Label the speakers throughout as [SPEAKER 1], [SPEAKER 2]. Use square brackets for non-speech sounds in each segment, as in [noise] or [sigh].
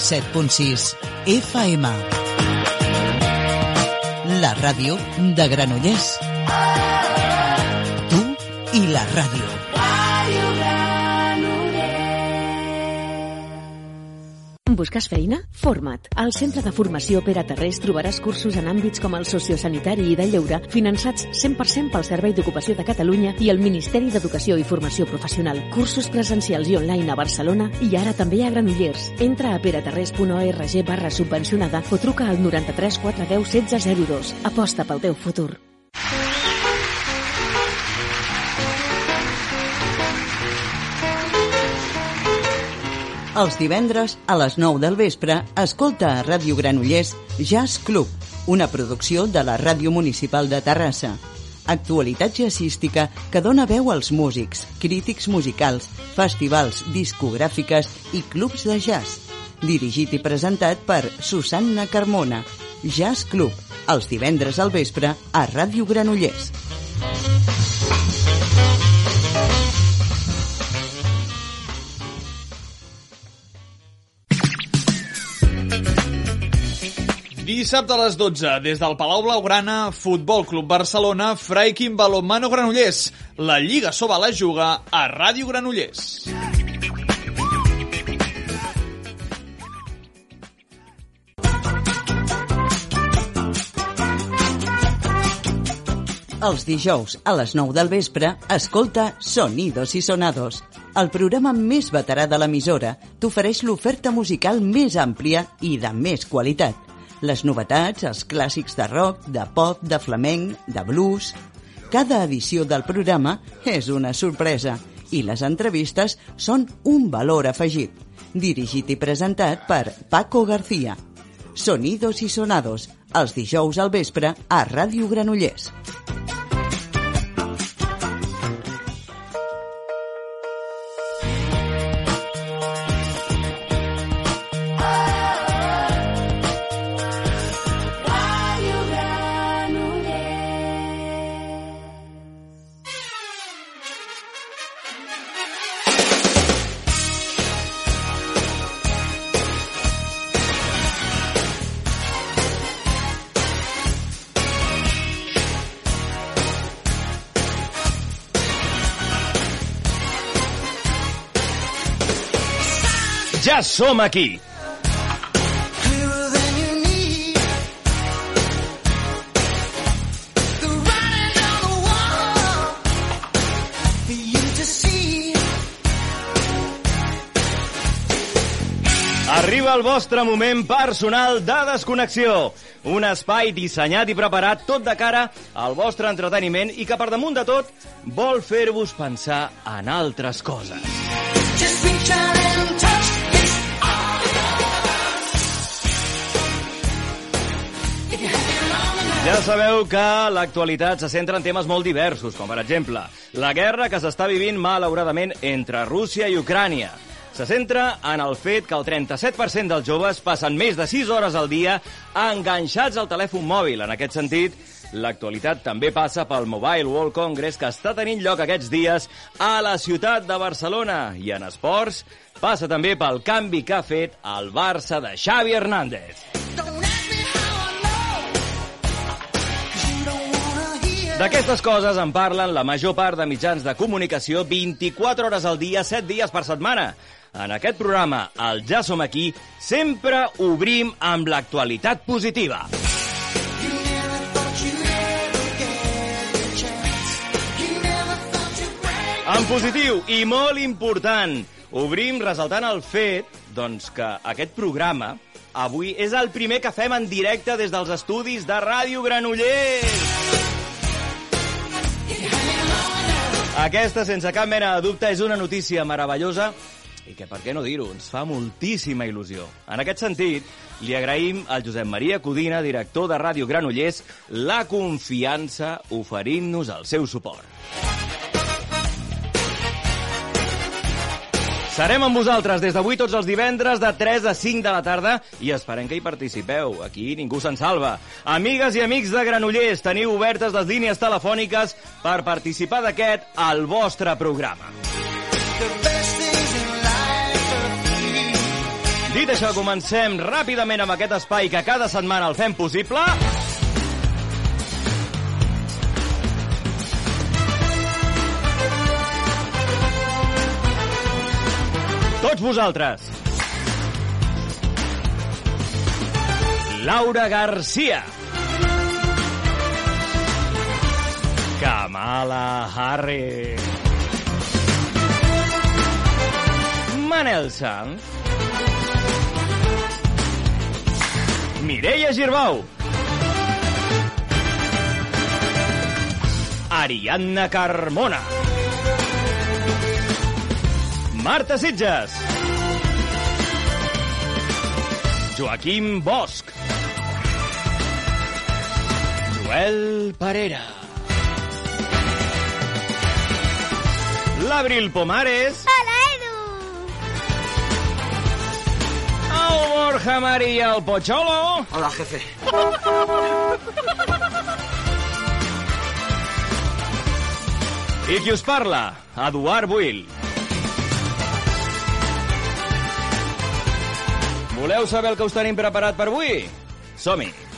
[SPEAKER 1] 107.6 FM. La ràdio de Granollers. Tu i la ràdio.
[SPEAKER 2] Busques feina? Forma't. Al Centre de Formació Pere Terrés trobaràs cursos en àmbits com el sociosanitari i del lleure, finançats 100% pel Servei d'Ocupació de Catalunya i el Ministeri d'Educació i Formació Professional. Cursos presencials i online a Barcelona i ara també a Granollers. Entra a pereterrés.org barra subvencionada o truca al 93 410 1602. Aposta pel teu futur.
[SPEAKER 1] Els divendres a les 9 del vespre escolta a Ràdio Granollers Jazz Club, una producció de la Ràdio Municipal de Terrassa. Actualitat jazzística que dona veu als músics, crítics musicals, festivals, discogràfiques i clubs de jazz. Dirigit i presentat per Susanna Carmona. Jazz Club, els divendres al vespre a Ràdio Granollers.
[SPEAKER 3] Dissabte a les 12, des del Palau Blaugrana, Futbol Club Barcelona, Fraikin Balonmano Granollers. La Lliga Soba la juga a Ràdio Granollers.
[SPEAKER 1] Els dijous a les 9 del vespre, escolta Sonidos y Sonados. El programa més veterà de l'emissora t'ofereix l'oferta musical més àmplia i de més qualitat. Les novetats, els clàssics de rock, de pop, de flamenc, de blues... Cada edició del programa és una sorpresa i les entrevistes són un valor afegit. Dirigit i presentat per Paco García. Sonidos y Sonados, els dijous al vespre a Ràdio Granollers.
[SPEAKER 4] Som aquí! Arriba el vostre moment personal de desconnexió. Un espai dissenyat i preparat tot de cara al vostre entreteniment i que per damunt de tot vol fer-vos pensar en altres coses.
[SPEAKER 5] Just
[SPEAKER 4] Ja sabeu que l'actualitat se centra en temes molt diversos, com per exemple la guerra que s'està vivint malauradament entre Rússia i Ucrània. Se centra en el fet que el 37% dels joves passen més de 6 hores al dia enganxats al telèfon mòbil. En aquest sentit, l'actualitat també passa pel Mobile World Congress que està tenint lloc aquests dies a la ciutat de Barcelona. I en esports passa també pel canvi que ha fet el Barça de Xavi Hernández. D'aquestes coses en parlen la major part de mitjans de comunicació 24 hores al dia, 7 dies per setmana. En aquest programa, el Ja som aquí, sempre obrim amb l'actualitat positiva. En positiu i molt important, obrim ressaltant el fet doncs, que aquest programa avui és el primer que fem en directe des dels estudis de Ràdio Granollers. Aquesta, sense cap mena de dubte, és una notícia meravellosa i que, per què no dir-ho, ens fa moltíssima il·lusió. En aquest sentit, li agraïm al Josep Maria Codina, director de Ràdio Granollers, la confiança oferint-nos el seu suport. Serem amb vosaltres des d'avui tots els divendres de 3 a 5 de la tarda i esperem que hi participeu. Aquí ningú se'n salva. Amigues i amics de Granollers, teniu obertes les línies telefòniques per participar d'aquest al vostre programa. Dit això, comencem ràpidament amb aquest espai que cada setmana el fem possible. Tots vosaltres. Laura Garcia. Kamala Harris. Manel Sanz. Mireia Girbau. Ariadna Carmona. Marta Sitges. Joaquim Bosch. Joel Parera. L'Abril Pomares.
[SPEAKER 6] Hola, Edu!
[SPEAKER 4] El Borja María el Pocholo.
[SPEAKER 7] Hola, jefe.
[SPEAKER 4] I qui us parla? Eduard Buil. Voleu saber el que us tenim preparat per avui? Som-hi!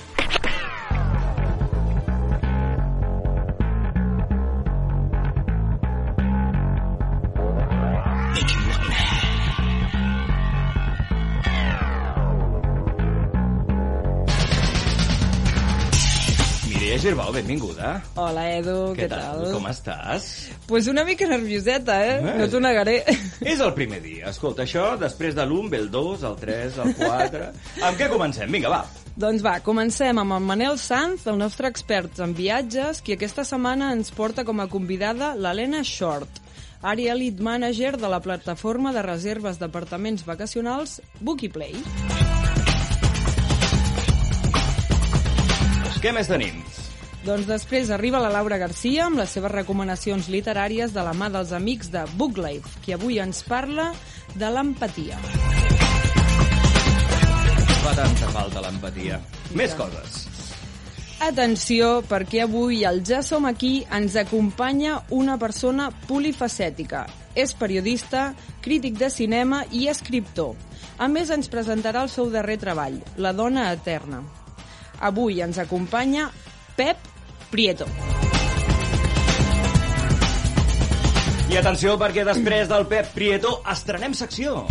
[SPEAKER 4] Mireia Girbau, benvinguda.
[SPEAKER 8] Hola, Edu, què, tal?
[SPEAKER 4] Com estàs?
[SPEAKER 8] Pues una mica nervioseta, eh?
[SPEAKER 4] Eh.
[SPEAKER 8] No t'ho negaré.
[SPEAKER 4] És el primer dia. Escolta, això, després de l'1 ve el 2, el 3, el 4... amb què comencem? Vinga, va.
[SPEAKER 8] doncs va, comencem amb el Manel Sanz, el nostre expert en viatges, qui aquesta setmana ens porta com a convidada l'Helena Short, Area Lead Manager de la plataforma de reserves d'apartaments vacacionals Bookieplay.
[SPEAKER 4] Què més tenim?
[SPEAKER 8] Doncs després arriba la Laura Garcia amb les seves recomanacions literàries de la mà dels amics de Booklife, qui avui ens parla de l'empatia.
[SPEAKER 4] Fa tanta falta l'empatia. Més coses.
[SPEAKER 8] Atenció, perquè avui al Ja som aquí ens acompanya una persona polifacètica. És periodista, crític de cinema i escriptor. A més, ens presentarà el seu darrer treball, La dona eterna. Avui ens acompanya Pep Prieto.
[SPEAKER 4] I atenció, perquè després del Pep Prieto estrenem secció.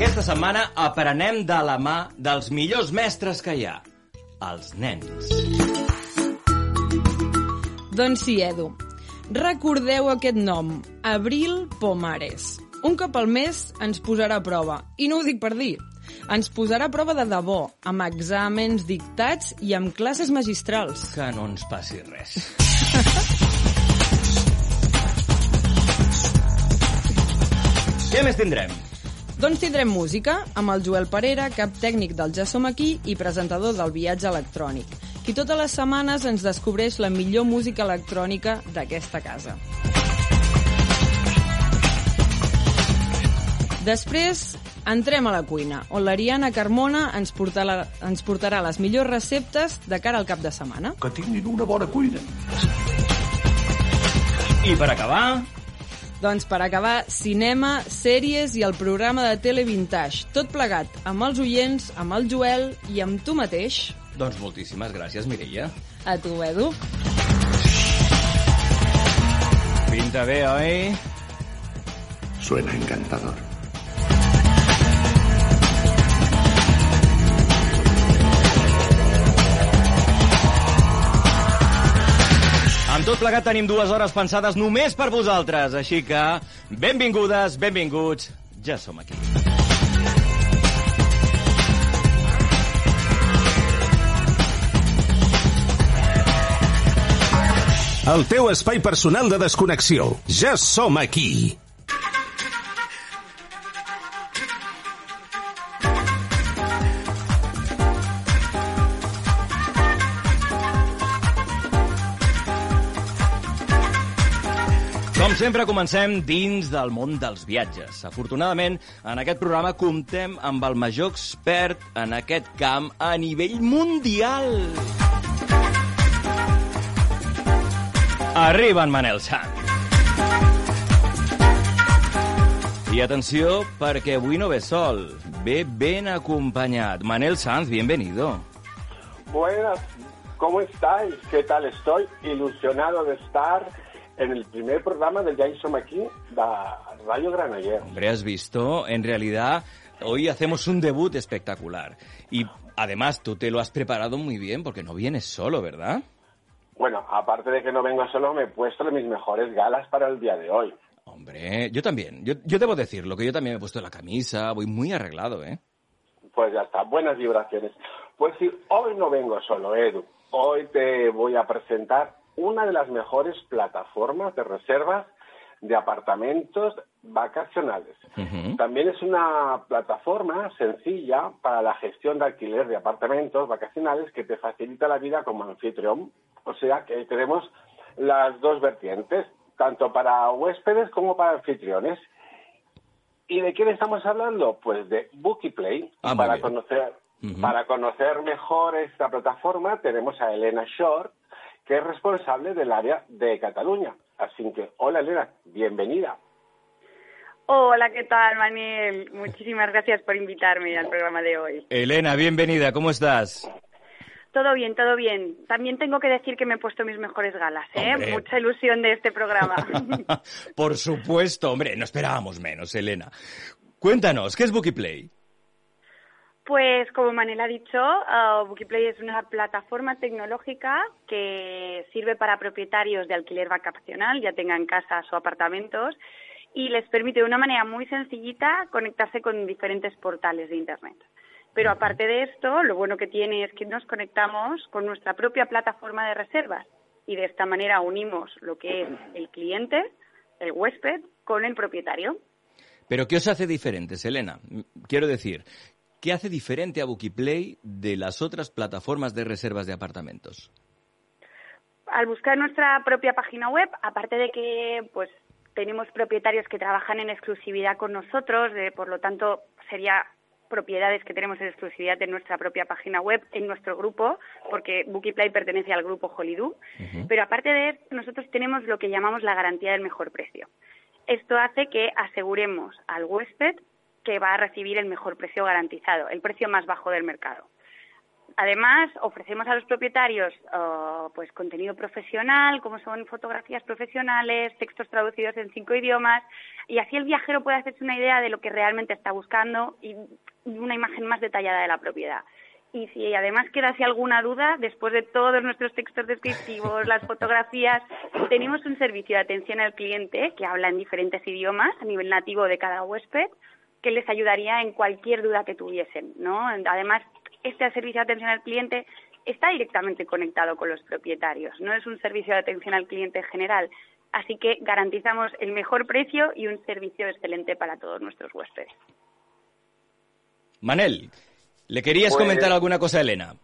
[SPEAKER 4] Aquesta setmana aprenem de la mà dels millors mestres que hi ha, els nens.
[SPEAKER 8] Doncs sí, Edu. Recordeu aquest nom, Abril Pomares. Un cop al mes ens posarà a prova, i no ho dic per dir. Ens posarà a prova de debò, amb exàmens dictats i amb classes magistrals.
[SPEAKER 4] Que no ens passi res. [laughs] Què més tindrem?
[SPEAKER 8] Doncs tindrem música amb el Joel Parera, cap tècnic del Ja Som Aquí i presentador del viatge electrònic, qui totes les setmanes ens descobreix la millor música electrònica d'aquesta casa. Després entrem a la cuina, on l'Ariana Carmona ens portarà, ens portarà les millors receptes de cara al cap de setmana.
[SPEAKER 7] Que tinguin una bona cuina.
[SPEAKER 4] I per acabar,
[SPEAKER 8] Doncs per acabar, cinema, sèries i el programa de Tele Vintage. Tot plegat amb els oients, amb el Joel i amb tu mateix.
[SPEAKER 4] Doncs moltíssimes gràcies, Mireia.
[SPEAKER 8] A tu, Edu.
[SPEAKER 4] Pinta bé, oi?
[SPEAKER 7] Suena encantador.
[SPEAKER 4] Amb tot plegat tenim dues hores pensades només per vosaltres, així que benvingudes, benvinguts, ja som aquí.
[SPEAKER 9] El teu espai personal de desconnexió. Ja som aquí.
[SPEAKER 4] Com sempre, comencem dins del món dels viatges. Afortunadament, en aquest programa comptem amb el major expert en aquest camp a nivell mundial. Arriba en Manel Sant. I atenció, perquè avui no ve sol, ve ben acompanyat. Manel Sanz, bienvenido.
[SPEAKER 6] Buenas, ¿cómo estáis? ¿Qué tal? Estoy ilusionado de estar en el primer programa del Jason aquí de Radio Granollers.
[SPEAKER 4] Hombre, has visto, en realidad, hoy hacemos un debut espectacular. Y además, tú te lo has preparado muy bien, porque no vienes solo, ¿verdad?
[SPEAKER 6] Bueno, aparte de que no vengo solo, me he puesto mis mejores galas para el día de hoy.
[SPEAKER 4] Hombre, yo también. Yo, yo debo decirlo, que yo también me he puesto la camisa, voy muy arreglado, ¿eh?
[SPEAKER 6] Pues ya está, buenas vibraciones. Pues sí, hoy no vengo solo, Edu. Hoy te voy a presentar una de las mejores plataformas de reservas de apartamentos vacacionales. También es una plataforma sencilla para la gestión de alquiler de apartamentos vacacionales que te facilita la vida como anfitrión. O sea que tenemos las dos vertientes, tanto para huéspedes como para anfitriones. ¿Y de quién estamos hablando? Pues de Bookyplay.
[SPEAKER 4] Ah,
[SPEAKER 6] para conocer para conocer mejor esta plataforma tenemos a Elena Short, que es responsable del área de Cataluña. Así que, hola Elena, bienvenida.
[SPEAKER 10] Hola, ¿qué tal, Manuel? Muchísimas gracias por invitarme al programa de hoy.
[SPEAKER 4] Elena, bienvenida, ¿cómo estás?
[SPEAKER 10] Todo bien, todo bien. También tengo que decir que me he puesto mis mejores galas, ¿eh?
[SPEAKER 4] Hombre.
[SPEAKER 10] Mucha ilusión de este programa. [laughs]
[SPEAKER 4] Por supuesto, hombre, no esperábamos menos, Elena. Cuéntanos, ¿qué es Bookyplay?
[SPEAKER 10] Pues como Manel ha dicho, uh, es una plataforma tecnológica que sirve para propietarios de alquiler vacacional, ya tengan casas o apartamentos, y les permite de una manera muy sencillita conectarse con diferentes portales de Internet. Pero aparte de esto, lo bueno que tiene es que nos conectamos con nuestra propia plataforma de reservas y de esta manera unimos lo que es el cliente, el huésped, con el propietario.
[SPEAKER 4] ¿Pero qué os hace diferentes, Elena? Quiero decir, ¿qué hace diferente a Bookyplay de las otras plataformas de reservas de apartamentos?
[SPEAKER 10] al buscar nuestra propia página web, aparte de que pues tenemos propietarios que trabajan en exclusividad con nosotros, por lo tanto sería propiedades que tenemos en exclusividad en nuestra propia página web, en nuestro grupo, porque Bookyplay pertenece al grupo Holidoo. Pero aparte de esto, nosotros tenemos lo que llamamos la garantía del mejor precio. Esto hace que aseguremos al huésped que va a recibir el mejor precio garantizado, el precio más bajo del mercado. Además, ofrecemos a los propietarios eh, pues contenido profesional, como son fotografías profesionales, textos traducidos en cinco idiomas, y así el viajero puede hacerse una idea de lo que realmente está buscando y una imagen más detallada de la propiedad. Y si además quedase alguna duda, después de todos nuestros textos descriptivos, las fotografías, tenemos un servicio de atención al cliente que habla en diferentes idiomas a nivel nativo de cada huésped, que les ayudaría en cualquier duda que tuviesen. Además, este servicio de atención al cliente está directamente conectado con los propietarios, no es un servicio de atención al cliente general, así que garantizamos el mejor precio y un servicio excelente para todos nuestros huéspedes.
[SPEAKER 4] Manel, ¿le querías
[SPEAKER 6] Pues-
[SPEAKER 4] comentar alguna cosa a Elena?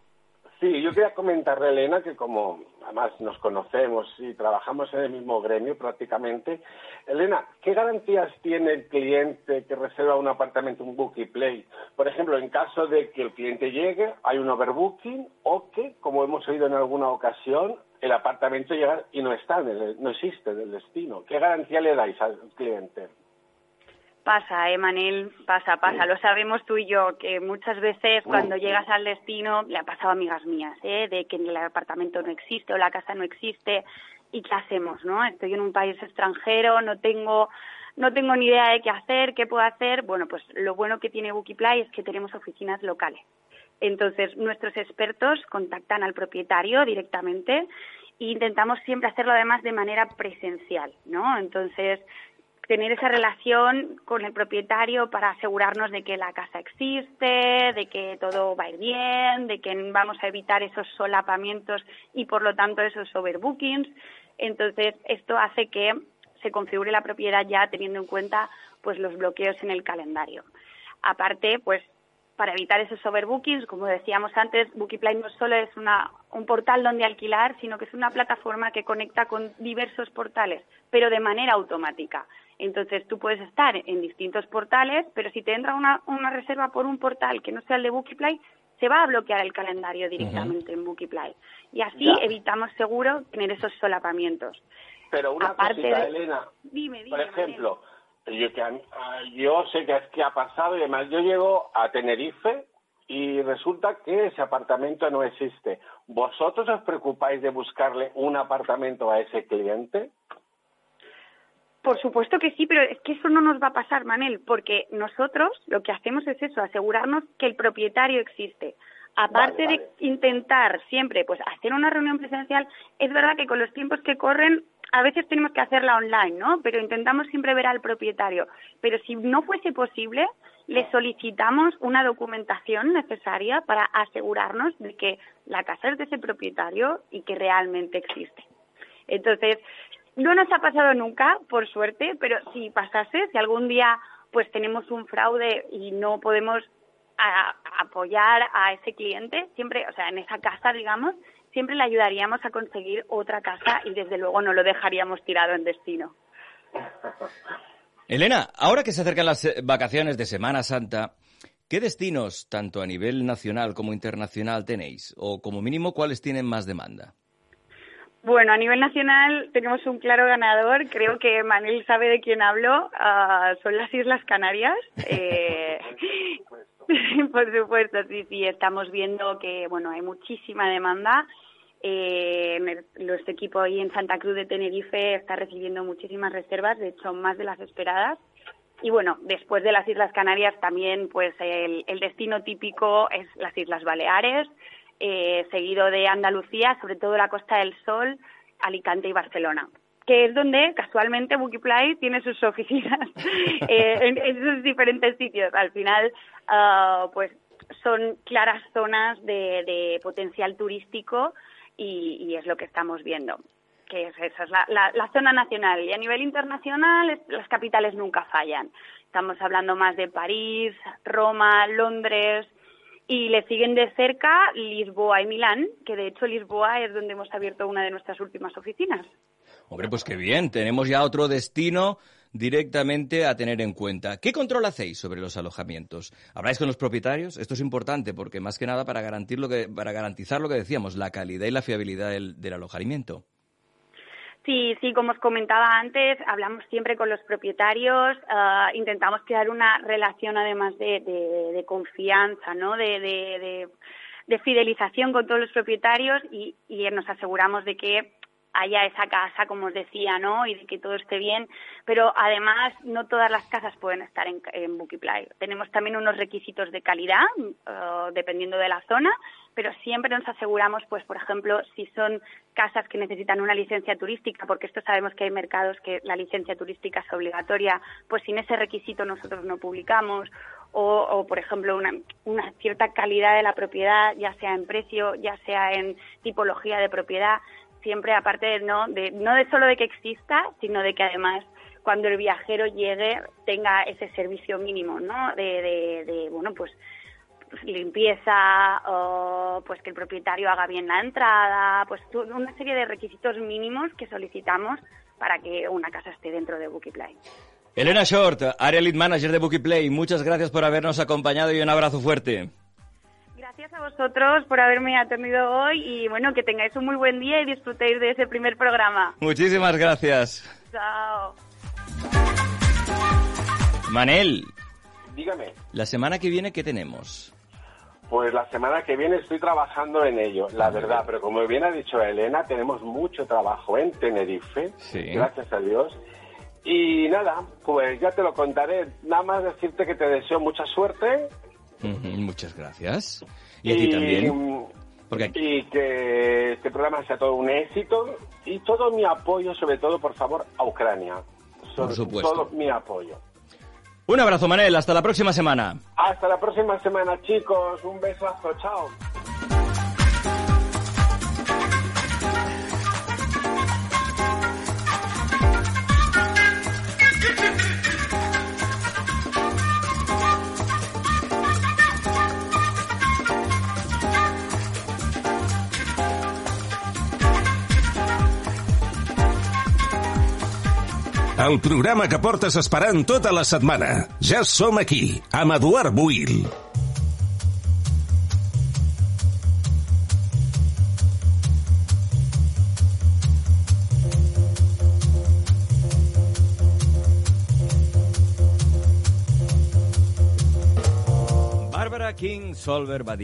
[SPEAKER 6] Sí, yo quería comentarle a Elena que como además nos conocemos y trabajamos en el mismo gremio prácticamente, Elena, ¿qué garantías tiene el cliente que reserva un apartamento, un Bookyplay? Por ejemplo, en caso de que el cliente llegue, hay un overbooking o que, como hemos oído en alguna ocasión, el apartamento llega y no está, no existe en el destino. ¿Qué garantía le dais al cliente?
[SPEAKER 10] Pasa, eh, Manel, pasa, pasa. Lo sabemos tú y yo, que muchas veces cuando llegas al destino, le ha pasado a amigas mías, ¿eh? de que el apartamento no existe o la casa no existe. ¿Y qué hacemos, no? Estoy en un país extranjero, no tengo, no tengo ni idea de qué hacer, qué puedo hacer. Bueno, pues lo bueno que tiene Bookyplay es que tenemos oficinas locales. Entonces, nuestros expertos contactan al propietario directamente e intentamos siempre hacerlo además de manera presencial, ¿no? Entonces, tener esa relación con el propietario para asegurarnos de que la casa existe, de que todo va a ir bien, de que vamos a evitar esos solapamientos y por lo tanto esos overbookings. Entonces, esto hace que se configure la propiedad ya teniendo en cuenta pues los bloqueos en el calendario. Aparte, pues para evitar esos overbookings, como decíamos antes, Bookiply no solo es una, un portal donde alquilar, sino que es una plataforma que conecta con diversos portales, pero de manera automática. Entonces tú puedes estar en distintos portales, pero si te entra una, una reserva por un portal que no sea el de Bookiply, se va a bloquear el calendario directamente en Bookiply. Y así
[SPEAKER 6] Ya.
[SPEAKER 10] evitamos seguro tener esos solapamientos.
[SPEAKER 6] Pero una
[SPEAKER 10] Aparte
[SPEAKER 6] cosita,
[SPEAKER 10] de-
[SPEAKER 6] Elena.
[SPEAKER 10] Dime, dime.
[SPEAKER 6] Por ejemplo, yo, que, ah, yo sé que es que ha pasado y además yo llego a Tenerife y resulta que ese apartamento no existe. ¿Vosotros os preocupáis de buscarle un apartamento a ese cliente?
[SPEAKER 10] Por supuesto que sí, pero es que eso no nos va a pasar, Manel, porque nosotros lo que hacemos es eso, asegurarnos que el propietario existe. Aparte
[SPEAKER 6] Vale,
[SPEAKER 10] de intentar siempre pues hacer una reunión presencial, es verdad que con los tiempos que corren a veces tenemos que hacerla online, ¿no? Pero intentamos siempre ver al propietario. Pero si no fuese posible, le solicitamos una documentación necesaria para asegurarnos de que la casa es de ese propietario y que realmente existe. Entonces, no nos ha pasado nunca, por suerte, pero si pasase, si algún día pues tenemos un fraude y no podemos a- apoyar a ese cliente, siempre, o sea, en esa casa, digamos, siempre le ayudaríamos a conseguir otra casa y desde luego no lo dejaríamos tirado en destino.
[SPEAKER 4] Elena, ahora que se acercan las eh, vacaciones de Semana Santa, ¿qué destinos, tanto a nivel nacional como internacional, tenéis? O como mínimo, ¿cuáles tienen más demanda?
[SPEAKER 10] Bueno, a nivel nacional tenemos un claro ganador. Creo que Manel sabe de quién hablo. Ah, son las Islas Canarias. [laughs] Eh, [laughs] por supuesto, sí, sí. Estamos viendo que, bueno, hay muchísima demanda. Eh, me- nuestro equipo ahí en Santa Cruz de Tenerife está recibiendo muchísimas reservas, de hecho, más de las esperadas. Y bueno, después de las Islas Canarias también, pues el, el destino típico es las Islas Baleares, eh, seguido de Andalucía, sobre todo la Costa del Sol, Alicante y Barcelona que es donde casualmente Bookiply tiene sus oficinas [laughs] eh, en, en esos diferentes sitios. Al final, ah, pues son claras zonas de, de potencial turístico y, y es lo que estamos viendo. Que es, esa es la, la- zona nacional. Y a nivel internacional, las capitales nunca fallan. Estamos hablando más de París, Roma, Londres, y le siguen de cerca Lisboa y Milán, que de hecho Lisboa es donde hemos abierto una de nuestras últimas oficinas.
[SPEAKER 4] Hombre, pues qué bien, tenemos ya otro destino directamente a tener en cuenta. ¿Qué control hacéis sobre los alojamientos? ¿Habláis con los propietarios? Esto es importante porque más que nada para, garantir lo que, para garantizar lo que decíamos, la calidad y la fiabilidad del, alojamiento.
[SPEAKER 10] Sí, sí, como os comentaba antes, hablamos siempre con los propietarios, ah, intentamos crear una relación además de, confianza, ¿no? De fidelización con todos los propietarios y, y nos aseguramos de que haya esa casa, como os decía, ¿no? Y de que todo esté bien. Pero además, no todas las casas pueden estar en, en. Tenemos también unos requisitos de calidad, eh, dependiendo de la zona, pero siempre nos aseguramos, pues, por ejemplo, si son casas que necesitan una licencia turística, porque esto sabemos que hay mercados que la licencia turística es obligatoria, pues sin ese requisito nosotros no publicamos. O, o, por ejemplo, una cierta calidad de la propiedad, ya sea en precio, ya sea en tipología de propiedad, siempre aparte no de no de solo de que exista sino de que además cuando el viajero llegue tenga ese servicio mínimo no de, de, de, bueno pues limpieza o pues que el propietario haga bien la entrada pues una serie de requisitos mínimos que solicitamos para que una casa esté dentro de Bookiply.
[SPEAKER 4] Elena Short, Area Lead Manager de Bookieplay, muchas gracias por habernos acompañado y un abrazo fuerte.
[SPEAKER 10] Gracias a vosotros por haberme atendido hoy y bueno que tengáis un muy buen día y disfrutéis de ese primer programa.
[SPEAKER 4] Muchísimas gracias.
[SPEAKER 10] Chao.
[SPEAKER 4] Manel,
[SPEAKER 6] Dígame.
[SPEAKER 4] la semana que viene, ¿qué tenemos?
[SPEAKER 6] Pues la semana que viene estoy trabajando en ello, la verdad, pero como bien ha dicho Elena, tenemos mucho trabajo en Tenerife,
[SPEAKER 4] Sí.
[SPEAKER 6] gracias a Dios. Y nada, pues ya te lo contaré. Nada más decirte que te deseo mucha suerte
[SPEAKER 4] Muchas gracias. Y a ti también. Porque
[SPEAKER 6] y que este programa sea todo un éxito y todo mi apoyo, sobre todo, por favor, a Ucrania. Sobre
[SPEAKER 4] supuesto.
[SPEAKER 6] Todo mi apoyo.
[SPEAKER 4] Un abrazo, Manel. Hasta la próxima semana.
[SPEAKER 6] Hasta la próxima semana, chicos. Un besazo. Chao.
[SPEAKER 9] El programa que portes esperant tota la setmana. Ja som aquí, amb Eduard Buil.
[SPEAKER 4] Bárbara King Solver va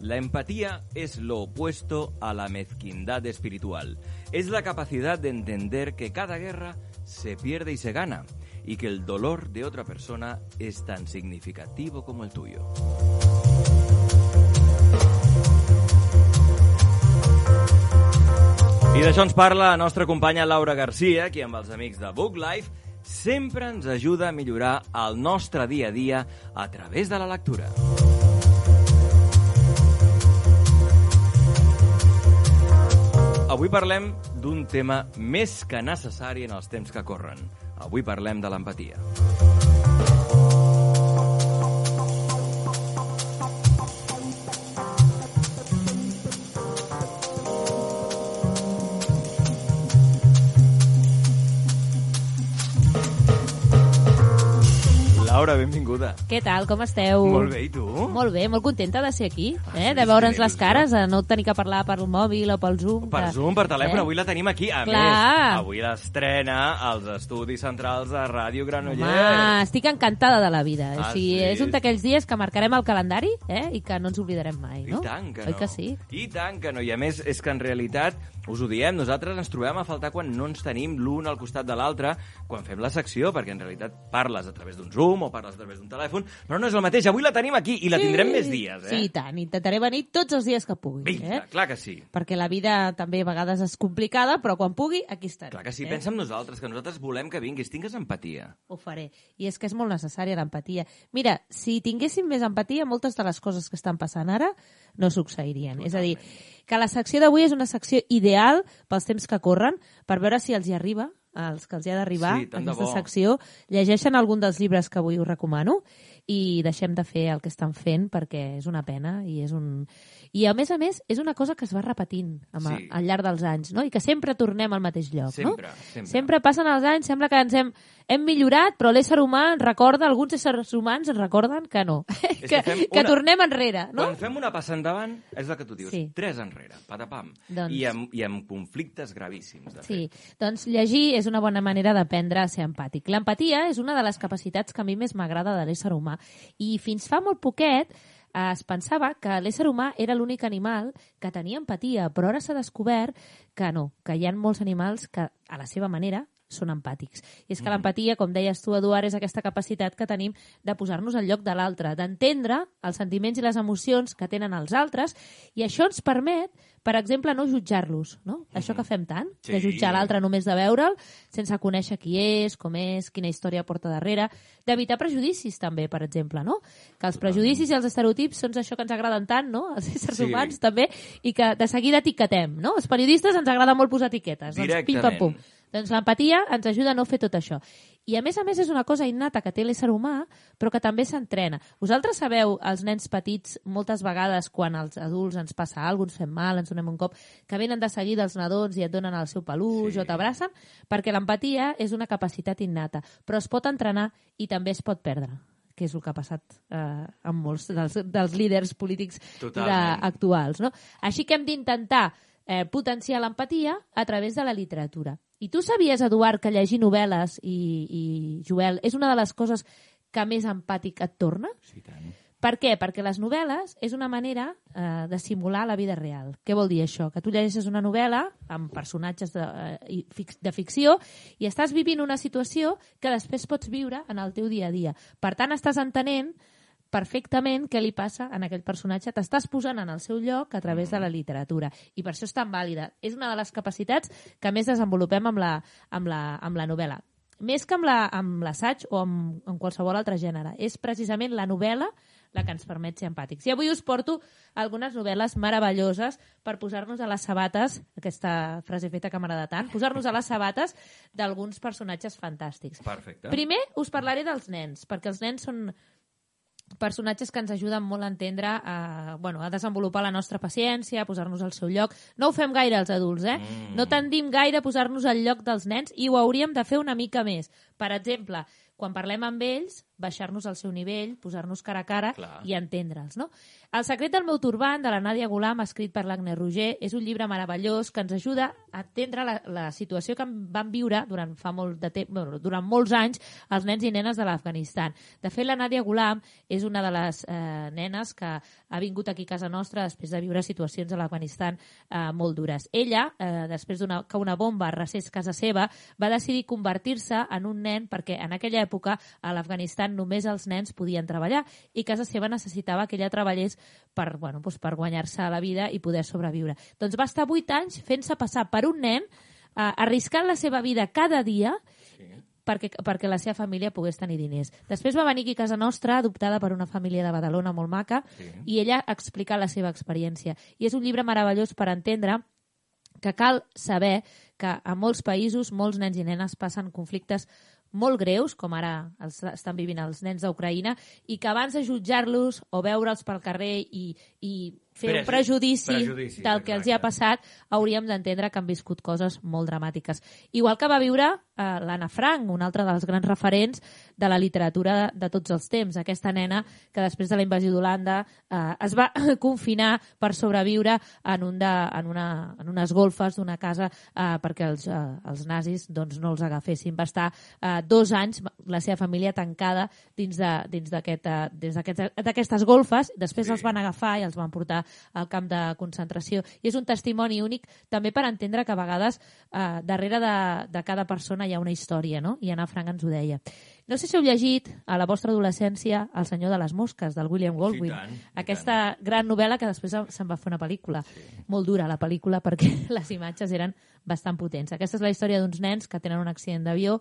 [SPEAKER 4] La empatía es lo opuesto a la mezquindad espiritual. Es la capacidad de entender que cada guerra se pierde y se gana y que el dolor de otra persona es tan significativo como el tuyo. I d'això ens parla la nostra companya Laura Garcia, qui amb els amics de Book Life sempre ens ajuda a millorar el nostre dia a dia a través de la lectura. Avui parlem d'un tema més que necessari en els temps que corren. Avui parlem de l'empatia. Laura, benvinguda.
[SPEAKER 11] Què tal, com esteu?
[SPEAKER 4] Molt bé, i tu?
[SPEAKER 11] Molt bé, molt contenta de ser aquí,
[SPEAKER 4] Ah,
[SPEAKER 11] eh?
[SPEAKER 4] sí,
[SPEAKER 11] de veure'ns
[SPEAKER 4] sí,
[SPEAKER 11] les cares, de no tenir que parlar per mòbil o pel Zoom.
[SPEAKER 4] Per
[SPEAKER 11] que-
[SPEAKER 4] Zoom, per telèfon,
[SPEAKER 11] eh?
[SPEAKER 4] avui la tenim aquí. A
[SPEAKER 11] Clar.
[SPEAKER 4] més, avui l'estrena als estudis centrals de Ràdio Granollers.
[SPEAKER 11] Home, estic encantada de la vida.
[SPEAKER 4] Ah,
[SPEAKER 11] o sigui,
[SPEAKER 4] sí?
[SPEAKER 11] És un d'aquells dies que marcarem el calendari eh? i que no ens oblidarem mai, no?
[SPEAKER 4] I tant que
[SPEAKER 11] Oi
[SPEAKER 4] no.
[SPEAKER 11] que sí?
[SPEAKER 4] I tant que no. I a més, és que en realitat, us ho diem, nosaltres ens trobem a faltar quan no ens tenim l'un al costat de l'altre quan fem la secció, perquè en realitat parles a través d'un Zoom o parles a través d'un telèfon, però no és el mateix. Avui la tenim aquí i la tindrem més dies, eh?
[SPEAKER 11] Sí, i tant. Intentaré venir tots els dies que pugui.
[SPEAKER 4] Vinga,
[SPEAKER 11] eh?
[SPEAKER 4] clar que sí.
[SPEAKER 11] Perquè la vida també a vegades és complicada, però quan pugui, aquí estaré.
[SPEAKER 4] Clar que sí.
[SPEAKER 11] eh?
[SPEAKER 4] Pensa en nosaltres, que nosaltres volem que vinguis, tingues empatia.
[SPEAKER 11] Ho faré. I és que és molt necessària l'empatia. Mira, si tinguéssim més empatia, moltes de les coses que estan passant ara no succeirien. És a dir, que la secció d'avui és una secció ideal pels temps que corren, per veure si els hi arriba, als que els hi ha d'arribar
[SPEAKER 4] Sí,
[SPEAKER 11] aquesta secció, llegeixen algun dels llibres que avui us recomano i deixem de fer el que estan fent perquè és una pena i és un... I a més a més és una cosa que es va repetint amb,
[SPEAKER 4] Sí.
[SPEAKER 11] al llarg dels anys, no? I que sempre tornem al mateix lloc,
[SPEAKER 4] Sempre,
[SPEAKER 11] no?
[SPEAKER 4] sempre.
[SPEAKER 11] Sempre passen els anys, sembla que ens hem, hem millorat, però l'ésser humà ens recorda, alguns éssers humans ens recorden que no, [laughs] que,
[SPEAKER 4] que
[SPEAKER 11] que
[SPEAKER 4] una-
[SPEAKER 11] tornem enrere, no?
[SPEAKER 4] Quan fem una passa endavant, és el que tu dius,
[SPEAKER 11] Sí.
[SPEAKER 4] tres enrere, patapam.
[SPEAKER 11] Doncs-
[SPEAKER 4] I, amb, I amb conflictes gravíssims, de
[SPEAKER 11] Sí,
[SPEAKER 4] fet.
[SPEAKER 11] doncs llegir és una bona manera d'aprendre a ser empàtic. L'empatia és una de les capacitats que a mi més m'agrada de l'ésser humà. I fins fa molt poquet eh, es pensava que l'ésser humà era l'únic animal que tenia empatia, però ara s'ha descobert que no, que hi ha molts animals que, a la seva manera, són empàtics. I és que l'empatia, com deies tu, Eduard, és aquesta capacitat que tenim de posar-nos al lloc de l'altre, d'entendre els sentiments i les emocions que tenen els altres, i això ens permet, per exemple, no jutjar-los, no? Això que fem tant, de
[SPEAKER 12] Sí.
[SPEAKER 11] jutjar l'altre només de veure'l, sense conèixer qui és, com és, quina història porta darrere, d'evitar prejudicis també, per exemple, no? Que els prejudicis i els estereotips són això que ens agraden tant, no? Els éssers
[SPEAKER 4] Sí.
[SPEAKER 11] humans també, i que de seguida etiquetem, no? Els periodistes ens agrada molt posar etiquetes, doncs pim pam pum. Doncs l'empatia ens ajuda a no fer tot això. I a més a més és una cosa innata que té l'ésser humà, però que també s'entrena. Vosaltres sabeu, els nens petits, moltes vegades quan als adults ens passa alguna cosa, ens fem mal, ens donem un cop, que venen de seguida els nadons i et donen el seu peluix sí. o t'abracen, perquè l'empatia és una capacitat innata, però es pot entrenar i també es pot perdre que és el que ha passat eh, amb molts dels, dels líders polítics de, actuals. No? Així que hem d'intentar eh, potenciar l'empatia a través de la literatura. I tu sabies, Eduard, que llegir novel·les i, i Joel és una de les coses que més empàtic et torna?
[SPEAKER 4] Sí, tant.
[SPEAKER 11] Per què? Perquè les novel·les és una manera eh, de simular la vida real. Què vol dir això? Que tu llegeixes una novel·la amb personatges de, eh, de ficció i estàs vivint una situació que després pots viure en el teu dia a dia. Per tant, estàs entenent perfectament què li passa en aquell personatge, t'estàs posant en el seu lloc a través de la literatura i per això és tan vàlida. És una de les capacitats que més desenvolupem amb la, amb la, amb la novel·la. Més que amb la- amb l'assaig o amb, amb qualsevol altre gènere. És precisament la novel·la la que ens permet ser empàtics. I avui us porto algunes novel·les meravelloses per posar-nos a les sabates, aquesta frase feta que m'agrada tant, posar-nos a les sabates d'alguns personatges fantàstics.
[SPEAKER 4] Perfecte.
[SPEAKER 11] Primer us parlaré dels nens, perquè els nens són personatges que ens ajuden molt a entendre, a, bueno, a desenvolupar la nostra paciència, a posar-nos al seu lloc. No ho fem gaire els adults, eh? Mm. No tendim gaire a posar-nos al lloc dels nens i ho hauríem de fer una mica més. Per exemple, quan parlem amb ells, baixar-nos al seu nivell, posar-nos cara a cara
[SPEAKER 4] Clar.
[SPEAKER 11] i entendre'ls, no? El secret del meu turbant, de la Nàdia Golam, escrit per l'Agnes Roger, és un llibre meravellós que ens ajuda a entendre la, la situació que van viure durant fa molt de temps, bueno, durant molts anys els nens i nenes de l'Afganistan. De fet, la Nàdia Golam és una de les eh, nenes que ha vingut aquí a casa nostra després de viure situacions a l'Afganistan eh, molt dures. Ella, eh, després d'una que una bomba arrasés casa seva, va decidir convertir-se en un nen perquè en aquella època a l'Afganistan només els nens podien treballar i casa seva necessitava que ella treballés per, bueno, doncs per guanyar-se la vida i poder sobreviure. Doncs va estar 8 anys fent-se passar per un nen, eh, arriscant la seva vida cada dia perquè, perquè la seva família pogués tenir diners. Després va venir aquí a casa nostra, adoptada per una família de Badalona molt maca, sí. i ella explica la seva experiència. I és un llibre meravellós per entendre que cal saber que a molts països molts nens i nenes passen conflictes molt greus, com ara els estan vivint els nens d'Ucraïna, i que abans de jutjar-los o veure'ls pel carrer i, i fer un
[SPEAKER 4] Preju-
[SPEAKER 11] prejudici,
[SPEAKER 4] prejudicis,
[SPEAKER 11] del que els hi ha passat, hauríem d'entendre que han viscut coses molt dramàtiques. Igual que va viure eh, l'Anna Frank, una altra dels grans referents de la literatura de, de tots els temps. Aquesta nena que després de la invasió d'Holanda eh, es va [laughs] confinar per sobreviure en, un de, en, una, en unes golfes d'una casa eh, perquè els, eh, els nazis doncs, no els agafessin. Va estar eh, dos anys la seva família tancada dins de- dins eh, dins d'aquestes golfes. Després sí. els van agafar i els van portar al camp de concentració. I és un testimoni únic també per entendre que a vegades eh, darrere de, de cada persona hi ha una història, no? I Anna Frank ens ho deia. No sé si heu llegit a la vostra adolescència El senyor de les mosques, del William Goldwyn.
[SPEAKER 4] tant, i
[SPEAKER 11] Aquesta gran novel·la que després se'n va fer una pel·lícula. Sí. Molt dura la pel·lícula perquè [laughs] les imatges eren bastant potents. Aquesta és la història d'uns nens que tenen un accident d'avió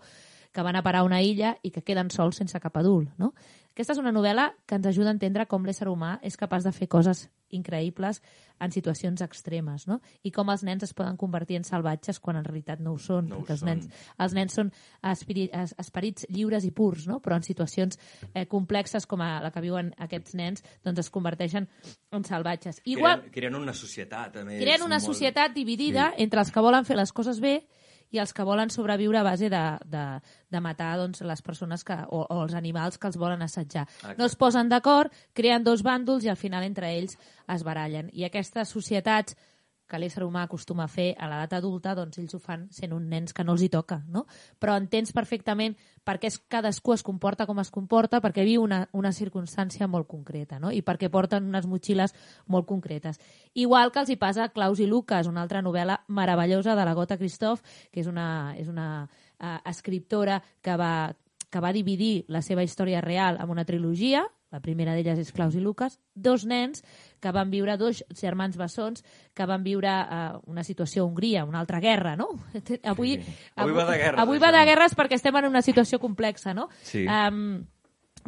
[SPEAKER 11] que van a parar a una illa i que queden sols sense cap adult. No? Aquesta és una novel·la que ens ajuda a entendre com l'ésser humà és capaç de fer coses increïbles en situacions extremes, no? I com els nens es poden convertir en salvatges quan en realitat no ho són,
[SPEAKER 4] No ho
[SPEAKER 11] perquè els
[SPEAKER 4] són.
[SPEAKER 11] nens, els nens són espiri, es- esperits lliures i purs, no? Però en situacions eh, complexes com a la que viuen aquests nens, doncs es converteixen en salvatges. Igual,
[SPEAKER 4] Creen, creen una societat, a més.
[SPEAKER 11] creen una
[SPEAKER 4] molt-
[SPEAKER 11] societat dividida sí. entre els que volen fer les coses bé i els que volen sobreviure a base de, de, de matar doncs, les persones que, o, o els animals que els volen assetjar.
[SPEAKER 4] Exacte.
[SPEAKER 11] No es posen d'acord, creen dos bàndols i al final entre ells es barallen. I aquestes societats que l'ésser humà acostuma a fer a l'edat adulta, doncs ells ho fan sent uns nens que no els hi toca, no? Però entens perfectament per què cadascú es comporta com es comporta, perquè viu una, una circumstància molt concreta, no? I perquè porten unes motxilles molt concretes. Igual que els hi passa a Claus i Lucas, una altra novel·la meravellosa de la Gota Christoph, que és una, és una uh, escriptora que va, que va dividir la seva història real en una trilogia, la primera d'elles és Claus i Lucas, dos nens que van viure, dos germans bessons, que van viure uh, una situació a Hongria, una altra guerra, no? [laughs] Avui,
[SPEAKER 4] Avui va de guerres,
[SPEAKER 11] Avui va de guerres perquè estem en una situació complexa, no?
[SPEAKER 4] Sí.
[SPEAKER 11] Um,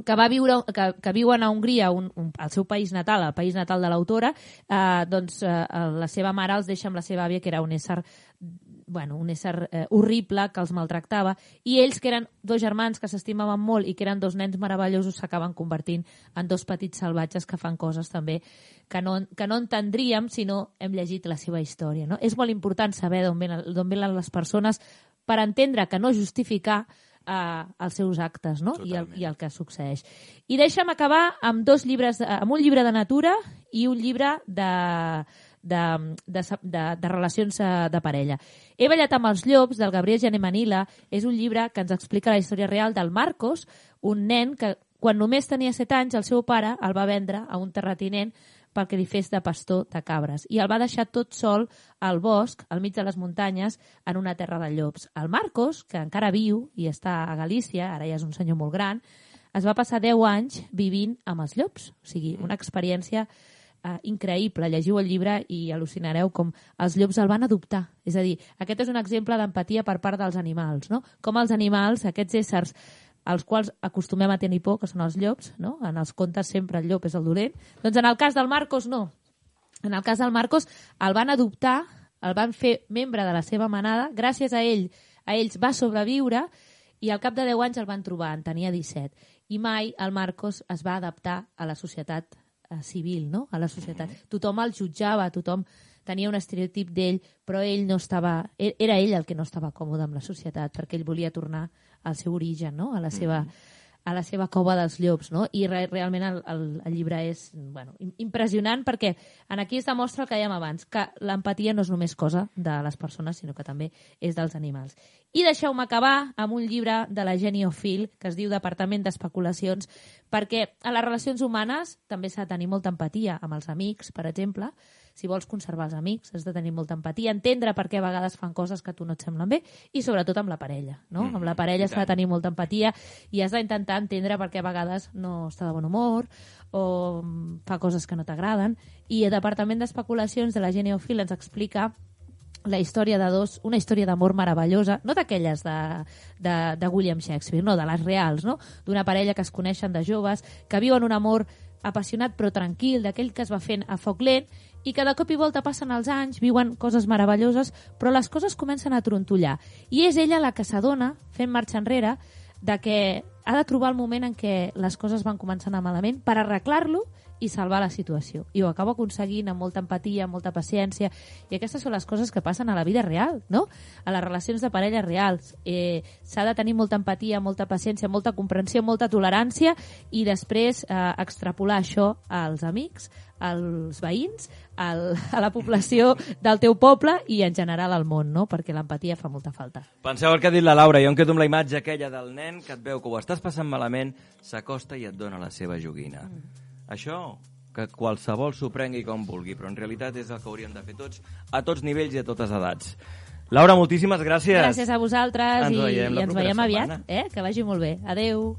[SPEAKER 11] que va viure que, que viuen a Hongria, un, un, al seu país natal, el país natal de l'autora, eh, doncs eh, la seva mare els deixa amb la seva àvia, que era un ésser bueno, un ésser eh, horrible que els maltractava, i ells, que eren dos germans que s'estimaven molt i que eren dos nens meravellosos, s'acaben convertint en dos petits salvatges que fan coses també que no, que no entendríem si no hem llegit la seva història. No? És molt important saber d'on venen, venen les persones per entendre que no justificar eh, els seus actes no? I, el, i el que succeeix. I deixa'm acabar amb dos llibres, amb un llibre de natura i un llibre de, de, de, de, de relacions eh, de parella. He ballat amb els llops, del Gabriel Jané Manila, és un llibre que ens explica la història real del Marcos, un nen que quan només tenia 7 anys el seu pare el va vendre a un terratinent perquè li fes de pastor de cabres. I el va deixar tot sol al bosc, al mig de les muntanyes, en una terra de llops. El Marcos, que encara viu i està a Galícia, ara ja és un senyor molt gran, es va passar 10 anys vivint amb els llops. O sigui, una experiència eh, increïble. Llegiu el llibre i al·lucinareu com els llops el van adoptar. És a dir, aquest és un exemple d'empatia per part dels animals, no? Com els animals, aquests éssers als quals acostumem a tenir por, que són els llops, no? En els contes sempre el llop és el dolent. Doncs en el cas del Marcos, no. En el cas del Marcos, el van adoptar, el van fer membre de la seva manada, gràcies a ell, a ells va sobreviure i al cap de 10 anys el van trobar, en tenia 17. i mai el Marcos es va adaptar a la societat civil, no? a la societat. Tothom el jutjava, tothom tenia un estereotip d'ell, però ell no estava... e- Era ell el que no estava còmode amb la societat, perquè ell volia tornar al seu origen, no? a la seva a la seva cova dels llops, no? I re, realment el, el, el llibre és bueno, im- impressionant perquè en aquí es demostra el que dèiem abans, que l'empatia no és només cosa de les persones, sinó que també és dels animals. I deixeu-me acabar amb un llibre de la Jenny O'Fill que es diu Departament d'Especulacions, perquè a les relacions humanes també s'ha de tenir molta empatia amb els amics, per exemple. Si vols conservar els amics, has de tenir molta empatia, entendre per què a vegades fan coses que a tu no et semblen bé, i sobretot amb la parella. No?
[SPEAKER 12] Mhm,
[SPEAKER 11] amb la parella s'ha de tenir molta empatia i has d'intentar entendre per què a vegades no està de bon humor o mm, fa coses que no t'agraden. I el Departament d'Especulacions de la Jenny O'Fill ens explica la història de dos, una història d'amor meravellosa, no d'aquelles de, de, de William Shakespeare, no, de les reals, no? D'una parella que es coneixen de joves, que viuen un amor apassionat però tranquil, d'aquell que es va fent a foc lent, i de cop i volta passen els anys, viuen coses meravelloses, però les coses comencen a trontollar. I és ella la que s'adona, fent marxa enrere, de que ha de trobar el moment en què les coses van començar a anar malament per arreglar-lo salvar la situació. I ho acaba aconseguint amb molta empatia, amb molta paciència, i aquestes són les coses que passen a la vida real, no? A les relacions de parelles reals. Eh, S'ha de tenir molta empatia, molta paciència, molta comprensió, molta tolerància, i després eh, extrapolar això als amics, als veïns, al, a la població del teu poble i en general al món, no? Perquè l'empatia fa molta falta.
[SPEAKER 4] Penseu el que ha dit la Laura, jo em quedo amb la imatge aquella del nen que et veu que ho estàs passant malament, s'acosta i et dona la seva joguina. Mm. Això, que qualsevol s'ho prengui com vulgui, però en realitat és el que hauríem de fer tots, a tots nivells i a totes edats. Laura, moltíssimes gràcies.
[SPEAKER 11] Gràcies a vosaltres
[SPEAKER 4] Ens
[SPEAKER 11] i,
[SPEAKER 4] veiem
[SPEAKER 11] i ens veiem aviat.
[SPEAKER 4] setmana.
[SPEAKER 11] Eh? Que vagi molt bé. Adeu.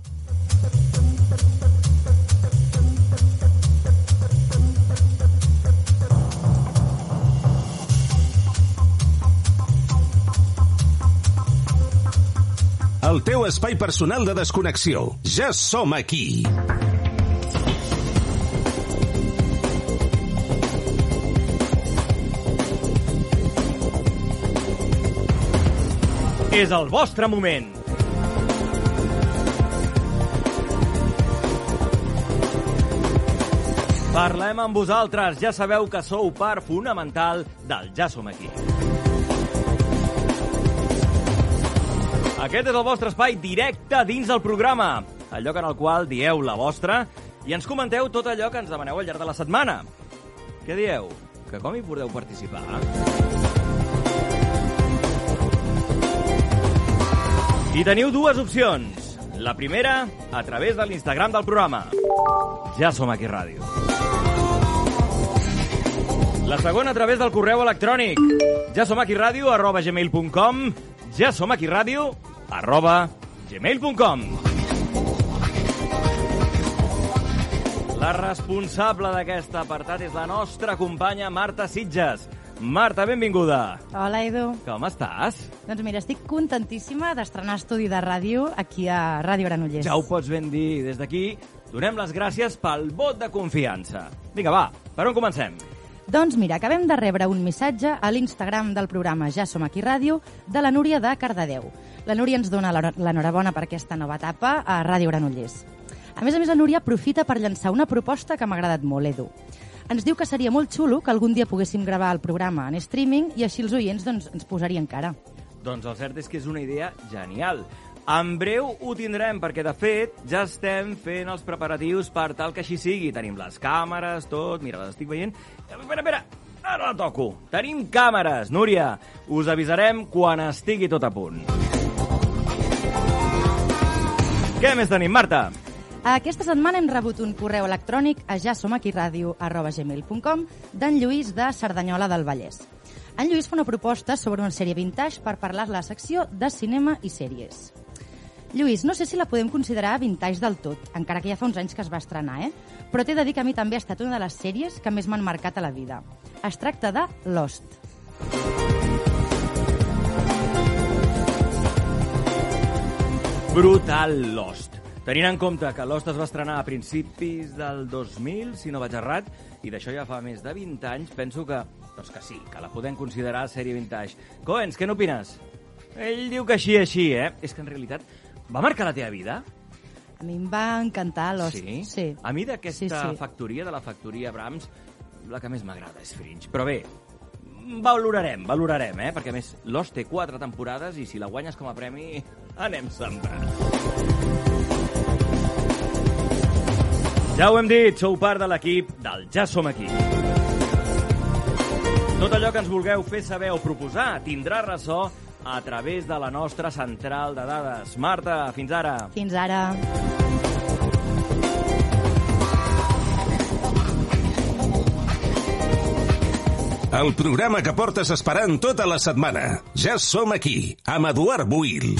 [SPEAKER 9] El teu espai personal de desconnexió. Ja som aquí.
[SPEAKER 4] És el vostre moment. Parlem amb vosaltres, ja sabeu que sou part fonamental del Ja som aquí. Aquest és el vostre espai directe dins del programa, el lloc en el qual dieu la vostra i ens comenteu tot allò que ens demaneu al llarg de la setmana. Què dieu? Que com hi podeu participar? I teniu dues opcions. La primera, a través de l'Instagram del programa. Ja som aquí ràdio. La segona, a través del correu electrònic. Ja som aquí ràdio, arroba gmail.com. Ja som aquí ràdio, arroba gmail.com. La responsable d'aquest apartat és la nostra companya Marta Sitges. Marta, benvinguda.
[SPEAKER 12] Hola, Edu.
[SPEAKER 4] Com estàs?
[SPEAKER 12] Doncs mira, estic contentíssima d'estrenar estudi de ràdio aquí a Ràdio Granollers.
[SPEAKER 4] Ja ho pots ben dir. Des d'aquí donem les gràcies pel vot de confiança. Vinga, va, per on comencem?
[SPEAKER 12] Doncs mira, acabem de rebre un missatge a l'Instagram del programa Ja som aquí ràdio de la Núria de Cardedeu. La Núria ens dona l'enhorabona per aquesta nova etapa a Ràdio Granollers. A més a més, la Núria aprofita per llançar una proposta que m'ha agradat molt, Edu. Ens diu que seria molt xulo que algun dia poguéssim gravar el programa en streaming i així els oients doncs, ens posarien cara.
[SPEAKER 4] Doncs el cert és que és una idea genial. En breu ho tindrem, perquè de fet ja estem fent els preparatius per tal que així sigui. Tenim les càmeres, tot, mira, les estic veient. Espera, espera, ara la toco. Tenim càmeres, Núria. Us avisarem quan estigui tot a punt. Què més tenim, Marta?
[SPEAKER 12] Aquesta setmana hem rebut un correu electrònic a jasomaqui.radio.gmail.com d'en Lluís de Cerdanyola del Vallès. En Lluís fa una proposta sobre una sèrie vintage per parlar la secció de cinema i sèries. Lluís, no sé si la podem considerar vintage del tot, encara que ja fa uns anys que es va estrenar, eh? Però t'he de dir que a mi també ha estat una de les sèries que més m'han marcat a la vida. Es tracta de Lost.
[SPEAKER 4] Brutal Lost. Tenint en compte que Lost es va estrenar a principis del 2000, si no vaig errat, i d'això ja fa més de 20 anys, penso que, doncs que sí, que la podem considerar sèrie vintage. Coens, què n'opines? Ell diu que així, així, eh? És que en realitat va marcar la teva vida?
[SPEAKER 12] A mi em va encantar l'Host.
[SPEAKER 4] Sí?
[SPEAKER 12] sí.
[SPEAKER 4] A mi d'aquesta
[SPEAKER 12] Sí, sí.
[SPEAKER 4] factoria, de la factoria Brahms, la que més m'agrada és Fringe. Però bé, valorarem, valorarem, eh? Perquè, a més, Lost té quatre temporades i si la guanyes com a premi, anem sempre. Ja ho hem dit, sou part de l'equip del Ja som aquí. Tot allò que ens vulgueu fer saber o proposar tindrà ressò a través de la nostra central de dades. Marta, fins ara.
[SPEAKER 12] Fins ara.
[SPEAKER 9] El programa que portes esperant tota la setmana. Ja som aquí, amb Eduard Buil.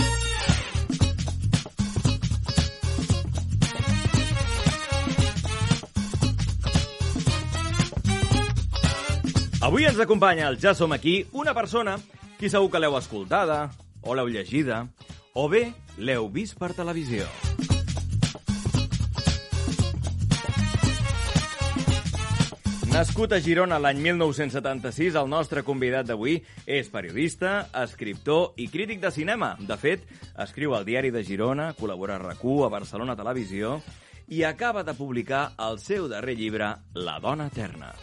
[SPEAKER 4] Avui ens acompanya el Ja som aquí una persona qui segur que l'heu escoltada, o l'heu llegida, o bé l'heu vist per televisió. Nascut a Girona l'any 1976, el nostre convidat d'avui és periodista, escriptor i crític de cinema. De fet, escriu al Diari de Girona, col·labora a rac a Barcelona Televisió i acaba de publicar el seu darrer llibre, La dona eterna.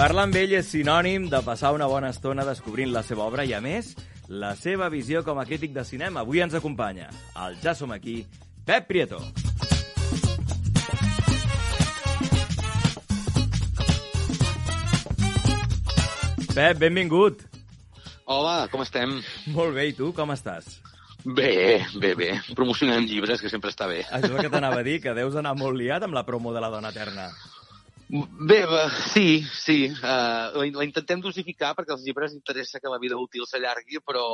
[SPEAKER 4] Parlar amb ell és sinònim de passar una bona estona descobrint la seva obra i, a més, la seva visió com a crític de cinema. Avui ens acompanya, el Ja som aquí, Pep Prieto. Pep, benvingut.
[SPEAKER 13] Hola, com estem?
[SPEAKER 4] Molt bé, i tu, com estàs?
[SPEAKER 13] Bé, bé, bé. Promocionant llibres, que sempre està bé.
[SPEAKER 4] Això és el que t'anava a dir, que deus anar molt liat amb la promo de la dona eterna.
[SPEAKER 13] Bé, va, sí, sí. Uh, la, intentem dosificar perquè als llibres interessa que la vida útil s'allargui, però,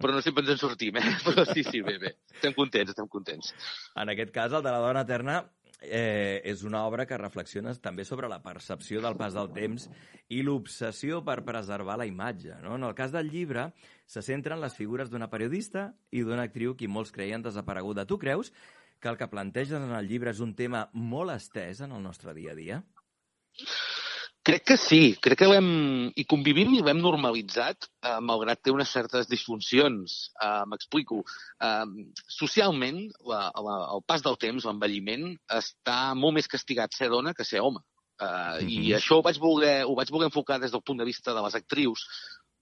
[SPEAKER 13] però no sempre ens en sortim, eh? [laughs] Però sí, sí, bé, bé. Estem contents, estem contents.
[SPEAKER 4] En aquest cas, el de la dona eterna eh, és una obra que reflexiona també sobre la percepció del pas del temps i l'obsessió per preservar la imatge. No? En el cas del llibre, se centren les figures d'una periodista i d'una actriu que molts creien desapareguda. Tu creus que el que plantegen en el llibre és un tema molt estès en el nostre dia a dia?
[SPEAKER 13] Crec que sí, crec que l'hem... I convivim i l'hem normalitzat, eh, malgrat té unes certes disfuncions. Eh, M'explico. Eh, socialment, la, la, el pas del temps, l'envelliment, està molt més castigat ser dona que ser home. Uh, mm -hmm. I això ho vaig, voler, ho vaig voler enfocar des del punt de vista de les actrius,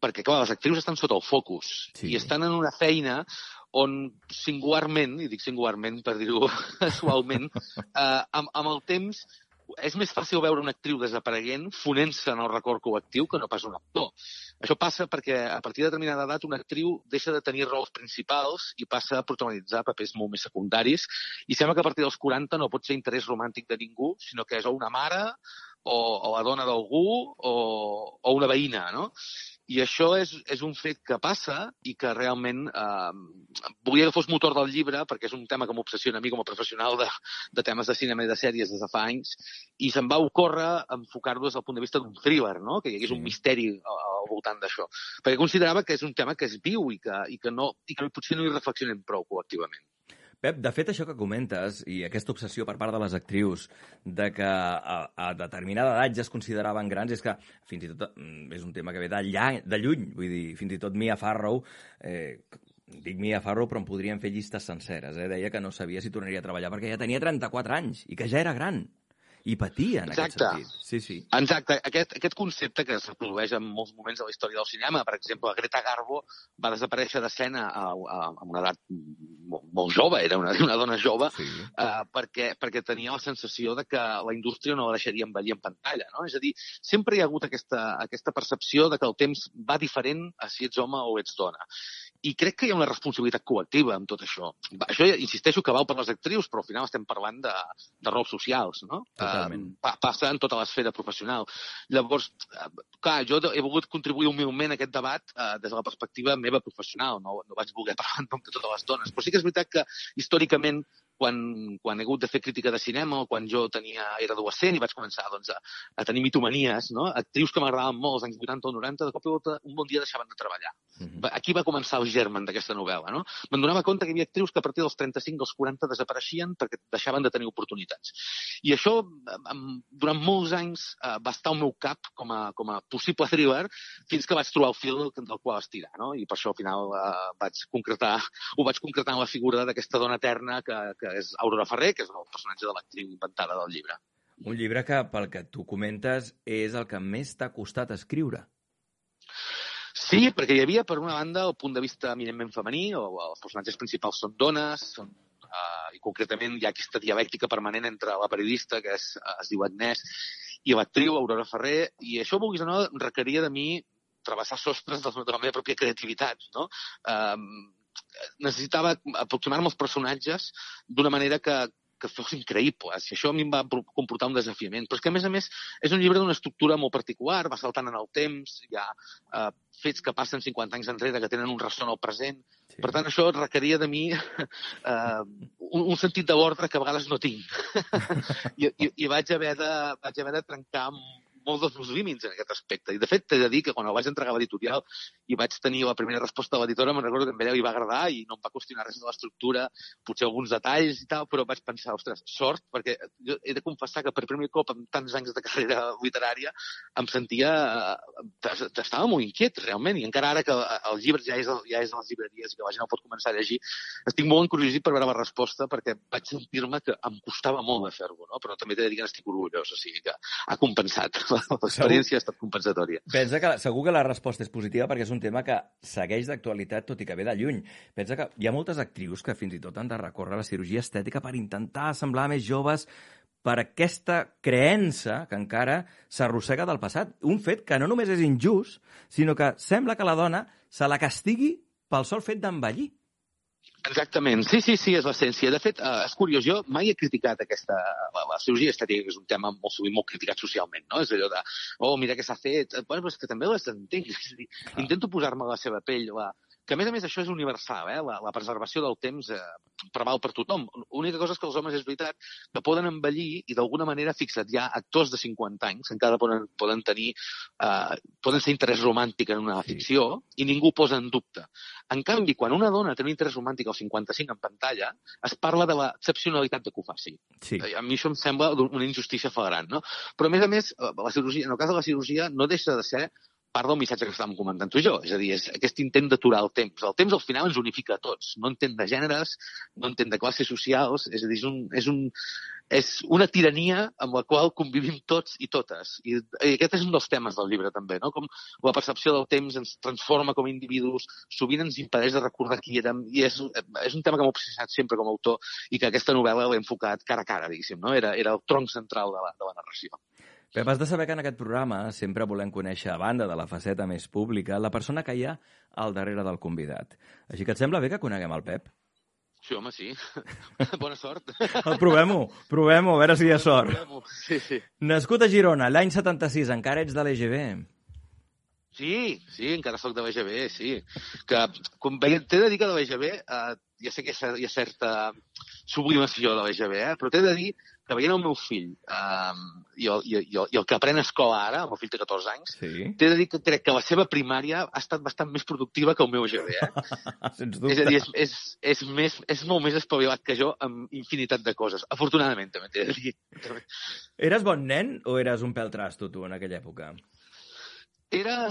[SPEAKER 13] perquè, clar, les actrius estan sota el focus sí. i estan en una feina on singularment, i dic singularment per dir-ho [laughs] suaument, eh, amb, amb el temps és més fàcil veure una actriu desapareguent fonent-se en el record col·lectiu que no pas un actor. Això passa perquè a partir de determinada edat una actriu deixa de tenir rols principals i passa a protagonitzar papers molt més secundaris i sembla que a partir dels 40 no pot ser interès romàntic de ningú, sinó que és o una mare o, o la dona d'algú o, o una veïna, no? I això és, és un fet que passa i que realment eh, volia que fos motor del llibre perquè és un tema que m'obsessiona a mi com a professional de, de temes de cinema i de sèries des de fa anys i se'm va ocórrer enfocar-ho des del punt de vista d'un thriller, no? que hi hagués un misteri al, al voltant d'això. Perquè considerava que és un tema que és viu i que, i que, no, i que potser no hi reflexionem prou col·lectivament.
[SPEAKER 4] Pep, de fet, això que comentes, i aquesta obsessió per part de les actrius de que a, a determinada edat ja es consideraven grans, és que fins i tot mm, és un tema que ve de, lla, de lluny. Vull dir, fins i tot Mia Farrow, eh, dic Mia Farrow, però en podríem fer llistes senceres. Eh? Deia que no sabia si tornaria a treballar perquè ja tenia 34 anys i que ja era gran. I patia, en
[SPEAKER 13] Exacte.
[SPEAKER 4] aquest sentit. Sí, sí.
[SPEAKER 13] Exacte. Aquest, aquest concepte que es reprodueix en molts moments de la història del cinema, per exemple, Greta Garbo va desaparèixer d'escena a, a, a una edat molt, molt jove, era una, [laughs] una dona jove, sí. uh, perquè, perquè tenia la sensació de que la indústria no la deixaria envellir en pantalla. No? És a dir, sempre hi ha hagut aquesta, aquesta percepció de que el temps va diferent a si ets home o ets dona. I crec que hi ha una responsabilitat col·lectiva amb tot això. Això, insisteixo, que val per les actrius, però al final estem parlant de, de rols socials, no?
[SPEAKER 4] Totalment.
[SPEAKER 13] Pa, passa en tota l'esfera professional. Llavors, eh, clar, jo he volgut contribuir humilment a aquest debat eh, des de la perspectiva meva professional. No, no vaig voler [laughs] parlar en nom de totes les dones. Però sí que és veritat que, històricament, quan, quan he hagut de fer crítica de cinema o quan jo tenia, era adolescent i vaig començar doncs, a, a tenir mitomanies, no? actrius que m'agradaven molt als anys 80 o 90, de cop i volta un bon dia deixaven de treballar.
[SPEAKER 4] Mhm.
[SPEAKER 13] Va- Aquí va començar el germen d'aquesta novel·la. No? Me'n donava compte que hi havia actrius que a partir dels 35 als 40 desapareixien perquè deixaven de tenir oportunitats. I això, durant molts anys, eh, va estar al meu cap com a, com a possible thriller fins que vaig trobar el fil del, del qual estirar. No? I per això al final eh, vaig concretar, ho vaig concretar en la figura d'aquesta dona eterna que, que és Aurora Ferrer, que és el personatge de l'actriu inventada del llibre.
[SPEAKER 4] Un llibre que, pel que tu comentes, és el que més t'ha costat escriure.
[SPEAKER 13] Sí, perquè hi havia, per una banda, el punt de vista eminentment femení, o els personatges principals són dones, són, uh, i concretament hi ha aquesta dialèctica permanent entre la periodista, que és, uh, es diu Agnès, i l'actriu Aurora Ferrer, i això, vulguis o no, requeria de mi travessar sostres de la meva pròpia creativitat, no? Um, necessitava aproximar-me als personatges d'una manera que, que fossin creïbles. I això a mi em va comportar un desafiament. Però és que, a més a més, és un llibre d'una estructura molt particular, va saltant en el temps, hi ha eh, fets que passen 50 anys enrere que tenen un ressò en el present. Sí. Per tant, això requeria de mi eh, un, un sentit de l'ordre que a vegades no tinc. [laughs] I, i, i vaig, haver de, vaig haver de trencar amb molts dels meus límits en aquest aspecte. I, de fet, t'he de dir que quan el vaig entregar a l'editorial i vaig tenir la primera resposta de l'editora, me'n recordo que a ella li va agradar i no em va qüestionar res de l'estructura, potser alguns detalls i tal, però vaig pensar, ostres, sort, perquè jo he de confessar que per primer cop en tants anys de carrera [laughs] literària em sentia... eh, Estava molt inquiet, realment, i encara ara que el llibre ja és, ja és a les llibreries i que la gent el pot començar a llegir, estic molt encuriosit per veure la resposta perquè vaig sentir-me que em costava molt de fer-lo, no? però també t'he de dir que n'estic orgullós, o sigui que ha compensat. L'experiència ha estat compensatòria.
[SPEAKER 4] Pensa que segur que la resposta és positiva perquè és un tema que segueix d'actualitat tot i que ve de lluny. Pensa que hi ha moltes actrius que fins i tot han de recórrer a la cirurgia estètica per intentar semblar més joves per aquesta creença que encara s'arrossega del passat. Un fet que no només és injust, sinó que sembla que la dona se la castigui pel sol fet d'envellir.
[SPEAKER 13] Exactament, sí, sí, sí, és l'essència. De fet, eh, és curiós, jo mai he criticat aquesta, la, la cirurgia estètica, que és un tema molt sovint molt criticat socialment, no? És allò de, oh, mira què s'ha fet. Eh, Bueno, però és que també les entenc. Intento posar-me a la seva pell, la, que a més a més això és universal, eh? la, la preservació del temps eh, preval per tothom. L'única cosa és que els homes és veritat que poden envellir i d'alguna manera, fixa't, hi ha actors de 50 anys que encara poden, poden tenir, eh, poden ser interès romàntic en una ficció i ningú posa en dubte. En canvi, quan una dona té un interès romàntic als 55 en pantalla, es parla de l'excepcionalitat de que ho faci.
[SPEAKER 4] Sí.
[SPEAKER 13] A mi això em sembla una injustícia flagrant, no? Però, a més a més, eh, la cirurgia, en el cas de la cirurgia, no deixa de ser part del missatge que estàvem comentant tu i jo. És a dir, és aquest intent d'aturar el temps. El temps al final ens unifica a tots. No entén de gèneres, no entén de classes socials, és a dir, és, un, és, un, és una tirania amb la qual convivim tots i totes. I, I aquest és un dels temes del llibre també, no? Com la percepció del temps ens transforma com a individus, sovint ens impedeix de recordar qui érem, i és, és un tema que m'ha obsessionat sempre com a autor i que aquesta novel·la l'he enfocat cara a cara, diguéssim, no? Era, era el tronc central de la, de la narració.
[SPEAKER 4] Pep, has de saber que en aquest programa sempre volem conèixer, a banda de la faceta més pública, la persona que hi ha al darrere del convidat. Així que et sembla bé que coneguem el Pep?
[SPEAKER 13] Sí, home, sí. [laughs] Bona sort.
[SPEAKER 4] El provem-ho, provem-ho, a veure si hi ha sort.
[SPEAKER 13] Sí, sí.
[SPEAKER 4] Nascut a Girona, l'any 76, encara ets de l'EGB.
[SPEAKER 13] Sí, sí, encara sóc de l'EGB, sí. Que, com veiem, t'he de dir que de l'EGB, eh, ja sé que hi ha, cer- hi ha certa sublimació de l'EGB, eh, però t'he de dir que veient el meu fill eh, i, el, i, el, i el que aprèn a escola ara, el meu fill té 14 anys,
[SPEAKER 4] sí.
[SPEAKER 13] t'he de dir que crec que la seva primària ha estat bastant més productiva que el meu EGB, eh? [laughs]
[SPEAKER 4] Sens
[SPEAKER 13] és a dir, és, és, és, més, és molt més espavilat que jo amb infinitat de coses. Afortunadament, també t'he de dir.
[SPEAKER 4] Eres bon nen o eres un pèl trasto, tu, en aquella època?
[SPEAKER 13] Era,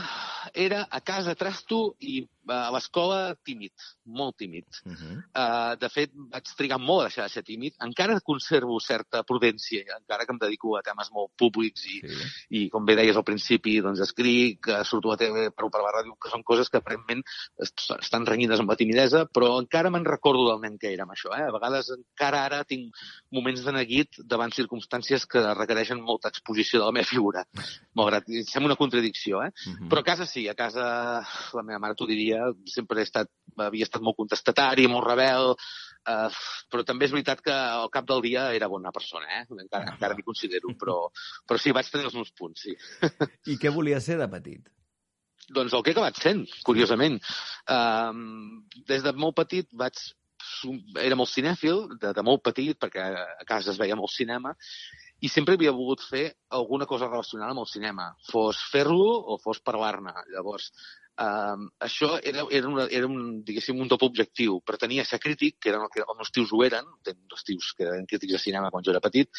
[SPEAKER 13] era a casa trasto i a l'escola tímid, molt tímid.
[SPEAKER 4] Uh -huh.
[SPEAKER 13] Uh, de fet, vaig trigar molt a deixar de ser tímid. Encara conservo certa prudència, encara que em dedico a temes molt públics i, sí. i com bé deies al principi, doncs escric, que surto a TV, parlo per la ràdio, que són coses que aparentment est- estan renyides amb la timidesa, però encara me'n recordo del nen que era amb això. Eh? A vegades encara ara tinc moments de neguit davant circumstàncies que requereixen molta exposició de la meva figura, malgrat sembla una contradicció, eh?
[SPEAKER 4] Mhm.
[SPEAKER 13] Però a casa sí, a casa la meva mare t'ho diria, sempre he estat, havia estat molt contestatari, molt rebel, uh, però també és veritat que al cap del dia era bona persona, eh? encara, encara m'hi considero, [laughs] però, però sí, vaig tenir els meus punts, sí.
[SPEAKER 4] I què volies ser de petit?
[SPEAKER 13] Doncs el que he acabat sent, curiosament. Um, des de molt petit vaig era molt cinèfil, de, de molt petit, perquè a casa es veia molt cinema, i sempre havia volgut fer alguna cosa relacionada amb el cinema, fos fer-lo o fos parlar-ne. Llavors, Um, això era, era, una, era un, diguéssim, un doble objectiu. Pretenia ser crític, que eren el que els meus tios ho eren, dos tios que eren crítics de cinema quan jo era petit,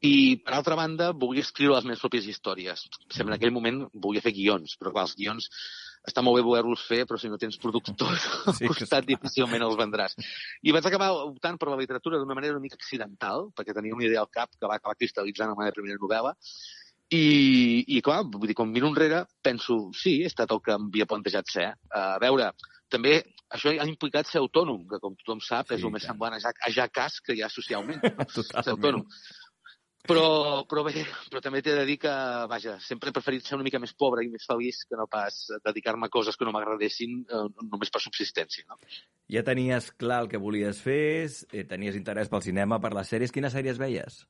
[SPEAKER 13] i, per altra banda, volia escriure les meves pròpies històries. Sembla en aquell moment volia fer guions, però clar, els guions està molt bé voler-los fer, però si no tens productors [laughs] al sí, costat difícilment els vendràs. I vaig acabar optant per la literatura d'una manera una mica accidental, perquè tenia una idea al cap que va acabar cristal·litzant en la meva primera novel·la, i, i clar, vull dir, quan miro enrere, penso, sí, he estat el que m'havia plantejat ser. A veure, també això ha implicat ser autònom, que com tothom sap sí, és el més semblant a ja, a ja cas que hi ha socialment. [laughs] ser autònom. Però, però bé, però també t'he de dir que, vaja, sempre he preferit ser una mica més pobre i més feliç que no pas dedicar-me a coses que no m'agradessin eh, només per subsistència, no?
[SPEAKER 4] Ja tenies clar el que volies fer, eh, tenies interès pel cinema, per les sèries. Quines sèries veies?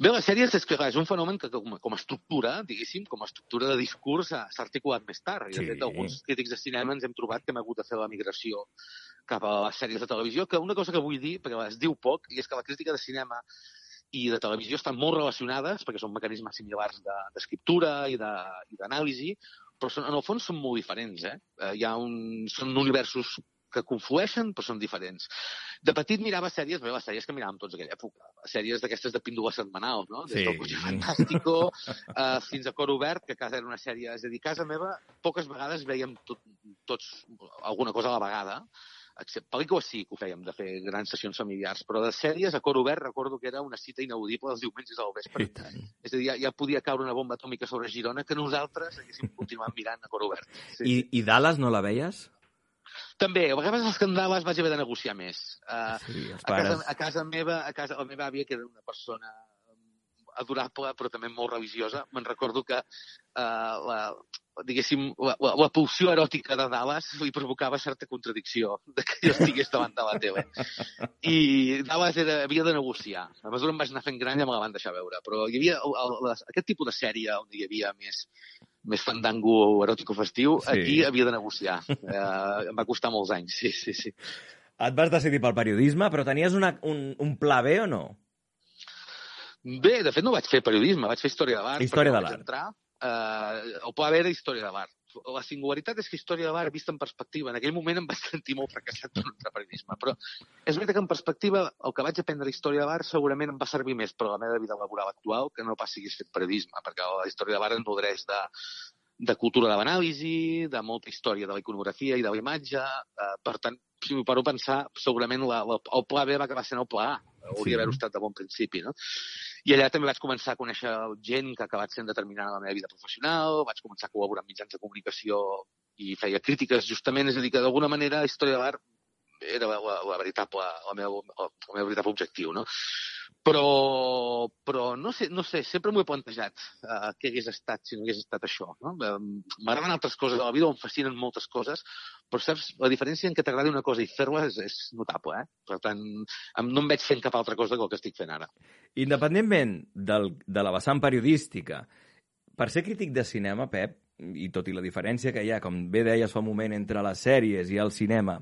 [SPEAKER 13] Bé, les sèries és que és un fenomen que com, com a estructura, diguéssim, com a estructura de discurs s'ha s'ha articulat més tard. I, de
[SPEAKER 4] Sí.
[SPEAKER 13] fet, alguns crítics de cinema ens hem trobat que hem hagut de fer la migració cap a les sèries de televisió, que una cosa que vull dir, perquè es diu poc, i és que la crítica de cinema i de televisió estan molt relacionades, perquè són mecanismes similars de- d'escriptura de- i d'anàlisi, però són, en el fons són molt diferents. Eh? Eh, Hi ha un, són universos que conflueixen, però són diferents. De petit mirava sèries, bé, les sèries que miràvem tots aquella època, sèries d'aquestes de píndola setmanal, no? Des
[SPEAKER 4] Sí.
[SPEAKER 13] del Cotxe Fantàstico uh, fins a Cor Obert, que a casa era una sèrie... És a dir, casa meva poques vegades veiem tot, tots alguna cosa a la vegada, excepte pel·lícules sí que ho fèiem, de fer grans sessions familiars, però de sèries a Cor Obert recordo que era una cita inaudible els diumenges al vespre. És a dir, ja, ja podia caure una bomba atòmica sobre Girona que nosaltres haguéssim continuat mirant a Cor Obert. Sí.
[SPEAKER 4] I, I Dallas no la veies?
[SPEAKER 13] També, a vegades els candales vaig haver de negociar més. Uh,
[SPEAKER 4] Sí,
[SPEAKER 13] a, casa, a casa meva, a casa, la meva àvia, que era una persona adorable, però també molt religiosa, me'n recordo que uh, la, diguéssim, la, la, la pulsió eròtica de Dallas li provocava certa contradicció de que jo estigués davant de la tele. I Dallas era, havia de negociar. A mesura em vaig anar fent gran ja me la van deixar veure, però hi havia el, el, les, aquest tipus de sèrie on hi havia més, més fandango eròtico festiu,
[SPEAKER 4] sí.
[SPEAKER 13] aquí havia de negociar. Eh, em va costar molts anys, sí, sí, sí.
[SPEAKER 4] Et vas decidir pel periodisme, però tenies una, un, un pla B o no?
[SPEAKER 13] Bé, de fet no vaig fer periodisme, vaig fer història de l'art.
[SPEAKER 4] Història de l'art.
[SPEAKER 13] Entrar, eh, pla B era història de l'art. La singularitat és que història de l'art, vista en perspectiva, en aquell moment em vaig sentir molt fracassat per entrar periodisme, però és veritat que en perspectiva el que vaig aprendre a història de l'art segurament em va servir més per a la meva vida laboral actual que no pas si hagués fet periodisme, perquè la història de l'art em nodreix de, de cultura de l'anàlisi, de molta història de la iconografia i de la imatge. Eh, per tant, si m'ho paro a pensar, segurament la, la, el pla B va acabar sent el pla A. Hauria
[SPEAKER 4] Sí.
[SPEAKER 13] d'haver-ho estat de bon principi, no? I allà també vaig començar a conèixer gent que ha acabat sent determinant en la meva vida professional, vaig començar a col·laborar amb mitjans de comunicació i feia crítiques, justament, és a dir, que d'alguna manera la història de l'art era la, la, la veritable, el meu, el, meu veritable objectiu, no? Però, però no, sé, no sé, sempre m'ho he plantejat, uh, què hagués estat si no hagués estat això. No? Em- M'agraden altres coses de la vida, em fascinen moltes coses, però saps, la diferència en què t'agradi una cosa i fer-la és, és notable, eh? Per tant, no em veig fent cap altra cosa que el que estic fent ara.
[SPEAKER 4] Independentment del, de la vessant periodística, per ser crític de cinema, Pep, i tot i la diferència que hi ha, com bé deies fa un moment, entre les sèries i el cinema,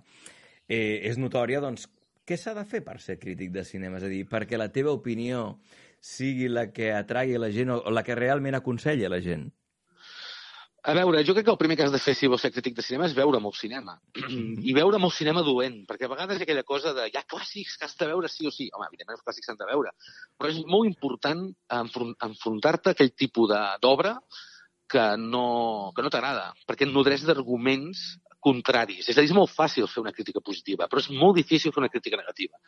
[SPEAKER 4] eh, és notòria, doncs, què s'ha de fer per ser crític de cinema? És a dir, perquè la teva opinió sigui la que atragui la gent o, la que realment aconsella la gent?
[SPEAKER 13] A veure, jo crec que el primer que has de fer si vols ser crític de cinema és veure molt cinema. I veure molt cinema dolent, perquè a vegades hi ha aquella cosa de hi ha clàssics que has de veure sí o sí. Home, evidentment els clàssics s'han de veure, però és molt important enfron- enfrontar-te a aquell tipus d'obra que no, que no t'agrada, perquè et nodreix d'arguments contraris. És a dir, és molt fàcil fer una crítica positiva, però és molt difícil fer una crítica negativa.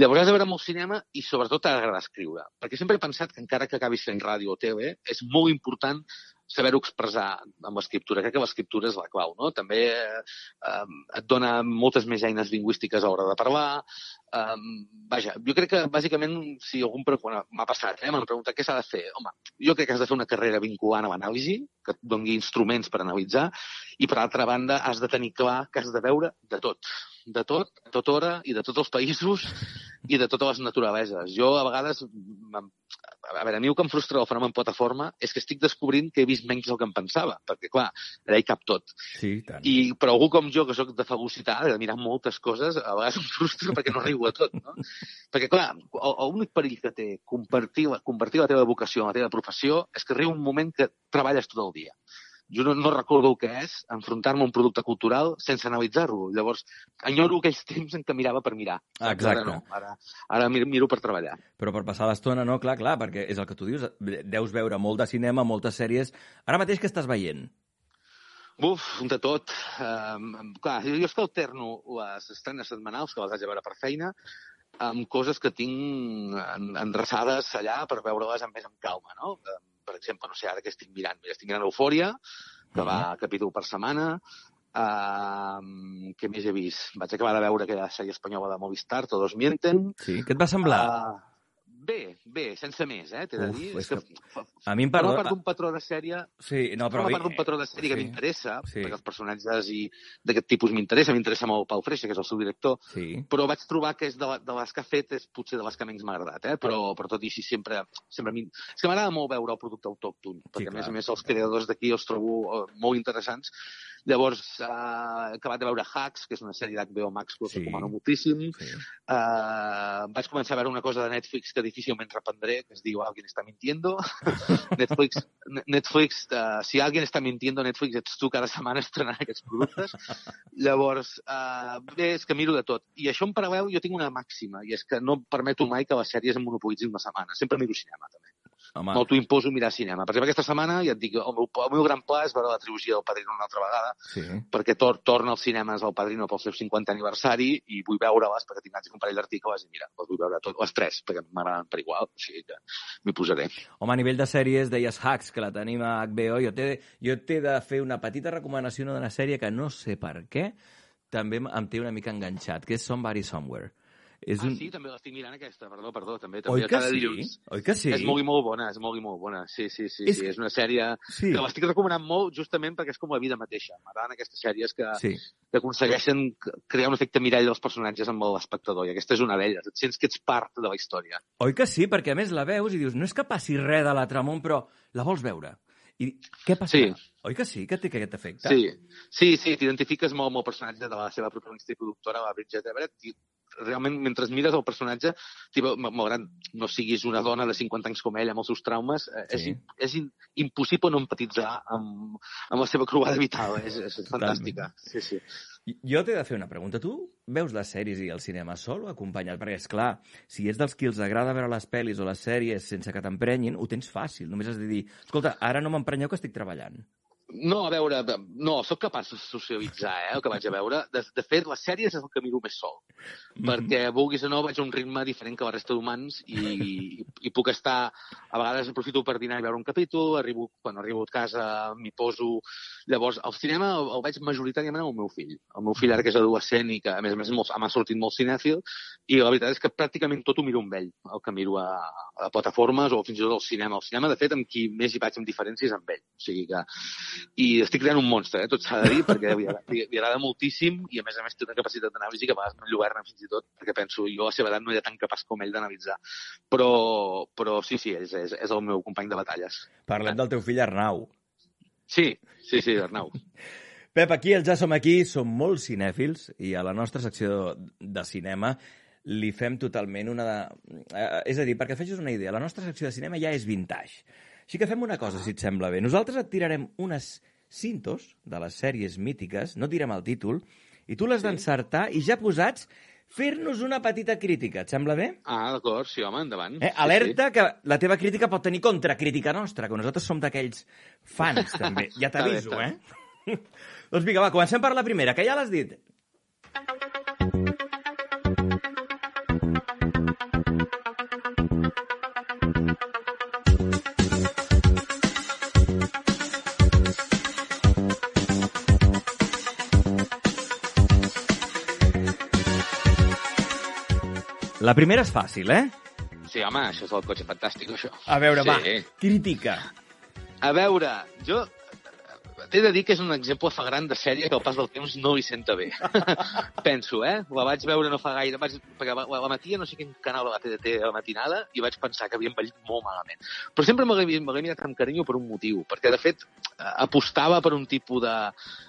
[SPEAKER 13] Llavors has de veure molt cinema i sobretot t'ha d'agradar escriure. Perquè sempre he pensat que encara que acabis fent ràdio o TV, és molt important saber-ho expressar amb l'escriptura. Crec que l'escriptura és la clau, no? També eh, et dona moltes més eines lingüístiques a l'hora de parlar. Eh, vaja, jo crec que bàsicament, si algun quan m'ha passat, eh, m'han preguntat què s'ha de fer. Home, jo crec que has de fer una carrera vinculant a l'anàlisi, que et doni instruments per analitzar, i per altra banda has de tenir clar que has de veure de tot de tot, a tota hora i de tots els països i de totes les naturaleses. Jo a vegades, a veure, a mi el que em frustra del fenomen plataforma és que estic descobrint que he vist menys del que em pensava, perquè, clar, allà hi cap tot.
[SPEAKER 4] Sí, i tant.
[SPEAKER 13] I, però algú com jo, que sóc de fagocitar, de mirar moltes coses, a vegades em frustra perquè no arribo a tot, no? Perquè, clar, el- l'únic perill que té convertir, la- convertir la teva vocació en la teva professió és que arriba un moment que treballes tot el dia. Jo no, no recordo el que és enfrontar-me a un producte cultural sense analitzar-lo. Llavors, enyoro aquells temps en què mirava per mirar.
[SPEAKER 4] Ah,
[SPEAKER 13] Ara
[SPEAKER 4] exacte.
[SPEAKER 13] no, ara, ara miro, per treballar.
[SPEAKER 4] Però per passar l'estona, no? Clar, clar, perquè és el que tu dius. Deus veure molt de cinema, moltes sèries. Ara mateix que estàs veient?
[SPEAKER 13] Buf, un de tot. Um, clar, jo és que alterno les estrenes setmanals, que les haig de veure per feina, amb coses que tinc en, endreçades allà per veure-les amb més amb calma, no? Um, per exemple, no sé, ara que estic mirant, mira, estic mirant Eufòria, que va capítol per setmana, Uh, què més he vist? Vaig acabar de veure aquella sèrie espanyola de Movistar, Todos mienten.
[SPEAKER 4] Sí, què et va semblar?
[SPEAKER 13] Uh, bé, bé, sense més, eh, t'he de
[SPEAKER 4] Uf,
[SPEAKER 13] dir.
[SPEAKER 4] és
[SPEAKER 13] És que,
[SPEAKER 4] que a mi em perdona-
[SPEAKER 13] part d'un patró de sèrie
[SPEAKER 4] Sí, no, però...
[SPEAKER 13] Forma part d'un patró de sèrie que
[SPEAKER 4] sí,
[SPEAKER 13] m'interessa,
[SPEAKER 4] sí.
[SPEAKER 13] perquè els personatges i d'aquest tipus m'interessa, m'interessa molt Pau Freixa, que és el seu director,
[SPEAKER 4] Sí.
[SPEAKER 13] però vaig trobar que és de, de les que ha fet és potser de les que menys m'ha agradat, eh? però, però tot i així sempre... sempre és que m'agrada molt veure el producte autòcton, perquè a més a més els creadors d'aquí els trobo eh, molt interessants. Llavors, eh, he acabat de veure Hacks, que és una sèrie d'HBO Max que us
[SPEAKER 4] Sí.
[SPEAKER 13] recomano moltíssim.
[SPEAKER 4] Sí.
[SPEAKER 13] Eh, vaig començar a veure una cosa de Netflix que difícilment reprendré, que es diu Alguien está mintiendo. [laughs] Netflix, Netflix eh, si alguien està mintiendo, Netflix ets tu cada setmana estrenant aquests productes. Llavors, eh, bé, és que miro de tot. I això en paral·lel jo tinc una màxima, i és que no permeto mai que les sèries em monopolitzin una setmana. Sempre miro cinema, també.
[SPEAKER 4] Home,
[SPEAKER 13] M'autoimposo mirar cinema. Per exemple, aquesta setmana, ja et dic, el meu, el meu gran pla és veure la trilogia del Padrino una altra vegada,
[SPEAKER 4] sí.
[SPEAKER 13] perquè tor torna als cinemes el Padrino pel seu 50 aniversari i vull veure-les perquè tinc un parell d'articles i mira, les vull veure tot, les tres, perquè m'agraden per igual, o sigui que m'hi posaré.
[SPEAKER 4] Home, a nivell de sèries, deies Hacks, que la tenim a HBO. Jo t'he jo de fer una petita recomanació d'una sèrie que no sé per què també em té una mica enganxat, que és Somebody Somewhere. És
[SPEAKER 13] Ah,
[SPEAKER 4] un...
[SPEAKER 13] sí, també l'estic mirant aquesta, perdó, perdó, també.
[SPEAKER 4] Oi
[SPEAKER 13] també
[SPEAKER 4] que
[SPEAKER 13] cada
[SPEAKER 4] sí?
[SPEAKER 13] dilluns.
[SPEAKER 4] Oi que sí?
[SPEAKER 13] És molt i molt bona, és molt i molt bona. Sí, sí, sí,
[SPEAKER 4] És
[SPEAKER 13] és, sí. és una sèrie
[SPEAKER 4] Sí.
[SPEAKER 13] que l'estic recomanant molt justament perquè és com la vida mateixa. M'agraden aquestes sèries que,
[SPEAKER 4] Sí.
[SPEAKER 13] que aconsegueixen crear un efecte mirall dels personatges amb l'espectador, i aquesta és una d'elles. Et sents que ets part de la història.
[SPEAKER 4] Oi que sí? Perquè a més la veus i dius, no és que passi res de la Tramont, però la vols veure. I què passarà?
[SPEAKER 13] Sí.
[SPEAKER 4] Oi que sí, que té aquest efecte?
[SPEAKER 13] Sí, sí, sí t'identifiques molt amb el personatge de la seva protagonista i productora, la Bridget Everett, i realment, mentre mires el personatge, tipo, ma- malgrat no siguis una dona de 50 anys com ell, amb els seus traumes, eh, és,
[SPEAKER 4] Sí.
[SPEAKER 13] és in, impossible no empatitzar amb, amb la seva croada vital. És, és fantàstica. Sí, sí.
[SPEAKER 4] Jo t'he de fer una pregunta. Tu veus les sèries i el cinema sol o acompanyat? Perquè, és clar, si és dels qui els agrada veure les pel·lis o les sèries sense que t'emprenyin, ho tens fàcil. Només has de dir, escolta, ara no m'emprenyeu que estic treballant.
[SPEAKER 13] No, a veure, no, sóc capaç de socialitzar, eh, el que vaig a veure. De, de fet, les sèries és el que miro més sol. Perquè, vulguis o no, vaig a un ritme diferent que la resta d'humans i, i, i puc estar... A vegades aprofito per dinar i veure un capítol, arribo, quan arribo a casa m'hi poso... Llavors, el cinema el, el veig majoritàriament amb el meu fill. El meu fill ara que és adolescent i que, a més a més, m'ha sortit molt cinèfil, i la veritat és que pràcticament tot ho miro amb ell, el que miro a, a plataformes o fins i tot al cinema. El cinema, de fet, amb qui més hi vaig amb diferències amb ell. O sigui que... I estic creant un monstre, eh, tot s'ha de dir, [laughs] perquè li li, li agrada moltíssim i, a més a més, té una capacitat d'anàlisi que a vegades m'enlluerna fins i tot, perquè penso, jo a la seva edat no era tan capaç com ell d'analitzar. Però, però sí, sí, és, és, és el meu company de batalles.
[SPEAKER 4] Parlem del teu fill Arnau.
[SPEAKER 13] Sí, sí, sí, Arnau. [laughs]
[SPEAKER 4] Pep, aquí el Ja som aquí, som molt cinèfils i a la nostra secció de cinema li fem totalment una... De... Eh, és a dir, perquè feixis una idea, la nostra secció de cinema ja és vintage. Així que fem una cosa, si et sembla bé. Nosaltres et tirarem unes cintos de les sèries mítiques, no direm el títol, i tu l'has d'encertar i ja posats fer-nos una petita crítica. Et sembla bé?
[SPEAKER 13] Ah, d'acord, sí, home, endavant.
[SPEAKER 4] Eh, alerta que la teva crítica pot tenir contracrítica nostra, que nosaltres som d'aquells fans, [laughs] també. Ja t'aviso, eh? [laughs] doncs vinga, va, comencem per la primera, que ja l'has dit. La primera és fàcil, eh?
[SPEAKER 13] Sí, home, això és el cotxe fantàstic, això.
[SPEAKER 4] A veure,
[SPEAKER 13] sí.
[SPEAKER 4] va, crítica.
[SPEAKER 13] A veure, jo... t'he de dir que és un exemple flagrant de sèrie que al pas del temps no li senta bé. [laughs] Penso, eh? La vaig veure no fa gaire, vaig, perquè la, la matia no sé quin canal de la TDT a la matinada i vaig pensar que havia envellit molt malament. Però sempre me l'he mirat amb carinyo per un motiu, perquè de fet apostava per un tipus de,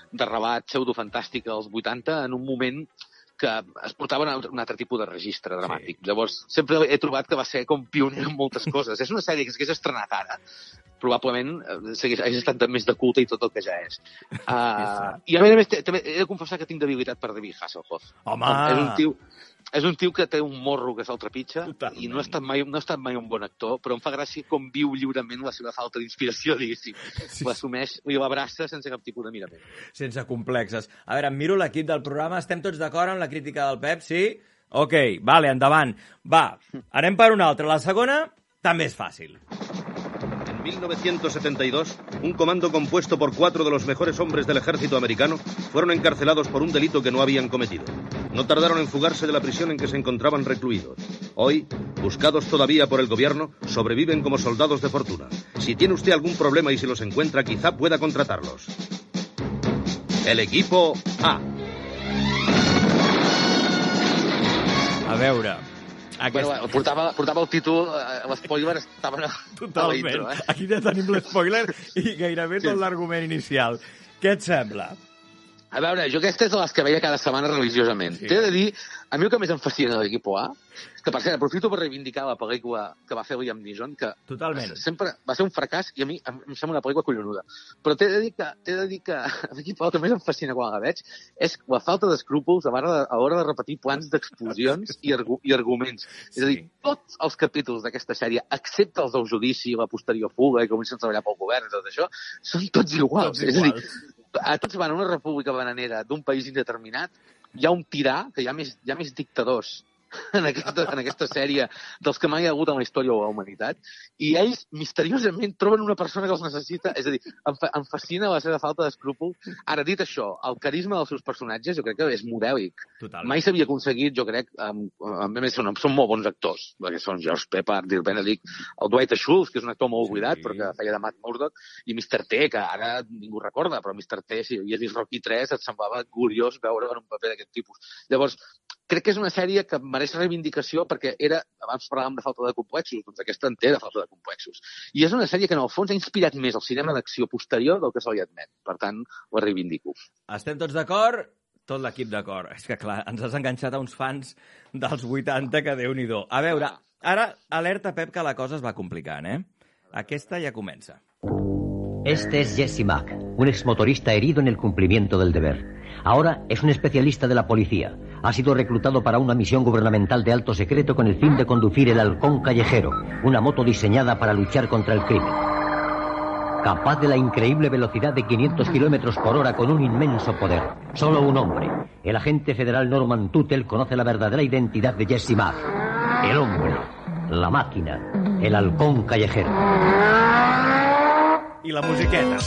[SPEAKER 13] de rebat pseudofantàstic als 80 en un moment que es portava un, un altre tipus de registre dramàtic. Sí. Llavors, sempre he trobat que va ser com pioner en moltes coses. és una sèrie que s'hagués estrenat ara, probablement eh, s'hagués hagués estat més de culte i tot el que ja és. [laughs] Uh, I a més a més, també he de confessar que tinc debilitat per David Hasselhoff.
[SPEAKER 4] Home!
[SPEAKER 13] És un tio, és un tio que té un morro que se'l trepitja i no ha, estat mai, no ha estat mai un bon actor, però em fa gràcia com viu lliurement la seva falta d'inspiració, [laughs] diguéssim. Sí. L'assumeix i l'abraça sense cap tipus de mirament.
[SPEAKER 4] Sense complexes. A veure, em miro l'equip del programa. Estem tots d'acord amb la crítica del Pep, sí? Ok, vale, endavant. Va, anem per una altra. La segona també és fàcil.
[SPEAKER 14] En 1972, un comando compuesto por cuatro de los mejores hombres del ejército americano fueron encarcelados por un delito que no habían cometido. No tardaron en fugarse de la prisión en que se encontraban recluidos. Hoy, buscados todavía por el gobierno, sobreviven como soldados de fortuna. Si tiene usted algún problema y si los encuentra, quizá pueda contratarlos. El equipo A.
[SPEAKER 4] A.
[SPEAKER 13] Aquest... Bueno, portava, portava el títol, eh, l'espoiler estava a
[SPEAKER 4] Totalment.
[SPEAKER 13] la intro, eh?
[SPEAKER 4] Aquí ja tenim l'espoiler i gairebé tot l'argument inicial. Què et sembla?
[SPEAKER 13] A veure, jo aquesta és de les que veia cada setmana religiosament. Sí. T'he de dir, a mi el que més em fascina de l'equip A, que per cert, aprofito per reivindicar la pel·lícula que va fer Liam Neeson, que
[SPEAKER 4] Totalment.
[SPEAKER 13] sempre va ser un fracàs i a mi em, em sembla una pel·lícula collonuda. Però t'he de dir que, t'he de dir que [laughs] A el que més em fascina quan la veig és la falta d'escrúpols a l'hora de, a l'hora de repetir plans d'explosions i, argu i arguments. És a dir, tots els capítols d'aquesta sèrie, excepte els del judici, la posterior fuga i comencen a treballar pel govern i tot això, són tots iguals.
[SPEAKER 4] Tots
[SPEAKER 13] És a dir,
[SPEAKER 4] iguals.
[SPEAKER 13] a tots van a una república bananera d'un país indeterminat, hi ha un tirà, que hi ha més, hi ha més dictadors [laughs] en aquesta, en aquesta sèrie dels que mai hi ha hagut en la història de la humanitat, i ells misteriosament troben una persona que els necessita, és a dir, em, fa, em fascina la seva falta d'escrúpol. Ara, dit això, el carisma dels seus personatges jo crec que és modèlic.
[SPEAKER 4] Total.
[SPEAKER 13] Mai s'havia aconseguit, jo crec, amb, amb, més són, són molt bons actors, perquè són George Peppard, Dirk Benedict, el Dwight Schultz, que és un actor molt oblidat, però que feia de Matt Murdock, i Mr. T, que ara ningú recorda, però Mr. T, si havies vist Rocky 3, et semblava curiós veure en un paper d'aquest tipus. Llavors, crec que és una sèrie que mereix reivindicació perquè era, abans parlàvem de falta de complexos, doncs aquesta en té de falta de complexos. I és una sèrie que en el fons ha inspirat més el cinema d'acció posterior del que se li admet. Per tant, la reivindico.
[SPEAKER 4] Estem tots d'acord? Tot l'equip d'acord. És que, clar, ens has enganxat a uns fans dels 80 que déu nhi A veure, ara, alerta, Pep, que la cosa es va complicant, eh? Aquesta ja comença.
[SPEAKER 15] Este es Jesse Mack, un exmotorista herido en el cumplimiento del deber. Ahora es un especialista de la policía. Ha sido reclutado para una misión gubernamental de alto secreto con el fin de conducir el Halcón Callejero, una moto diseñada para luchar contra el crimen. Capaz de la increíble velocidad de 500 kilómetros por hora con un inmenso poder. Solo un hombre, el agente federal Norman Tuttle, conoce la verdadera identidad de Jesse Mack. El hombre, la máquina, el halcón callejero.
[SPEAKER 4] I la musiqueta.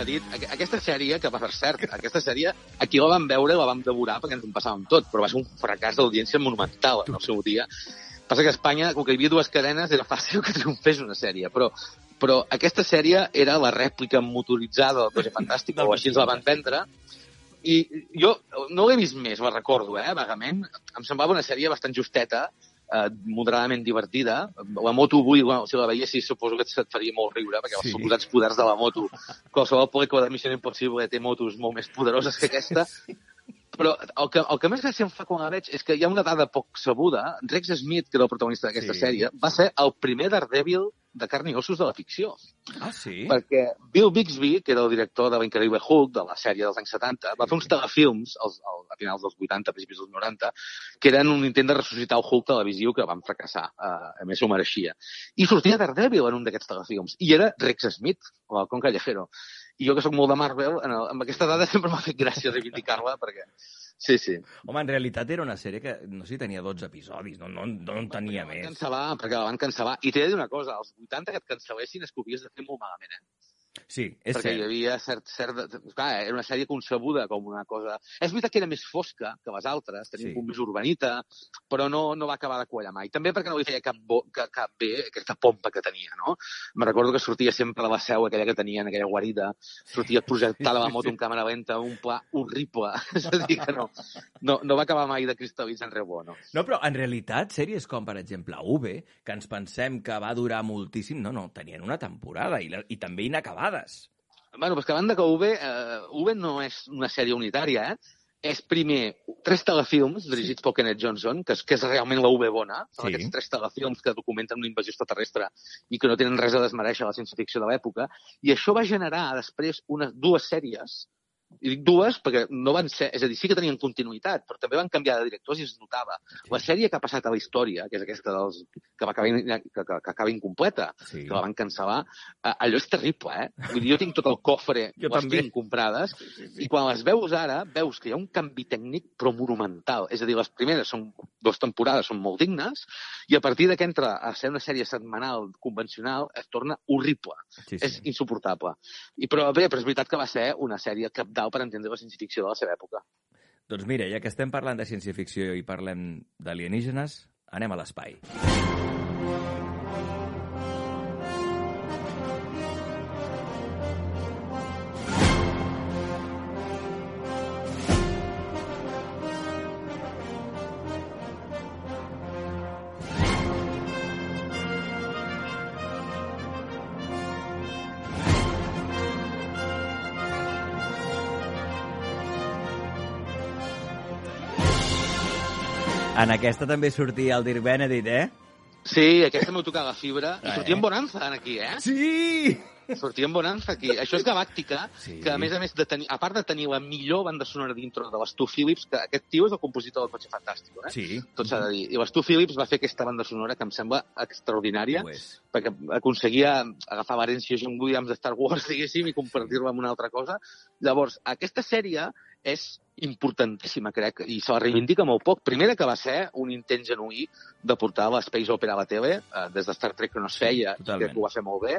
[SPEAKER 13] Com s'ha dit, aqu- aquesta sèrie, que per cert, aquesta sèrie, aquí la vam veure la vam devorar perquè ens en passàvem tot, però va ser un fracàs d'audiència monumental en el seu dia. Passa que a Espanya, com que hi havia dues cadenes, era fàcil que triomfés una sèrie, però, però aquesta sèrie era la rèplica motoritzada del Cotxe Fantàstic, o així ens la van vendre, i jo no l'he vist més, la recordo, eh, vagament. Em semblava una sèrie bastant justeta, eh, moderadament divertida. La moto avui, bueno, si la veiessis, suposo que et faria molt riure, perquè
[SPEAKER 4] Sí.
[SPEAKER 13] els suposats poders de la moto, qualsevol pel·lícula de Missió Impossible té motos molt més poderoses que aquesta, però el que, el que més gràcia em fa quan la veig és que hi ha una dada poc sabuda. Rex Smith, que era el protagonista d'aquesta
[SPEAKER 4] Sí.
[SPEAKER 13] sèrie, va ser el primer Daredevil de carn i ossos de la ficció.
[SPEAKER 4] Ah, sí?
[SPEAKER 13] Perquè Bill Bixby, que era el director de l'Increïble Hulk, de la sèrie dels anys 70, va fer uns telefilms als, als, a finals dels 80, principis dels 90, que eren un intent de ressuscitar el Hulk televisiu que van fracassar. Uh, a més, s'ho mereixia. I sortia Daredevil en un d'aquests telefilms. I era Rex Smith, o el Con Callejero. I jo, que sóc molt de Marvel, en el, amb aquesta dada sempre m'ha fet gràcia reivindicar-la, perquè... Sí, sí.
[SPEAKER 4] Home, en realitat era una sèrie que, no sé si tenia 12 episodis, no, no, no en tenia més.
[SPEAKER 13] Cancel·lar, perquè la van cancel·lar. I t'he de dir una cosa, als 80 que et cancel·lessin és que de fer molt malament, eh?
[SPEAKER 4] Sí, és
[SPEAKER 13] perquè
[SPEAKER 4] cert.
[SPEAKER 13] hi havia cert, cert... Clar, era una sèrie concebuda com una cosa... És veritat que era més fosca que les altres, tenia
[SPEAKER 4] Sí.
[SPEAKER 13] un punt més urbanita, però no, no va acabar de quallar mai. També perquè no li feia cap, bo, cap, cap bé aquesta pompa que tenia, no? Me recordo que sortia sempre a la seu aquella que tenia en aquella guarida, sortia projectada la moto en càmera lenta, un pla horrible. [laughs] És a dir, que no, no, no va acabar mai de cristal·litzar en res no?
[SPEAKER 4] No, però en realitat, sèries com, per exemple, UV, que ens pensem que va durar moltíssim, no, no, tenien una temporada i, la, i també inacabades.
[SPEAKER 13] Bueno, pues que a banda que UV, eh, UV no és una sèrie unitària, eh? És primer tres telefilms dirigits pel Kenneth Johnson, que és, que és realment la UV bona. Són
[SPEAKER 4] Sí.
[SPEAKER 13] aquests tres telefilms que documenten una invasió extraterrestre i que no tenen res a desmereixer la ciència-ficció de l'època. I això va generar després unes dues sèries i dic dues perquè no van ser... És a dir, sí que tenien continuïtat, però també van canviar de directors i es notava. La sèrie que ha passat a la història, que és aquesta dels, que, va acabar, in- que, que, que acaba incompleta,
[SPEAKER 4] Sí.
[SPEAKER 13] que la van cancel·lar, eh, allò és terrible, eh? Vull dir, jo tinc tot el cofre,
[SPEAKER 4] Jo
[SPEAKER 13] les
[SPEAKER 4] també.
[SPEAKER 13] tinc comprades, i quan les veus ara, veus que hi ha un canvi tècnic però monumental. És a dir, les primeres són dues temporades, són molt dignes, i a partir de que entra a ser una sèrie setmanal convencional, es torna horrible.
[SPEAKER 4] Sí, sí.
[SPEAKER 13] És insuportable. I, però bé, però és veritat que va ser una sèrie capdalt per entendre la ciència-ficció de la seva època.
[SPEAKER 4] Doncs mira, ja que estem parlant de ciència-ficció i parlem d'alienígenes, anem a l'espai. En aquesta també sortia el Dirk Benedict, eh?
[SPEAKER 13] Sí, aquesta m'ho tocava fibra. I
[SPEAKER 4] Ah,
[SPEAKER 13] sortia
[SPEAKER 4] eh?
[SPEAKER 13] en Bonanza, en aquí, eh?
[SPEAKER 4] Sí!
[SPEAKER 13] Sortia en Bonanza, aquí. Això és Galàctica,
[SPEAKER 4] Sí.
[SPEAKER 13] que a més a més, de tenir, a part de tenir la millor banda sonora dintre de l'Stu Phillips, que aquest tio és el compositor del Cotxe Fantàstico, eh?
[SPEAKER 4] Sí.
[SPEAKER 13] Tot s'ha de dir. I l'Stu Phillips va fer aquesta banda sonora que em sembla extraordinària, perquè aconseguia agafar l'herència John Williams de Star Wars, [laughs] diguéssim, i compartir-la amb una altra cosa. Llavors, aquesta sèrie és importantíssima, crec, i se la reivindica molt poc. Primera, que va ser un intent genuí de portar l'espace opera a la tele, eh, des de Star Trek que no es feia,
[SPEAKER 4] totalment.
[SPEAKER 13] crec que ho va fer molt bé,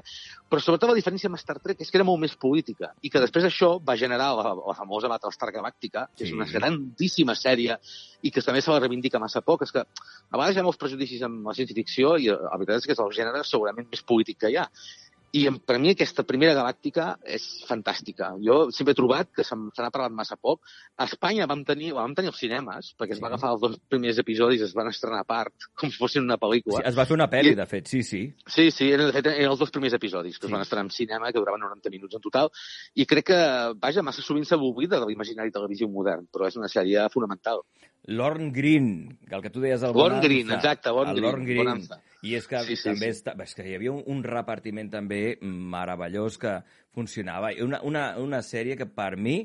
[SPEAKER 13] però sobretot la diferència amb Star Trek és que era molt més política, i que després això va generar la, la famosa Battlestar Galàctica, que és
[SPEAKER 4] Sí.
[SPEAKER 13] una grandíssima sèrie, i que també se la reivindica massa poc, és que a vegades hi ha molts prejudicis amb la ciència-ficció, i la veritat és que és el gènere segurament més polític que hi ha. I per mi aquesta primera galàctica és fantàstica. Jo sempre he trobat que se n'ha parlat massa poc. A Espanya vam tenir, vam tenir als cinemes, perquè es va agafar els dos primers episodis, es van estrenar a part, [laughs] com si fossin una
[SPEAKER 4] sí.
[SPEAKER 13] pel·lícula.
[SPEAKER 4] Es va fer una pel·li,
[SPEAKER 13] I-
[SPEAKER 4] de fet, sí, sí.
[SPEAKER 13] Sí, sí, eren, de fet, eren els dos primers episodis que
[SPEAKER 4] Sí.
[SPEAKER 13] es van estrenar en cinema, que duraven 90 minuts en total, i crec que, vaja, massa sovint s'ha oblidat de l'imaginari televisiu modern, però és una sèrie fonamental.
[SPEAKER 4] Lorne Green, el que tu deies del
[SPEAKER 13] Lorne. Green, exacte,
[SPEAKER 4] el
[SPEAKER 13] Green,
[SPEAKER 4] Lorne Green.
[SPEAKER 13] Bonanza.
[SPEAKER 4] I és que
[SPEAKER 13] Sí, sí,
[SPEAKER 4] també
[SPEAKER 13] sí.
[SPEAKER 4] Està, és que hi havia un, un repartiment també meravellós que funcionava. Una, una, una sèrie que per mi,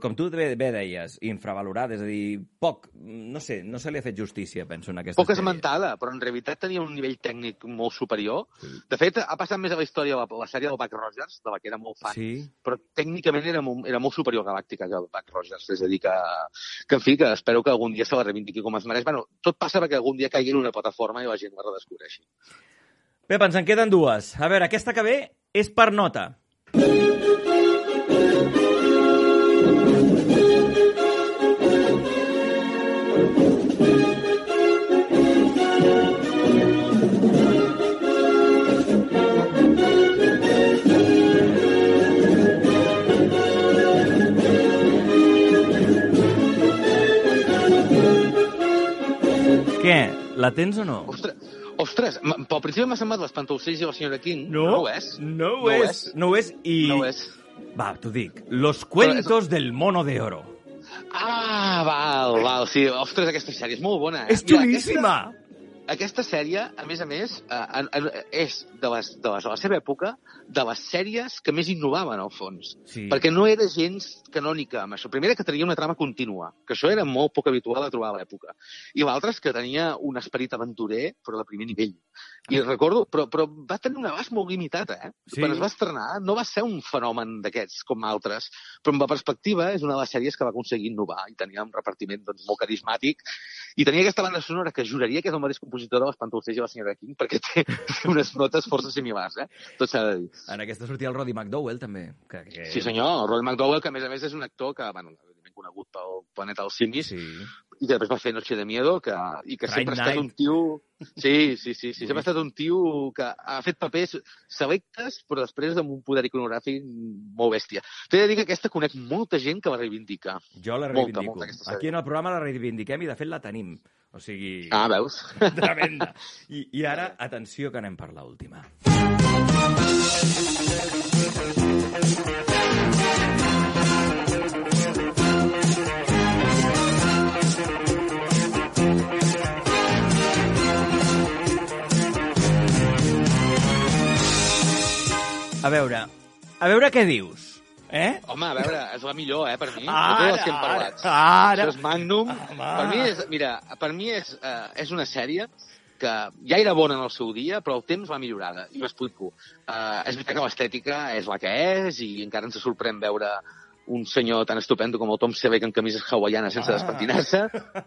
[SPEAKER 4] com tu bé, bé deies, infravalorada, és a dir, poc, no sé, no se li ha fet justícia, penso, en aquesta
[SPEAKER 13] Poc
[SPEAKER 4] sèrie.
[SPEAKER 13] esmentada, però en realitat tenia un nivell tècnic molt superior. De fet, ha passat més a la història la, la sèrie del Buck Rogers, de la que era molt fan,
[SPEAKER 4] Sí.
[SPEAKER 13] però tècnicament era molt, era molt superior a Galàctica que el Buck Rogers. És a dir, que, que, en fi, que espero que algun dia se la reivindiqui com es mereix. Bueno, tot passa perquè algun dia caigui en una plataforma i la gent la redescobreixi.
[SPEAKER 4] Pep, ens en queden dues. A veure, aquesta que ve és per nota. Què? La tens o no?
[SPEAKER 13] Ostres, ostres pel principi m'ha semblat l'Espantaocells i la senyora King.
[SPEAKER 4] No,
[SPEAKER 13] no ho és.
[SPEAKER 4] No ho és. No ho és i...
[SPEAKER 13] No ho és.
[SPEAKER 4] Va, t'ho dic. Los cuentos del mono de oro.
[SPEAKER 13] Ah, val, val, sí. Ostres, aquesta sèrie és molt bona, eh?
[SPEAKER 4] És xulíssima!
[SPEAKER 13] Aquesta, aquesta sèrie, a més a més, eh, en, en, és de les, de les, de la seva època de les sèries que més innovaven, al fons.
[SPEAKER 4] Sí.
[SPEAKER 13] Perquè no era gens canònica amb això. Primera, que tenia una trama contínua, que això era molt poc habitual a trobar a l'època. I l'altra és que tenia un esperit aventurer, però de primer nivell. I recordo, però, però va tenir un abast molt limitat, eh?
[SPEAKER 4] Sí.
[SPEAKER 13] Quan es va estrenar no va ser un fenomen d'aquests com altres, però amb la perspectiva és una de les sèries que va aconseguir innovar i tenia un repartiment doncs, molt carismàtic I tenia aquesta banda sonora que juraria que és el mateix compositor de l'Espantolceix i la senyora King, perquè té, té [laughs] unes notes força similars, eh? Tot s'ha de dir.
[SPEAKER 4] En aquesta sortia el Roddy McDowell, també. Que, que...
[SPEAKER 13] Sí, senyor, el Roy McDowell, que a més a més és un actor que, bueno, conegut pel Planeta dels Simis,
[SPEAKER 4] sí.
[SPEAKER 13] i després va fer Noche de Miedo, que, i que sempre ha estat
[SPEAKER 4] Night.
[SPEAKER 13] un tio... Sí, sí, sí, sí, sempre ha estat un tio que ha fet papers selectes, però després amb un poder iconogràfic molt bèstia. T'he de dir que aquesta conec molta gent que la reivindica.
[SPEAKER 4] Jo la
[SPEAKER 13] Molta,
[SPEAKER 4] reivindico.
[SPEAKER 13] molta, sèrie.
[SPEAKER 4] Aquí en el programa la reivindiquem i, de fet, la tenim. O sigui...
[SPEAKER 13] Ah, veus? [laughs]
[SPEAKER 4] Tremenda. I, I ara, atenció, que anem per l'última. A veure, a veure què dius. Eh?
[SPEAKER 13] Home, a veure, és la millor, eh, per mi.
[SPEAKER 4] Ara,
[SPEAKER 13] de totes les que hem parlat.
[SPEAKER 4] ara, ara.
[SPEAKER 13] Això és Magnum. Per mi és, mira, per mi és, uh, és una sèrie que ja era bona en el seu dia, però el temps va millorada. I m'explico. Uh, és veritat que l'estètica és la que és i encara ens sorprèn veure un senyor tan estupendo com el Tom Selleck en camises hawaianes sense
[SPEAKER 4] Ah.
[SPEAKER 13] despentinar-se,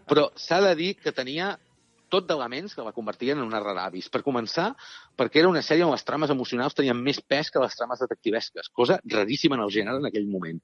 [SPEAKER 13] però s'ha de dir que tenia tot d'elements que la convertien en una rara avis. Per començar, perquè era una sèrie on les trames emocionals tenien més pes que les trames detectivesques, cosa raríssima en el gènere en aquell moment.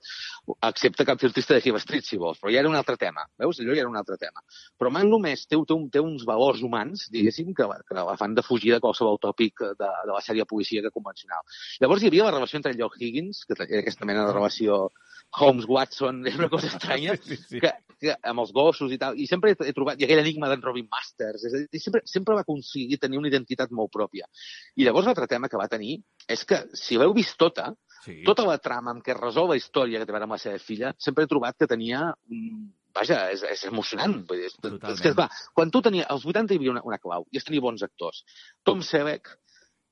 [SPEAKER 13] Excepte cap filtrista de Hill Street, si vols, però ja era un altre tema. Veus? Allò ja era un altre tema. Però Magnum és, té, té, un, té uns valors humans, diguéssim, que, que la fan de fugir de qualsevol tòpic de, de la sèrie policíaca convencional. Llavors hi havia la relació entre Lloyd Higgins, que era aquesta mena de relació Holmes-Watson, és una cosa estranya, [laughs]
[SPEAKER 4] Sí, sí.
[SPEAKER 13] que, que amb els gossos i tal, i sempre he, trobat, i aquell enigma d'en Robin Masters, és a dir, sempre, sempre va aconseguir tenir una identitat molt pròpia. I llavors l'altre tema que va tenir és que, si l'heu vist tota,
[SPEAKER 4] sí.
[SPEAKER 13] tota la trama amb què es resol la història que té a veure amb la seva filla, sempre he trobat que tenia un... Vaja, és, és emocionant. Vull dir, és, és que, clar, quan tu tenia... Als 80 hi havia una, una clau, i es tenia bons actors. Tom Selleck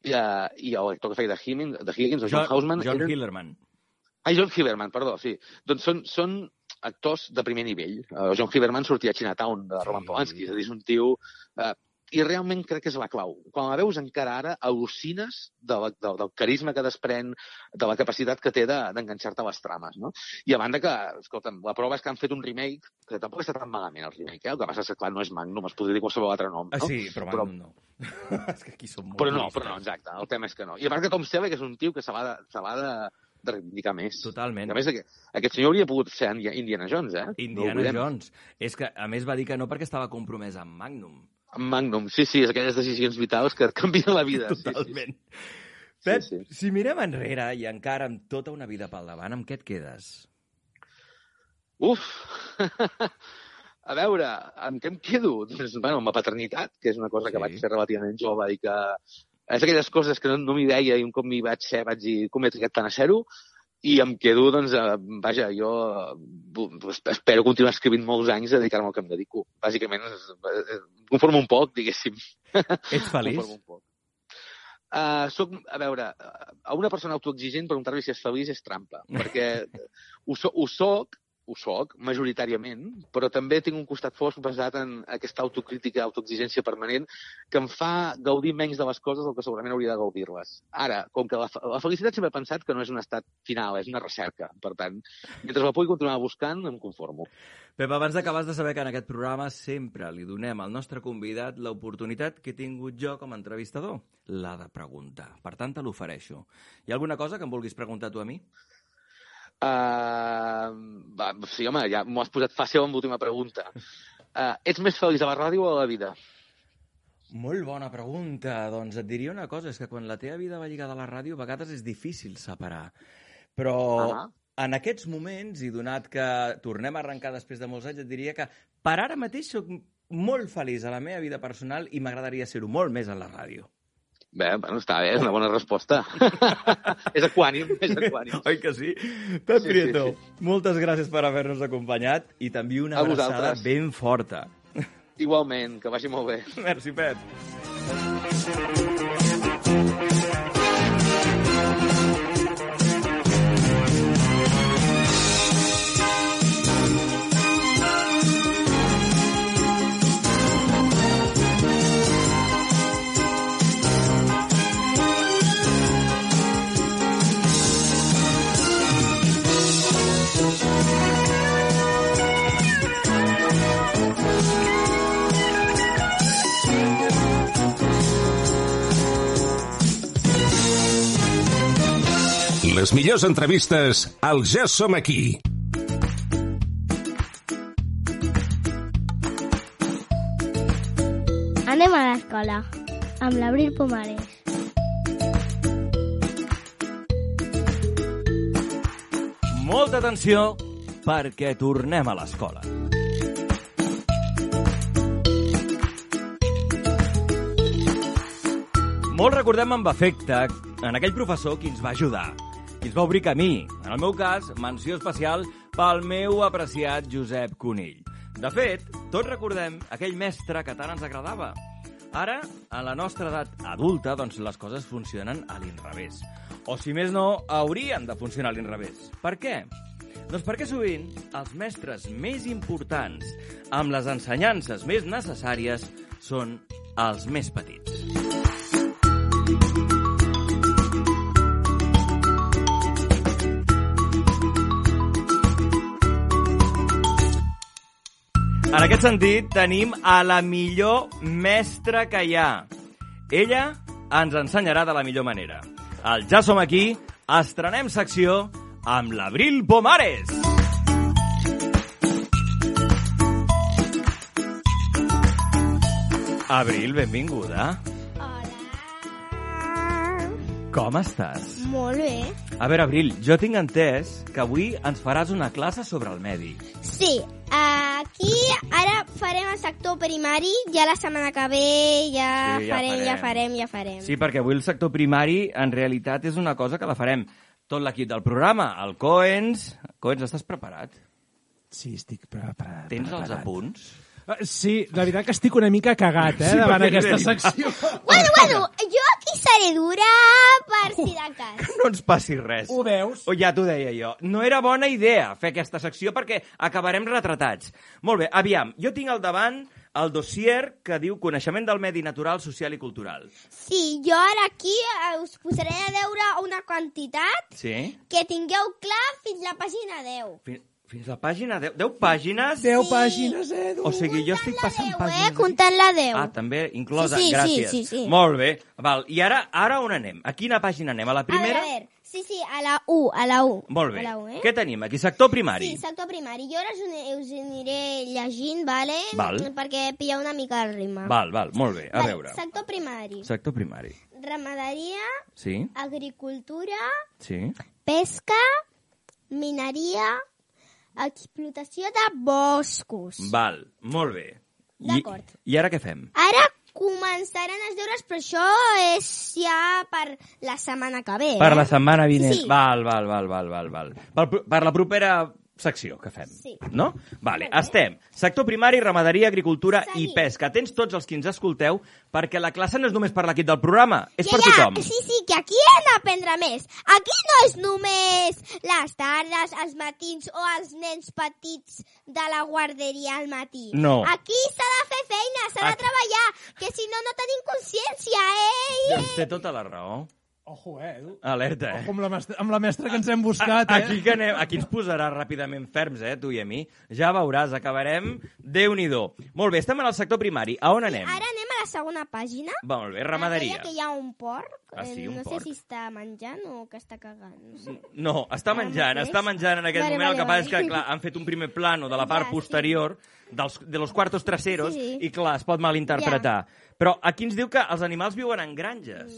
[SPEAKER 13] i, uh, i l'actor que feia de Higgins, de Higgins o John,
[SPEAKER 4] John,
[SPEAKER 13] Houseman...
[SPEAKER 4] John
[SPEAKER 13] eren-
[SPEAKER 4] Hillerman.
[SPEAKER 13] Ah, John Hillerman, perdó, sí. Doncs són, són actors de primer nivell. Uh, John Hillerman sortia a Chinatown de Roman Polanski, és a dir, és un tio... Uh, I realment crec que és la clau. Quan la veus encara ara, al·lucines de la, de, del carisma que desprèn, de la capacitat que té de- d'enganxar-te a les trames, no? I a banda que, escolta'm, la prova és que han fet un remake, que tampoc està tan malament el remake, eh? El que passa és que, clar, no és Magnum, es podria dir qualsevol altre nom, no?
[SPEAKER 4] Ah, sí, però Magnum no. [laughs] és que aquí som molt
[SPEAKER 13] Però no, però no, exacte. El tema és que no. I a part que Tom Selleck és un tio que se l'ha de, se l'ha de, de reivindicar més.
[SPEAKER 4] Totalment.
[SPEAKER 13] A més, aquest, senyor hauria pogut ser Indi- Indiana Jones, eh? No
[SPEAKER 4] Indiana
[SPEAKER 13] oblidem.
[SPEAKER 4] Jones. És que, a més, va dir que no perquè estava compromès amb Magnum.
[SPEAKER 13] Amb Magnum, sí, sí, és aquelles decisions vitals que et canvien la vida.
[SPEAKER 4] Totalment. Pep, sí, sí. si mirem enrere i encara amb tota una vida pel davant, amb què et quedes?
[SPEAKER 13] Uf! [laughs] a veure, amb què em quedo? Doncs, bueno, amb la paternitat, que és una cosa que
[SPEAKER 4] Sí.
[SPEAKER 13] vaig fer relativament jove i que és aquelles coses que no, no m'hi veia i un cop m'hi vaig ser vaig dir com he triat tant a ser-ho i em quedo, doncs, eh, vaja, jo eh, espero continuar escrivint molts anys a dedicar-me al que em dedico. Bàsicament, em conformo un poc, diguéssim.
[SPEAKER 4] Ets [laughs] feliç?
[SPEAKER 13] Conformo un poc. Uh, soc, a veure, a una persona autoexigent preguntar-li si és feliç és trampa, perquè ho, so, ho soc, ho soc, majoritàriament, però també tinc un costat fosc basat en aquesta autocrítica, autoexigència permanent, que em fa gaudir menys de les coses del que segurament hauria de gaudir-les. Ara, com que la, la felicitat sempre he pensat que no és un estat final, és una recerca. Per tant, mentre la pugui continuar buscant, em conformo.
[SPEAKER 4] Pep, abans d'acabar de saber que en aquest programa sempre li donem al nostre convidat l'oportunitat que he tingut jo com a entrevistador, la de preguntar. Per tant, te l'ofereixo. Hi ha alguna cosa que em vulguis preguntar tu a mi?
[SPEAKER 13] Uh, va, sí, home, ja m'ho has posat fàcil amb l'última pregunta. Uh, ets més feliç a la ràdio o a la vida?
[SPEAKER 4] Molt bona pregunta. Doncs et diria una cosa, és que quan la teva vida va lligada a la ràdio, a vegades és difícil separar. Però
[SPEAKER 13] Ah.
[SPEAKER 4] en aquests moments, i donat que tornem a arrencar després de molts anys, et diria que per ara mateix sóc molt feliç a la meva vida personal i m'agradaria ser-ho molt més a la ràdio.
[SPEAKER 13] Bé, bueno, està bé, és una bona resposta. [laughs] és equànim, és equànim.
[SPEAKER 4] Oi que sí? Pep
[SPEAKER 13] Sí, sí,
[SPEAKER 4] Prieto,
[SPEAKER 13] sí.
[SPEAKER 4] moltes gràcies per haver-nos acompanyat i t'envio una
[SPEAKER 13] A
[SPEAKER 4] abraçada
[SPEAKER 13] vosaltres.
[SPEAKER 4] ben forta.
[SPEAKER 13] Igualment, que vagi molt bé.
[SPEAKER 4] Merci, Pep.
[SPEAKER 9] Les millors entrevistes al Ja som aquí.
[SPEAKER 16] Anem a l'escola, amb l'Abril Pomares.
[SPEAKER 4] Molta atenció perquè tornem a l'escola. Molt recordem amb afecte en aquell professor qui ens va ajudar, qui ens va obrir camí. En el meu cas, menció especial pel meu apreciat Josep Conill. De fet, tots recordem aquell mestre que tant ens agradava. Ara, a la nostra edat adulta, doncs les coses funcionen a l'inrevés. O, si més no, haurien de funcionar a l'inrevés. Per què? Doncs perquè sovint els mestres més importants, amb les ensenyances més necessàries, són els més petits. En aquest sentit, tenim a la millor mestra que hi ha. Ella ens ensenyarà de la millor manera. El Ja som aquí, estrenem secció amb l'Abril Pomares. Abril, benvinguda. Com estàs?
[SPEAKER 16] Molt bé.
[SPEAKER 4] A veure, Abril, jo tinc entès que avui ens faràs una classe sobre el medi.
[SPEAKER 16] Sí, aquí ara farem el sector primari, ja la setmana que ve ja,
[SPEAKER 4] Sí, ja
[SPEAKER 16] farem, ja
[SPEAKER 4] farem.
[SPEAKER 16] farem, ja farem.
[SPEAKER 4] Sí, perquè avui el sector primari en realitat és una cosa que la farem tot l'equip del programa. El Coens... Coens, estàs preparat?
[SPEAKER 17] Sí, estic preparat.
[SPEAKER 4] Tens els
[SPEAKER 17] preparat.
[SPEAKER 4] apunts?
[SPEAKER 17] Uh, sí, la veritat que estic una mica cagat, eh,
[SPEAKER 4] Sí,
[SPEAKER 17] davant aquesta secció.
[SPEAKER 16] Bueno, bueno, jo aquí seré dura per si de cas.
[SPEAKER 4] No ens passi res.
[SPEAKER 17] Ho veus?
[SPEAKER 4] O ja t'ho deia jo. No era bona idea fer aquesta secció perquè acabarem retratats. Molt bé, aviam, jo tinc al davant el dossier que diu Coneixement del medi natural, social i cultural.
[SPEAKER 16] Sí, jo ara aquí eh, us posaré a deure una quantitat
[SPEAKER 4] Sí?
[SPEAKER 16] que tingueu clar fins la pàgina 10.
[SPEAKER 4] Fins, fins la pàgina 10. 10 pàgines?
[SPEAKER 17] 10 pàgines, Edu.
[SPEAKER 4] O sigui, jo estic passant
[SPEAKER 16] Eh,
[SPEAKER 4] pàgines...
[SPEAKER 16] comptant la 10.
[SPEAKER 4] Ah, també inclosa,
[SPEAKER 16] Sí, sí, sí,
[SPEAKER 4] gràcies.
[SPEAKER 16] sí, sí.
[SPEAKER 4] Molt bé, val. I ara, ara on anem? A quina pàgina anem? A la primera?
[SPEAKER 16] A veure, a veure. Sí, sí, a la 1, a la 1.
[SPEAKER 4] Molt bé.
[SPEAKER 16] A la 1, eh?
[SPEAKER 4] Què tenim aquí? Sector primari.
[SPEAKER 16] Sí, sector primari. Jo ara us, aniré llegint, vale?
[SPEAKER 4] Val.
[SPEAKER 16] Perquè pilleu una mica el ritme.
[SPEAKER 4] Val, val, molt bé. A
[SPEAKER 16] Vale,
[SPEAKER 4] veure.
[SPEAKER 16] Sector primari.
[SPEAKER 4] Sector primari.
[SPEAKER 16] Ramaderia,
[SPEAKER 4] Sí?
[SPEAKER 16] agricultura,
[SPEAKER 4] Sí?
[SPEAKER 16] pesca, mineria, explotació de boscos.
[SPEAKER 4] Val, molt bé. I,
[SPEAKER 16] D'acord.
[SPEAKER 4] I ara què fem?
[SPEAKER 16] Ara començaran els deures, però això és ja per la setmana que ve.
[SPEAKER 4] Per
[SPEAKER 16] eh?
[SPEAKER 4] la setmana vinent.
[SPEAKER 16] Sí.
[SPEAKER 4] Val, val, val, val, val, val. Per, per la propera secció que fem.
[SPEAKER 16] Sí.
[SPEAKER 4] No? Vale, estem. Sector primari, ramaderia, agricultura i pesca. Tens tots els que ens escolteu, perquè la classe no és només per l'equip del programa, és per
[SPEAKER 16] ja,
[SPEAKER 4] tothom.
[SPEAKER 16] Sí, sí, que aquí hem d'aprendre més. Aquí no és només les tardes, els matins o els nens petits de la guarderia al matí.
[SPEAKER 4] No.
[SPEAKER 16] Aquí s'ha de fer feina, s'ha de treballar, que si no, no tenim consciència, eh?
[SPEAKER 4] Doncs té tota la raó.
[SPEAKER 17] Ojo, eh.
[SPEAKER 4] Alerta, eh?
[SPEAKER 17] Ojo amb la, mestra, amb la mestra que ens hem buscat, eh?
[SPEAKER 4] Aquí, que anem, aquí ens posarà ràpidament ferms, eh, tu i a mi. Ja veuràs, acabarem. déu nhi Molt bé, estem en el sector primari. A on anem?
[SPEAKER 16] Ara anem a la segona pàgina.
[SPEAKER 4] Molt bé, ramaderia.
[SPEAKER 16] Aquella que hi ha un porc.
[SPEAKER 4] Ah, sí,
[SPEAKER 16] Eh,
[SPEAKER 4] un
[SPEAKER 16] no
[SPEAKER 4] porc.
[SPEAKER 16] sé si està menjant o que està cagant. No sé.
[SPEAKER 4] No, està menjant,
[SPEAKER 16] mateix?
[SPEAKER 4] està menjant en aquest
[SPEAKER 16] Vale,
[SPEAKER 4] moment.
[SPEAKER 16] vale,
[SPEAKER 4] el que passa és
[SPEAKER 16] vale.
[SPEAKER 4] que, clar, han fet un primer plano de la part
[SPEAKER 16] Ja, sí.
[SPEAKER 4] posterior dels, de los cuartos traseros
[SPEAKER 16] Sí.
[SPEAKER 4] i, clar, es pot malinterpretar. Però aquí ens diu que els animals viuen en granges.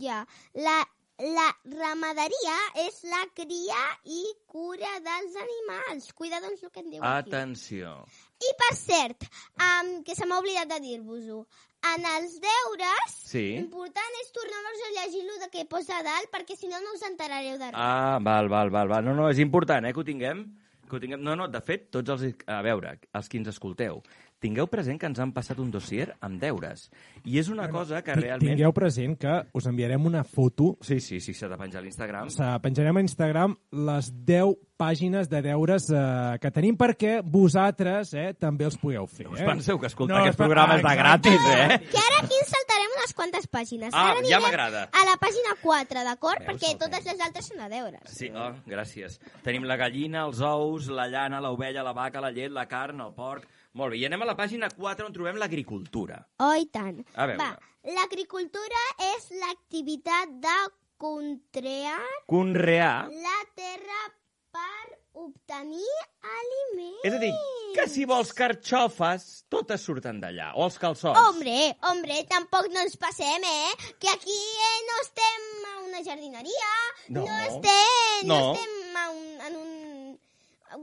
[SPEAKER 16] Ja. La, la ramaderia és la cria i cura dels animals. Cuida, doncs, el que em diu aquí.
[SPEAKER 4] Atenció.
[SPEAKER 16] I, per cert, um, que se m'ha oblidat de dir-vos-ho, en els deures,
[SPEAKER 4] Sí.
[SPEAKER 16] important és tornar-vos a llegir el de que posa dalt, perquè si no, no us enterareu de res.
[SPEAKER 4] Ah, val, val, val, val. No, no, és important, eh, que ho tinguem. Que ho tinguem. No, no, de fet, tots els... A veure, els que ens escolteu, tingueu present que ens han passat un dossier amb deures. I és una cosa que realment...
[SPEAKER 17] Tingueu present que us enviarem una foto.
[SPEAKER 4] Sí, sí, sí, s'ha de penjar a l'Instagram.
[SPEAKER 17] Se penjarem a Instagram les 10 pàgines de deures eh, que tenim perquè vosaltres eh, també els pugueu fer.
[SPEAKER 4] us
[SPEAKER 17] eh?
[SPEAKER 4] penseu que escoltar
[SPEAKER 17] No,
[SPEAKER 4] aquests
[SPEAKER 17] es pa-
[SPEAKER 4] programes de gratis, eh?
[SPEAKER 16] Que ara aquí ens saltarem unes quantes pàgines.
[SPEAKER 4] Ah,
[SPEAKER 16] ara
[SPEAKER 4] ja m'agrada.
[SPEAKER 16] A la pàgina 4, d'acord? Perquè totes les altres són a deures.
[SPEAKER 4] Sí, oh, gràcies. Tenim la gallina, els ous, la llana, l'ovella, la vaca, la llet, la carn, el porc... Molt bé, i anem a la pàgina 4 on trobem l'agricultura.
[SPEAKER 16] Oh, i tant.
[SPEAKER 4] A veure.
[SPEAKER 16] Va, l'agricultura és l'activitat de Contrear
[SPEAKER 4] Conrear.
[SPEAKER 16] la terra per obtenir aliment.
[SPEAKER 4] És a dir, que si vols carxofes, totes surten d'allà. O els calçots.
[SPEAKER 16] Hombre, hombre, tampoc no ens passem, eh? Que aquí eh, no estem a una jardineria,
[SPEAKER 4] No.
[SPEAKER 16] no, estem, no.
[SPEAKER 4] No.
[SPEAKER 16] estem a un, en un...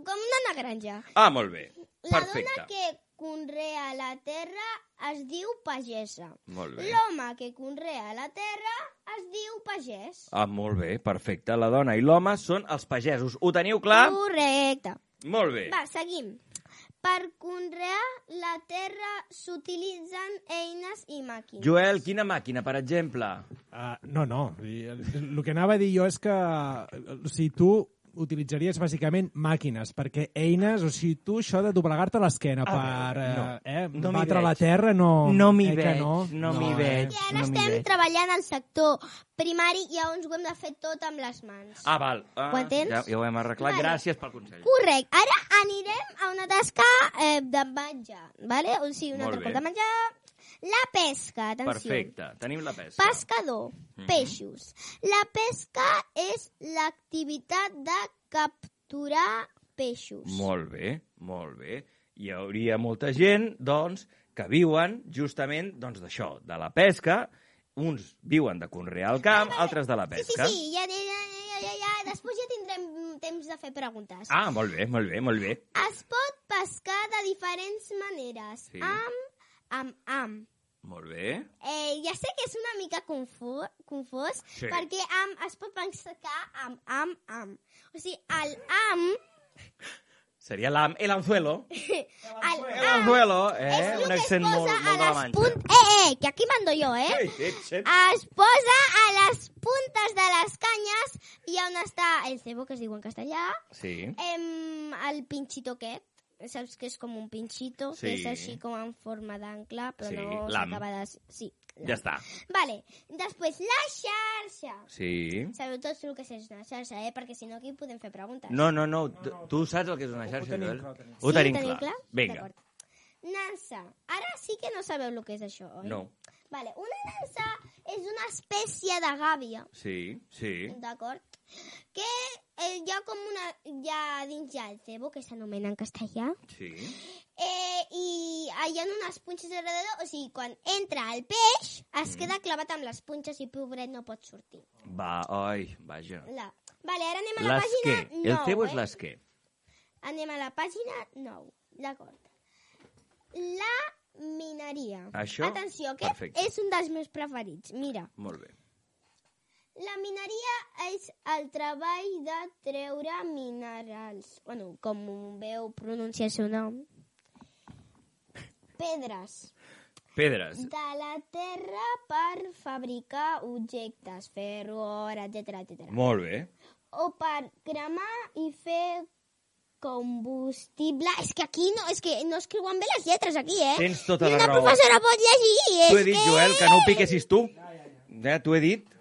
[SPEAKER 16] com una granja.
[SPEAKER 4] Ah, molt bé.
[SPEAKER 16] La
[SPEAKER 4] Perfecte.
[SPEAKER 16] dona que conrea la terra es diu pagesa.
[SPEAKER 4] Molt bé.
[SPEAKER 16] L'home que conrea la terra es diu pagès.
[SPEAKER 4] Ah, molt bé, perfecte. La dona i l'home són els pagesos. Ho teniu clar?
[SPEAKER 16] Correcte.
[SPEAKER 4] Molt bé.
[SPEAKER 16] Va, seguim. Per conrear la terra s'utilitzen eines i màquines.
[SPEAKER 4] Joel, quina màquina, per exemple?
[SPEAKER 17] Uh, no, no. dir, El, el que anava a dir jo és que o sigui, tu utilitzaries bàsicament màquines, perquè eines, o sigui, tu això de doblegar-te l'esquena
[SPEAKER 4] A
[SPEAKER 17] per
[SPEAKER 4] no.
[SPEAKER 17] eh, eh,
[SPEAKER 4] No
[SPEAKER 17] batre la terra, no...
[SPEAKER 4] No m'hi
[SPEAKER 17] eh,
[SPEAKER 4] veig,
[SPEAKER 17] no,
[SPEAKER 4] no m'hi veig.
[SPEAKER 16] I ara
[SPEAKER 4] no
[SPEAKER 16] estem
[SPEAKER 4] veig.
[SPEAKER 16] treballant al sector primari i llavors ho hem de fer tot amb les mans.
[SPEAKER 4] Ah, val. Ah,
[SPEAKER 16] Ho entens?
[SPEAKER 4] Ja, ja ho hem arreglat.
[SPEAKER 16] Vale.
[SPEAKER 4] Gràcies pel consell.
[SPEAKER 16] Correcte. Ara anirem a una tasca eh, de menjar, vale? o sigui, un
[SPEAKER 4] Molt
[SPEAKER 16] altre
[SPEAKER 4] bé.
[SPEAKER 16] cop de menjar. La pesca, atenció.
[SPEAKER 4] Perfecte. Tenim la pesca.
[SPEAKER 16] Pescador,
[SPEAKER 4] Mhm.
[SPEAKER 16] peixos. La pesca és l'activitat de capturar peixos.
[SPEAKER 4] Molt bé, molt bé. Hi hauria molta gent, doncs, que viuen justament doncs, d'això, de la pesca. Uns viuen de conrear el camp, altres de la
[SPEAKER 16] Sí, sí,
[SPEAKER 4] pesca.
[SPEAKER 16] sí, ja, ja, ja, ja, ja. Després ja tindrem temps de fer preguntes.
[SPEAKER 4] Ah, molt bé, molt bé, molt bé.
[SPEAKER 16] Es pot pescar de diferents maneres.
[SPEAKER 4] Sí.
[SPEAKER 16] Amb, amb, amb.
[SPEAKER 4] Molt bé.
[SPEAKER 16] Eh, ja sé que és una mica confús, confós,
[SPEAKER 4] Sí.
[SPEAKER 16] perquè amb es pot pescar amb, amb, amb. O sigui, el amb,
[SPEAKER 4] Seria l'am, el anzuelo. [laughs]
[SPEAKER 16] el,
[SPEAKER 4] El anzuelo, eh? Un
[SPEAKER 16] que
[SPEAKER 4] accent molt,
[SPEAKER 16] a
[SPEAKER 4] molt de la manxa.
[SPEAKER 16] punt... Eh, eh, que aquí mando jo, eh?
[SPEAKER 4] Ei, ets.
[SPEAKER 16] Es posa a les puntes de les canyes i on està el cebo, que es diu en castellà,
[SPEAKER 4] Sí.
[SPEAKER 16] em, el pinxito aquest, saps que és com un pinxito, que
[SPEAKER 4] Sí.
[SPEAKER 16] és així com en forma d'ancle, però
[SPEAKER 4] Sí,
[SPEAKER 16] no s'acaba de... Sí.
[SPEAKER 4] Ja està.
[SPEAKER 16] Vale, després la xarxa.
[SPEAKER 4] Sí.
[SPEAKER 16] Sabeu tots el que és una xarxa, eh? Perquè si no aquí podem fer preguntes.
[SPEAKER 4] No, no, no. Tu, tu saps el que és una xarxa,
[SPEAKER 17] tenim
[SPEAKER 4] Joel?
[SPEAKER 17] clar, ho tenim
[SPEAKER 4] Ho
[SPEAKER 16] Sí,
[SPEAKER 4] tenim clar.
[SPEAKER 16] clar?
[SPEAKER 4] Vinga.
[SPEAKER 16] Nansa. Ara sí que no sabeu el que és això, oi?
[SPEAKER 4] No.
[SPEAKER 16] Vale, una nansa és una espècie de gàbia,
[SPEAKER 4] Sí, sí.
[SPEAKER 16] d'acord? Que eh, hi ha com una... Hi ha dins hi ha el cebo, que s'anomena en castellà,
[SPEAKER 4] Sí.
[SPEAKER 16] eh, i hi ha unes punxes alrededor, o sigui, quan entra el peix,
[SPEAKER 4] Mm.
[SPEAKER 16] es queda clavat amb les punxes i pobret no pot sortir.
[SPEAKER 4] Va, oi, vaja.
[SPEAKER 16] La... Vale, ara anem a la pàgina 9,
[SPEAKER 4] El cebo és
[SPEAKER 16] eh?
[SPEAKER 4] l'esquer.
[SPEAKER 16] Anem a la pàgina 9, d'acord. La mineria.
[SPEAKER 4] Això,
[SPEAKER 16] Atenció, aquest
[SPEAKER 4] perfecte.
[SPEAKER 16] és un dels meus preferits. Mira,
[SPEAKER 4] Molt bé.
[SPEAKER 16] La mineria és el treball de treure minerals. Bueno, com veu pronunciar el seu nom. Pedres
[SPEAKER 4] Pedres.
[SPEAKER 16] de la terra per fabricar objectes, ferro, or, etc etc.
[SPEAKER 4] Molt bé.
[SPEAKER 16] o per cremar i fer combustible. És que aquí no, és que no escriuen bé les lletres aquí, eh?
[SPEAKER 4] Tens tota
[SPEAKER 16] I
[SPEAKER 4] la
[SPEAKER 16] una
[SPEAKER 4] raó.
[SPEAKER 16] professora pot llegir.
[SPEAKER 4] T'ho he dit,
[SPEAKER 16] que...
[SPEAKER 4] Joel, que no ho piquessis tu. Ja, t'ho he dit.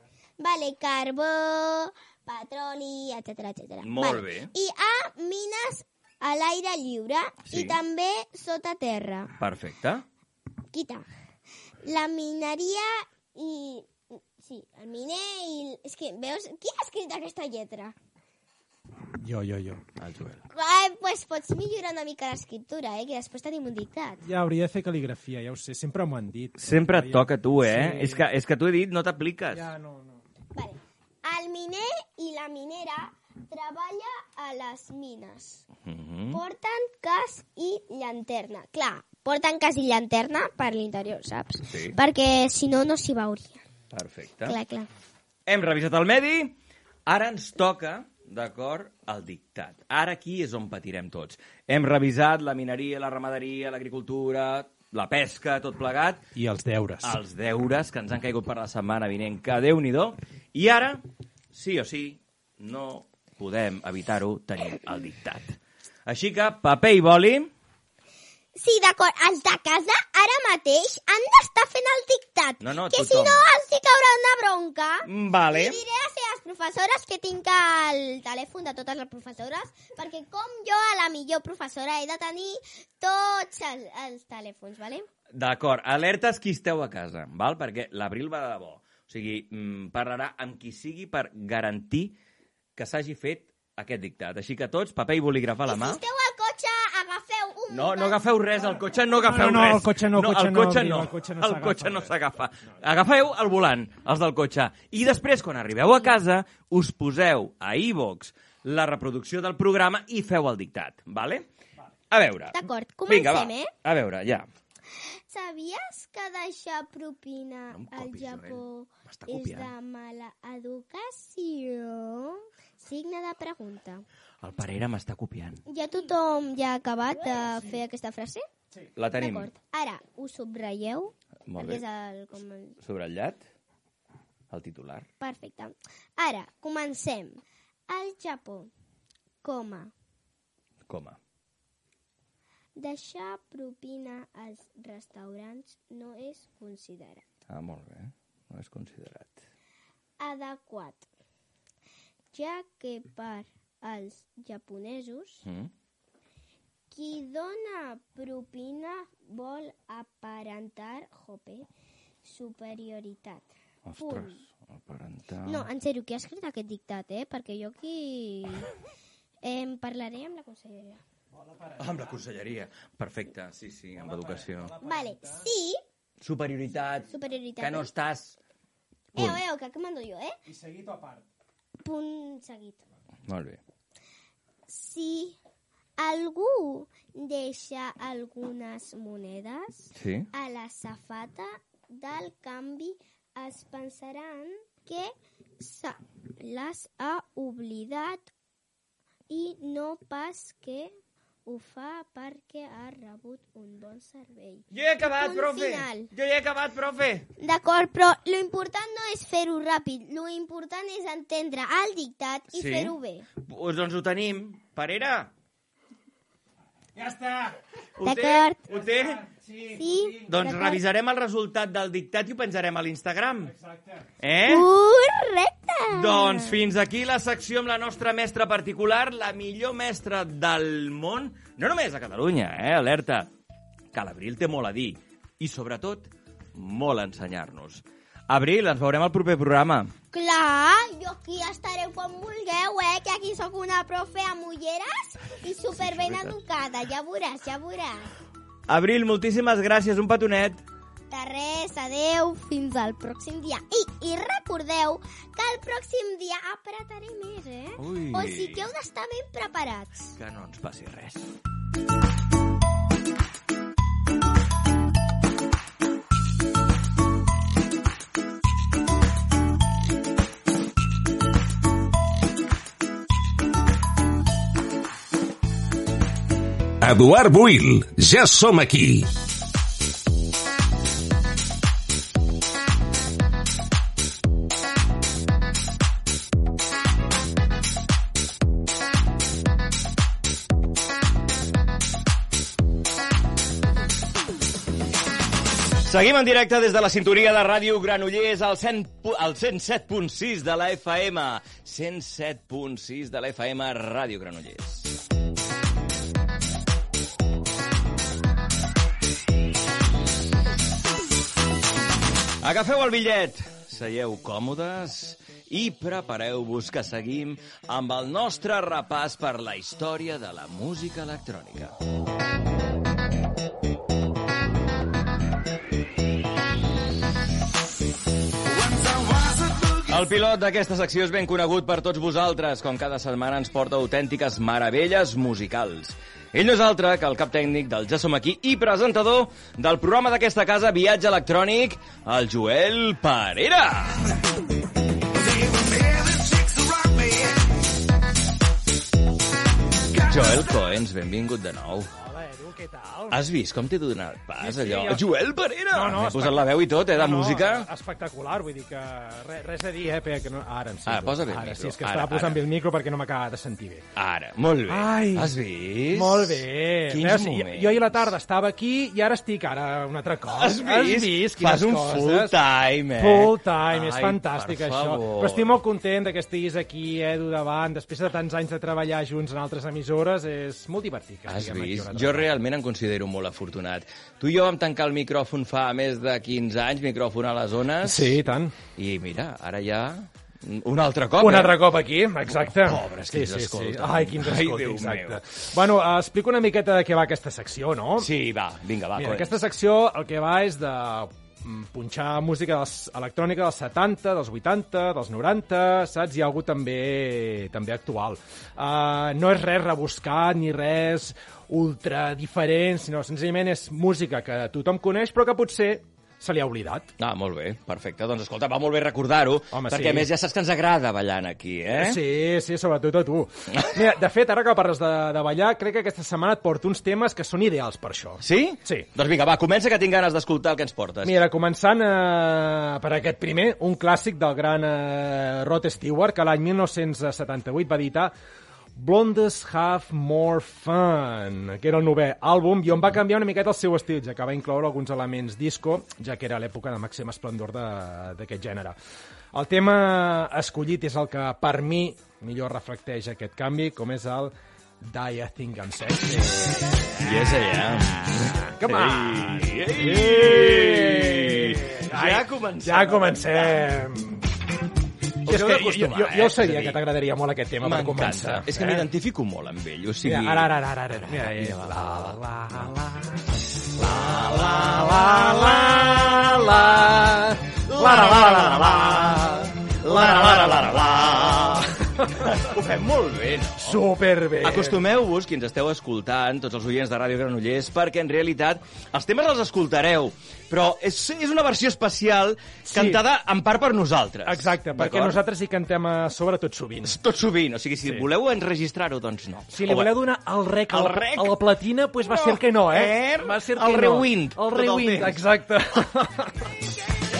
[SPEAKER 16] Vale, carbó, petroli, etc etc.
[SPEAKER 4] Molt bé.
[SPEAKER 16] I a mines a l'aire lliure
[SPEAKER 4] Sí.
[SPEAKER 16] i també sota terra.
[SPEAKER 4] Perfecte.
[SPEAKER 16] Quita. La mineria i... Sí, el miner i... És que, veus? Qui ha escrit aquesta lletra?
[SPEAKER 17] Jo, jo, jo.
[SPEAKER 4] El Joel.
[SPEAKER 16] Ai, pues pots millorar una mica l'escriptura, eh? Que després tenim un dictat.
[SPEAKER 17] Ja hauria de fer cal·ligrafia, ja ho sé, sempre m'ho han dit.
[SPEAKER 4] Sempre et toca tu, eh?
[SPEAKER 17] Sí.
[SPEAKER 4] És que, és que t'ho he dit, no t'apliques.
[SPEAKER 17] Ja, no, no.
[SPEAKER 16] El miner i la minera treballa a les mines.
[SPEAKER 4] Mhm.
[SPEAKER 16] Porten cas i llanterna. Clar, porten cas i llanterna per l'interior, saps?
[SPEAKER 4] Sí.
[SPEAKER 16] Perquè si no, no s'hi veuria.
[SPEAKER 4] Perfecte.
[SPEAKER 16] Clar, clar.
[SPEAKER 4] Hem revisat el medi, ara ens toca, d'acord, el dictat. Ara aquí és on patirem tots. Hem revisat la mineria, la ramaderia, l'agricultura, la pesca, tot plegat.
[SPEAKER 17] I els deures.
[SPEAKER 4] Els deures que ens han caigut per la setmana vinent, que déu nhi I ara, sí o sí, no podem evitar-ho tenir el dictat. Així que, paper i boli,
[SPEAKER 16] Sí, d'acord, els de casa ara mateix han d'estar fent el dictat.
[SPEAKER 4] No, no,
[SPEAKER 16] que
[SPEAKER 4] tothom.
[SPEAKER 16] si no els hi caurà una bronca.
[SPEAKER 4] Mm, vale.
[SPEAKER 16] I diré a les seves professores que tinc el telèfon de totes les professores, perquè com jo a la millor professora he de tenir tots els, els telèfons, vale?
[SPEAKER 4] D'acord, alertes qui esteu a casa, val? perquè l'abril va de debò. O sigui, mm, parlarà amb qui sigui per garantir que s'hagi fet aquest dictat. Així que tots, paper i bolígraf a la mà.
[SPEAKER 16] Si esteu al cotxe, agafeu un...
[SPEAKER 4] No, no agafeu res, al cotxe no agafeu
[SPEAKER 17] No, no,
[SPEAKER 4] res.
[SPEAKER 17] el cotxe no, el cotxe
[SPEAKER 4] el
[SPEAKER 17] no,
[SPEAKER 4] cotxe
[SPEAKER 17] Guim,
[SPEAKER 4] no.
[SPEAKER 17] el cotxe no
[SPEAKER 4] el
[SPEAKER 17] s'agafa
[SPEAKER 4] cotxe no s'agafa. Agafeu el volant, els del cotxe, i després, quan arribeu a casa, us poseu a iVox la reproducció del programa i feu el dictat, vale? A veure.
[SPEAKER 16] D'acord,
[SPEAKER 4] Vinga, va.
[SPEAKER 16] comencem, eh?
[SPEAKER 4] A veure, ja.
[SPEAKER 16] Sabies que deixar propina al Japó és de mala educació? Signe de pregunta.
[SPEAKER 4] El Parera m'està copiant.
[SPEAKER 16] Ja tothom ja ha acabat de fer aquesta frase?
[SPEAKER 4] La tenim.
[SPEAKER 16] Ara, ho subratlleu,
[SPEAKER 4] Molt bé.
[SPEAKER 16] és el... Com el...
[SPEAKER 4] sobratllat, el titular.
[SPEAKER 16] Perfecte. Ara, comencem. Al Japó, coma,
[SPEAKER 4] Coma.
[SPEAKER 16] Deixar propina als restaurants no és considerat
[SPEAKER 4] Ah, molt bé. No és considerat.
[SPEAKER 16] adequat, ja que per als japonesos
[SPEAKER 4] Mm?
[SPEAKER 16] qui dona propina vol aparentar, jope, superioritat.
[SPEAKER 4] Ostres, aparentar...
[SPEAKER 16] No, en sèrio, qui ha escrit aquest dictat, eh? Perquè jo aquí... [laughs] Eh, parlaré amb la conselleria.
[SPEAKER 4] Ah, amb la conselleria. Perfecte, sí, sí, amb educació.
[SPEAKER 16] Vale, sí,
[SPEAKER 4] Superioritat,
[SPEAKER 16] superioritat.
[SPEAKER 4] que no estàs...
[SPEAKER 16] Eh, eh, que, que mando jo, eh?
[SPEAKER 17] I seguit o a part?
[SPEAKER 16] Punt seguit.
[SPEAKER 4] Molt bé.
[SPEAKER 16] Si algú deixa algunes monedes
[SPEAKER 4] Sí?
[SPEAKER 16] a la safata del canvi, es pensaran que se les ha oblidat i no pas que ho fa perquè ha rebut un bon servei.
[SPEAKER 4] Jo he acabat,
[SPEAKER 16] Punt
[SPEAKER 4] profe!
[SPEAKER 16] Final.
[SPEAKER 4] Jo he acabat, profe!
[SPEAKER 16] D'acord, però lo important no és fer-ho ràpid, lo important és entendre el dictat i
[SPEAKER 4] Sí?
[SPEAKER 16] fer-ho bé.
[SPEAKER 4] Pues doncs ho tenim. Parera,
[SPEAKER 17] Ja està!
[SPEAKER 4] ho té?
[SPEAKER 16] D'acord.
[SPEAKER 4] Ho té?
[SPEAKER 17] Sí.
[SPEAKER 16] Sí?
[SPEAKER 4] Doncs revisarem el resultat del dictat i ho penjarem a l'Instagram.
[SPEAKER 17] Exacte.
[SPEAKER 4] Eh?
[SPEAKER 16] Correcte!
[SPEAKER 4] Doncs fins aquí la secció amb la nostra mestra particular, la millor mestra del món, no només a Catalunya, eh? Alerta, que l'Abril té molt a dir i, sobretot, molt a ensenyar-nos. Abril, ens veurem al proper programa.
[SPEAKER 16] Clar, jo aquí estaré quan vulgueu, eh? Que aquí sóc una profe amb ulleres i super ben educada. Ja veuràs, ja veuràs.
[SPEAKER 4] Abril, moltíssimes gràcies, un petonet.
[SPEAKER 16] De res, adeu, fins al pròxim dia. I, i recordeu que el pròxim dia apretaré més, eh?
[SPEAKER 4] Ui.
[SPEAKER 16] O sigui que heu d'estar ben preparats.
[SPEAKER 4] Que no ens passi res.
[SPEAKER 9] Eduard Buil, ja som aquí.
[SPEAKER 4] Seguim en directe des de la cinturia de Ràdio Granollers al 100 pu- al 107.6 de la FM. 107.6 de la FM Ràdio Granollers. Agafeu el bitllet, seieu còmodes i prepareu-vos que seguim amb el nostre repàs per la història de la música electrònica. El pilot d'aquesta secció és ben conegut per tots vosaltres, com cada setmana ens porta autèntiques meravelles musicals. Ell no és altre que el cap tècnic del Ja Som Aquí i presentador del programa d'aquesta casa Viatge Electrònic, el Joel Parera. Joel Coens, benvingut de nou.
[SPEAKER 17] Què tal?
[SPEAKER 4] Has vist com t'he donat pas,
[SPEAKER 17] Sí, sí,
[SPEAKER 4] allò?
[SPEAKER 17] jo-
[SPEAKER 4] Joel Parera!
[SPEAKER 17] No, no,
[SPEAKER 4] M'he posat la veu i tot, eh, de
[SPEAKER 17] No, no,
[SPEAKER 4] música.
[SPEAKER 17] espectacular, vull dir que res, res a dir, eh, perquè no... Ara em sento.
[SPEAKER 4] Ara, posa bé el
[SPEAKER 17] Ara,
[SPEAKER 4] micro.
[SPEAKER 17] sí, és que
[SPEAKER 4] Ara,
[SPEAKER 17] estava posant
[SPEAKER 4] ara.
[SPEAKER 17] bé el micro perquè no m'acaba de sentir bé.
[SPEAKER 4] Ara, molt bé.
[SPEAKER 17] Ai.
[SPEAKER 4] Has vist?
[SPEAKER 17] Molt bé.
[SPEAKER 4] Quins
[SPEAKER 17] Veus, jo,
[SPEAKER 4] moments.
[SPEAKER 17] jo ahir a la tarda estava aquí i ara estic ara un altre cop.
[SPEAKER 4] Has vist?
[SPEAKER 17] Has vist quines
[SPEAKER 4] Fas un
[SPEAKER 17] coses?
[SPEAKER 4] full time, eh?
[SPEAKER 17] Full time, és
[SPEAKER 4] Ai,
[SPEAKER 17] fantàstic
[SPEAKER 4] per
[SPEAKER 17] això.
[SPEAKER 4] favor.
[SPEAKER 17] Però estic molt content que estiguis aquí, Edu, davant. Després de tants anys de treballar junts en altres emissores, és molt divertit que
[SPEAKER 4] Has
[SPEAKER 17] aquí
[SPEAKER 4] vist? Jo
[SPEAKER 17] vegada.
[SPEAKER 4] Realment em considero molt afortunat. Tu i jo vam tancar el micròfon fa més de 15 anys, micròfon a les zones.
[SPEAKER 17] Sí, i tant.
[SPEAKER 4] I mira, ara ja un altre cop,
[SPEAKER 17] Un
[SPEAKER 4] eh?
[SPEAKER 17] altre cop aquí, exacte.
[SPEAKER 4] Pobres, qui ens escolta.
[SPEAKER 17] Ai, qui ens
[SPEAKER 4] Ai,
[SPEAKER 17] escolta, exacte.
[SPEAKER 4] meu.
[SPEAKER 17] Bueno, uh, explico una miqueta de què va aquesta secció, no?
[SPEAKER 4] Sí, va, vinga, va.
[SPEAKER 17] Mira,
[SPEAKER 4] coi.
[SPEAKER 17] aquesta secció el que va és de mm, punxar música dels, electrònica dels 70, dels 80, dels 90, saps? Hi ha algú també, també actual. Uh, no és res rebuscat ni res ultra diferent, sinó senzillament és música que tothom coneix però que potser se li ha oblidat.
[SPEAKER 4] Ah, molt bé, perfecte. Doncs escolta, va molt bé recordar-ho, perquè
[SPEAKER 17] sí.
[SPEAKER 4] a més ja saps que ens agrada ballant aquí, eh?
[SPEAKER 17] Sí, sí, sobretot a tu. [laughs] Mira, de fet, ara que parles de, de ballar, crec que aquesta setmana et porto uns temes que són ideals per això.
[SPEAKER 4] Sí?
[SPEAKER 17] Sí.
[SPEAKER 4] Doncs vinga, va, comença que tinc ganes d'escoltar el que ens portes.
[SPEAKER 17] Mira, començant eh, per aquest primer, un clàssic del gran eh, Rod Stewart, que l'any 1978 va editar Blondes Have More Fun, que era el novè àlbum, i on va canviar una miqueta el seu estil, ja que va incloure alguns elements disco, ja que era l'època de màxim esplendor d'aquest gènere. El tema escollit és el que, per mi, millor reflecteix aquest canvi, com és el Die I Think I'm Sexy.
[SPEAKER 4] Yes, I am.
[SPEAKER 17] Come on!
[SPEAKER 4] Ei, ei,
[SPEAKER 17] Ei!
[SPEAKER 4] Ja comencem.
[SPEAKER 17] Ja comencem.
[SPEAKER 4] Us heu
[SPEAKER 17] jo, jo,
[SPEAKER 4] eh?
[SPEAKER 17] jo
[SPEAKER 4] És a
[SPEAKER 17] sabia
[SPEAKER 4] dir,
[SPEAKER 17] que t'agradaria molt aquest tema per començar.
[SPEAKER 4] És que
[SPEAKER 17] eh?
[SPEAKER 4] m'identifico molt amb ell, o sigui...
[SPEAKER 17] Mira, ara, ara, ara, ara, ara. Mira, eh, la, la, la, la, la, la, la, la, la, la, la, la, la, la, la, la, la, la, la.
[SPEAKER 4] Ho fem molt bé, no?
[SPEAKER 17] Superbé.
[SPEAKER 4] Acostumeu-vos, qui ens esteu escoltant, tots els oients de Ràdio Granollers, perquè en realitat els temes els escoltareu, però és, és una versió especial
[SPEAKER 17] Sí.
[SPEAKER 4] cantada en part per nosaltres.
[SPEAKER 17] Exacte, perquè nosaltres hi cantem a sobre tot sovint. [laughs]
[SPEAKER 4] Tot sovint, o sigui, si
[SPEAKER 17] Sí.
[SPEAKER 4] voleu enregistrar-ho, doncs no.
[SPEAKER 17] Si li
[SPEAKER 4] O
[SPEAKER 17] voleu donar el rec a
[SPEAKER 4] El
[SPEAKER 17] la,
[SPEAKER 4] rec?
[SPEAKER 17] a la platina, doncs va
[SPEAKER 4] No.
[SPEAKER 17] ser que no, eh?
[SPEAKER 4] Er,
[SPEAKER 17] va ser
[SPEAKER 4] el
[SPEAKER 17] que no.
[SPEAKER 4] rewind,
[SPEAKER 17] El
[SPEAKER 4] tot el
[SPEAKER 17] rewind, exacte. [laughs]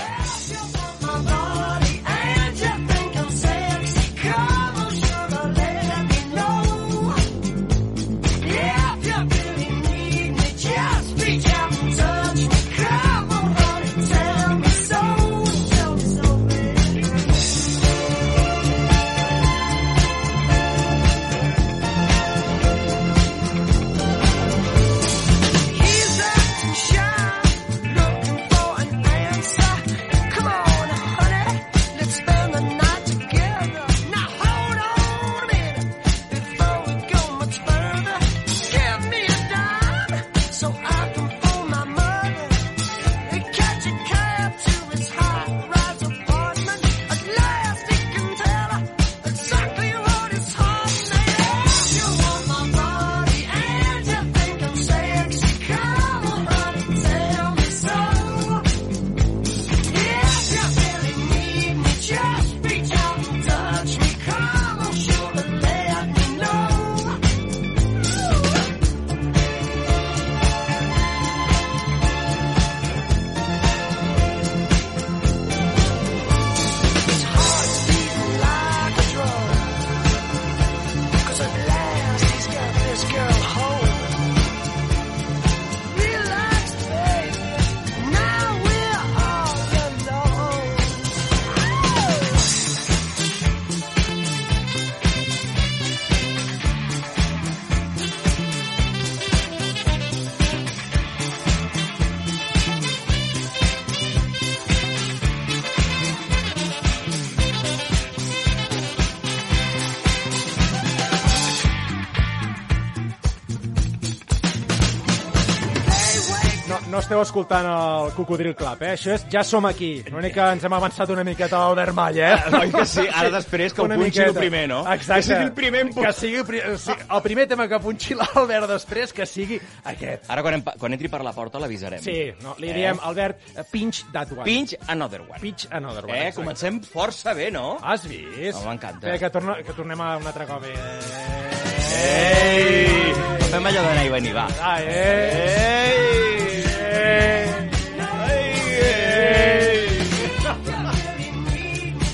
[SPEAKER 17] esteu escoltant el Cocodril Club, eh? Això és Ja som aquí. L'únic que ens hem avançat una miqueta a l'Albert Mall, eh?
[SPEAKER 4] Oi que sí? Ara després que ho
[SPEAKER 17] Una
[SPEAKER 4] punxi el
[SPEAKER 17] miqueta.
[SPEAKER 4] primer, no?
[SPEAKER 17] Exacte.
[SPEAKER 4] Que sigui el primer
[SPEAKER 17] Que sigui el, pri... el primer tema que punxi l'Albert després, que sigui aquest.
[SPEAKER 4] Ara, quan, em, quan entri per la porta, l'avisarem.
[SPEAKER 17] Sí, no, li diem, Albert, eh, pinch that one.
[SPEAKER 4] Pinch another one.
[SPEAKER 17] Pinch another one.
[SPEAKER 4] Eh,
[SPEAKER 17] exacte.
[SPEAKER 4] comencem força bé, no?
[SPEAKER 17] Has vist?
[SPEAKER 4] Oh, m'encanta.
[SPEAKER 17] Que, torna, que tornem a un altre cop. Eh...
[SPEAKER 4] Ei! Fem allò d'anar i venir, va.
[SPEAKER 17] Ah, eh!
[SPEAKER 4] Ei!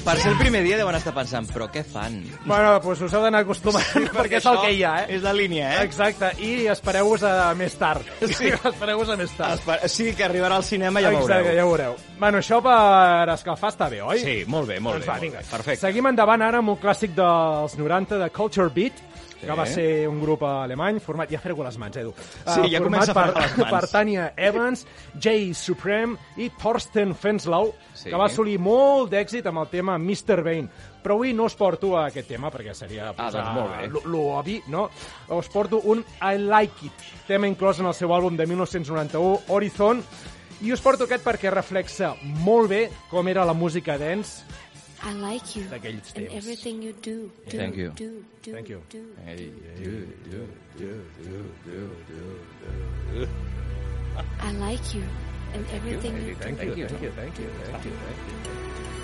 [SPEAKER 4] Per ser el primer dia deuen estar pensant, però què fan?
[SPEAKER 17] Bueno, doncs us heu d'anar acostumant, perquè és el que hi ha, eh?
[SPEAKER 4] És la línia, eh?
[SPEAKER 17] Exacte, i espereu-vos a més tard.
[SPEAKER 4] Sí.
[SPEAKER 17] espereu-vos a més tard.
[SPEAKER 4] Esper- Sí, que arribarà al cinema, ja
[SPEAKER 17] Exacte,
[SPEAKER 4] veureu.
[SPEAKER 17] ja ho veureu. Bueno, això per escalfar està bé, oi?
[SPEAKER 4] Sí, molt bé, molt
[SPEAKER 17] doncs
[SPEAKER 4] bé,
[SPEAKER 17] Va,
[SPEAKER 4] molt bé. Perfecte.
[SPEAKER 17] Seguim endavant ara amb un clàssic dels 90 de Culture Beat, que va ser un grup alemany format... Ja fareu les mans, Edu.
[SPEAKER 4] Sí,
[SPEAKER 17] Eh,
[SPEAKER 4] ja comença a
[SPEAKER 17] per,
[SPEAKER 4] fregar les mans.
[SPEAKER 17] per Tanya Evans, Jay Supreme i Thorsten Fenslau,
[SPEAKER 4] Sí.
[SPEAKER 17] que va assolir molt d'èxit amb el tema Mr. Bane. Però avui no us porto a aquest tema, perquè seria
[SPEAKER 4] Ah,
[SPEAKER 17] posar
[SPEAKER 4] doncs molt bé.
[SPEAKER 17] lo- lo obvi, no? Us porto un I Like It, tema inclòs en el seu àlbum de 1991, Horizon, i us porto aquest perquè reflexa molt bé com era la música dance
[SPEAKER 18] I like you
[SPEAKER 17] d'aquells
[SPEAKER 18] and everything you do. do
[SPEAKER 4] Thank you.
[SPEAKER 18] Do, do,
[SPEAKER 17] Thank you.
[SPEAKER 18] Do.
[SPEAKER 4] Hey, you, you, you, you, you, you, you.
[SPEAKER 18] I like you and everything you,
[SPEAKER 17] Thank
[SPEAKER 18] do.
[SPEAKER 17] you, thank you, thank you, thank you, thank you.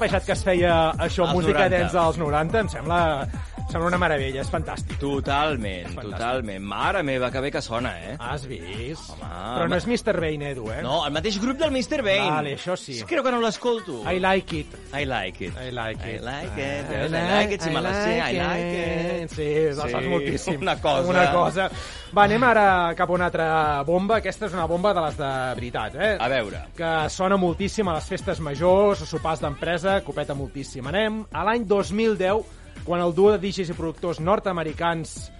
[SPEAKER 17] Rapejat que es feia això,
[SPEAKER 4] Als
[SPEAKER 17] música
[SPEAKER 4] 90.
[SPEAKER 17] dents dels 90, em sembla, em sembla una meravella, és fantàstic.
[SPEAKER 4] Totalment, totalment. Mare meva, que bé que sona, eh?
[SPEAKER 17] Has vist?
[SPEAKER 4] Home,
[SPEAKER 17] Però no és Mr. Bane, Edu, eh?
[SPEAKER 4] No, el mateix grup del Mr. Bane.
[SPEAKER 17] Vale, això sí.
[SPEAKER 4] Crec que no l'escolto.
[SPEAKER 17] I like it.
[SPEAKER 4] I like it.
[SPEAKER 17] I like it.
[SPEAKER 4] I like it.
[SPEAKER 17] I
[SPEAKER 4] I like it. Me la sé, I like it.
[SPEAKER 17] Sí, la saps moltíssim.
[SPEAKER 4] Una cosa.
[SPEAKER 17] Una cosa. Va, anem ara cap a una altra bomba. Aquesta és una bomba de les de veritat, eh?
[SPEAKER 4] A veure.
[SPEAKER 17] Que sona moltíssim a les festes majors, a sopars d'empresa, copeta moltíssim. Anem a l'any 2010, quan el duo de DJs i productors nord-americans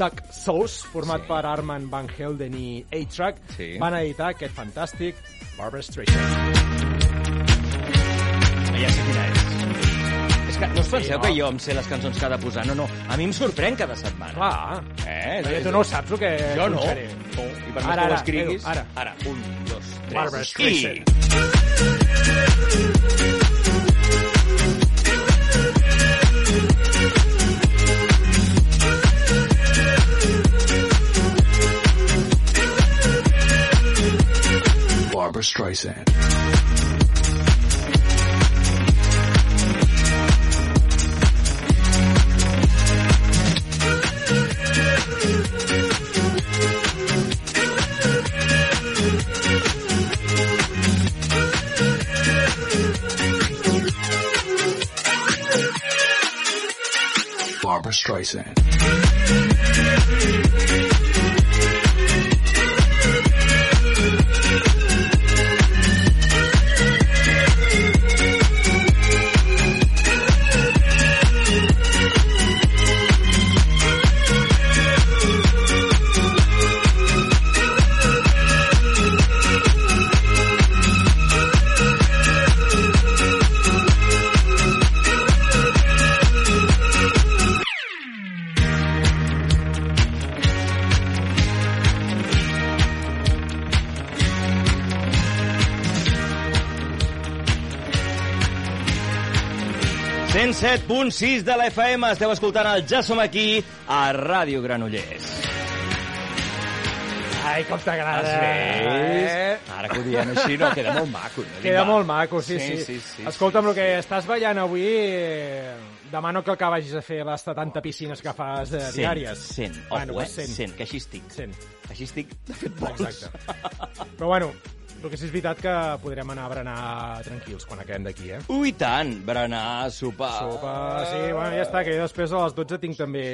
[SPEAKER 17] Duck Sauce, format
[SPEAKER 4] Sí.
[SPEAKER 17] per Armand Van Helden i A-Track,
[SPEAKER 4] Sí.
[SPEAKER 17] van editar aquest fantàstic Barbara Streisand.
[SPEAKER 4] Ja sé quina és. Que no us penseu
[SPEAKER 17] no?
[SPEAKER 4] que jo em sé les cançons que ha de posar? No, no. A mi em sorprèn cada setmana.
[SPEAKER 17] Clar.
[SPEAKER 4] Eh?
[SPEAKER 17] Perquè tu no saps el que
[SPEAKER 4] Jo no.
[SPEAKER 17] punxaré.
[SPEAKER 4] no. I per
[SPEAKER 17] Ara,
[SPEAKER 4] més que
[SPEAKER 17] ara,
[SPEAKER 4] ho escriguis...
[SPEAKER 17] Edu, ara.
[SPEAKER 4] Ara, un, dos, tres...
[SPEAKER 17] Barbara
[SPEAKER 4] i-
[SPEAKER 17] Streisand.
[SPEAKER 7] Barbara Streisand. Barbara Streisand.
[SPEAKER 4] 107.6 de la FM. Esteu escoltant el Ja som aquí a Ràdio Granollers.
[SPEAKER 17] Ai, com t'agrada. Eh?
[SPEAKER 4] Ara que ho diem així, no, queda molt maco. No?
[SPEAKER 17] Queda molt maco, sí, sí.
[SPEAKER 4] sí, sí, sí.
[SPEAKER 17] Escolta'm, el que estàs ballant avui, eh, demano que el que vagis a fer les 70 piscines que fas eh, diàries.
[SPEAKER 4] cent.
[SPEAKER 17] Bueno,
[SPEAKER 4] Ojo,
[SPEAKER 17] pues
[SPEAKER 4] eh?
[SPEAKER 17] cent.
[SPEAKER 4] Cent, que així estic.
[SPEAKER 17] Cent.
[SPEAKER 4] Així estic, de fet, vols.
[SPEAKER 17] Exacte. Però bueno, el que sí és veritat que podrem anar a berenar tranquils quan acabem d'aquí, eh?
[SPEAKER 4] Ui, tant, berenar, sopar...
[SPEAKER 17] Sopar, sí, bueno, ja està, que jo després a les 12 tinc també...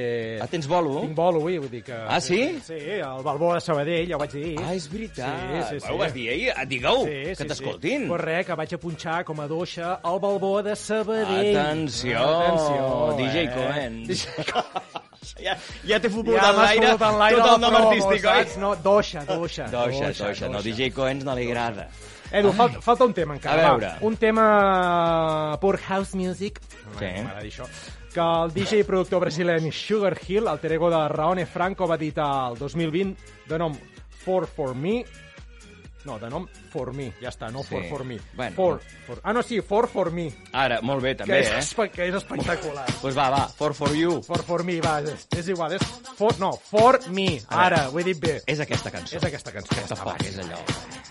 [SPEAKER 4] Ah, tens bolo?
[SPEAKER 17] Tinc bolo avui, vull dir que...
[SPEAKER 4] Ah, sí?
[SPEAKER 17] Sí, el Balbó de Sabadell, ja ho vaig dir.
[SPEAKER 4] Ah, és veritat.
[SPEAKER 17] Sí, sí, sí.
[SPEAKER 4] Ho vas dir ahir? Ah, Digue-ho, que t'escoltin.
[SPEAKER 17] Sí. Pues res, que vaig a punxar com a doixa el Balbó de Sabadell.
[SPEAKER 4] Atenció,
[SPEAKER 17] Atenció
[SPEAKER 4] DJ
[SPEAKER 17] eh?
[SPEAKER 4] Cohen.
[SPEAKER 17] DJ [laughs]
[SPEAKER 4] Ja, ja t'he fotut
[SPEAKER 17] Ja
[SPEAKER 4] en
[SPEAKER 17] m'has
[SPEAKER 4] l'aire
[SPEAKER 17] fotut en l'aire
[SPEAKER 4] tot el nom
[SPEAKER 17] promo,
[SPEAKER 4] artístic, oi?
[SPEAKER 17] No, doixa, doixa.
[SPEAKER 4] Doixa, doixa, no, DJ Cohen no li agrada.
[SPEAKER 17] Edu, falta, falta un tema encara.
[SPEAKER 4] A veure.
[SPEAKER 17] Va. Un tema per house music.
[SPEAKER 4] Sí.
[SPEAKER 17] M'agrada dir això. Que el DJ i productor brasileño Sugar Hill, alter ego de Raone Franco, va editar el 2020 de nom For For Me, no, de nom For Me, ja està, no For
[SPEAKER 4] Sí.
[SPEAKER 17] For Me.
[SPEAKER 4] Bueno.
[SPEAKER 17] For, for, ah, no, sí, For For Me.
[SPEAKER 4] Ara, molt bé, també,
[SPEAKER 17] que és,
[SPEAKER 4] eh?
[SPEAKER 17] Que és espectacular.
[SPEAKER 4] Doncs pues va, va, for for you.
[SPEAKER 17] For For Me, va, és, és igual, és for, no, For Me, ara, ho he dit bé.
[SPEAKER 4] És aquesta cançó.
[SPEAKER 17] És aquesta cançó.
[SPEAKER 4] Aquesta és allò. Però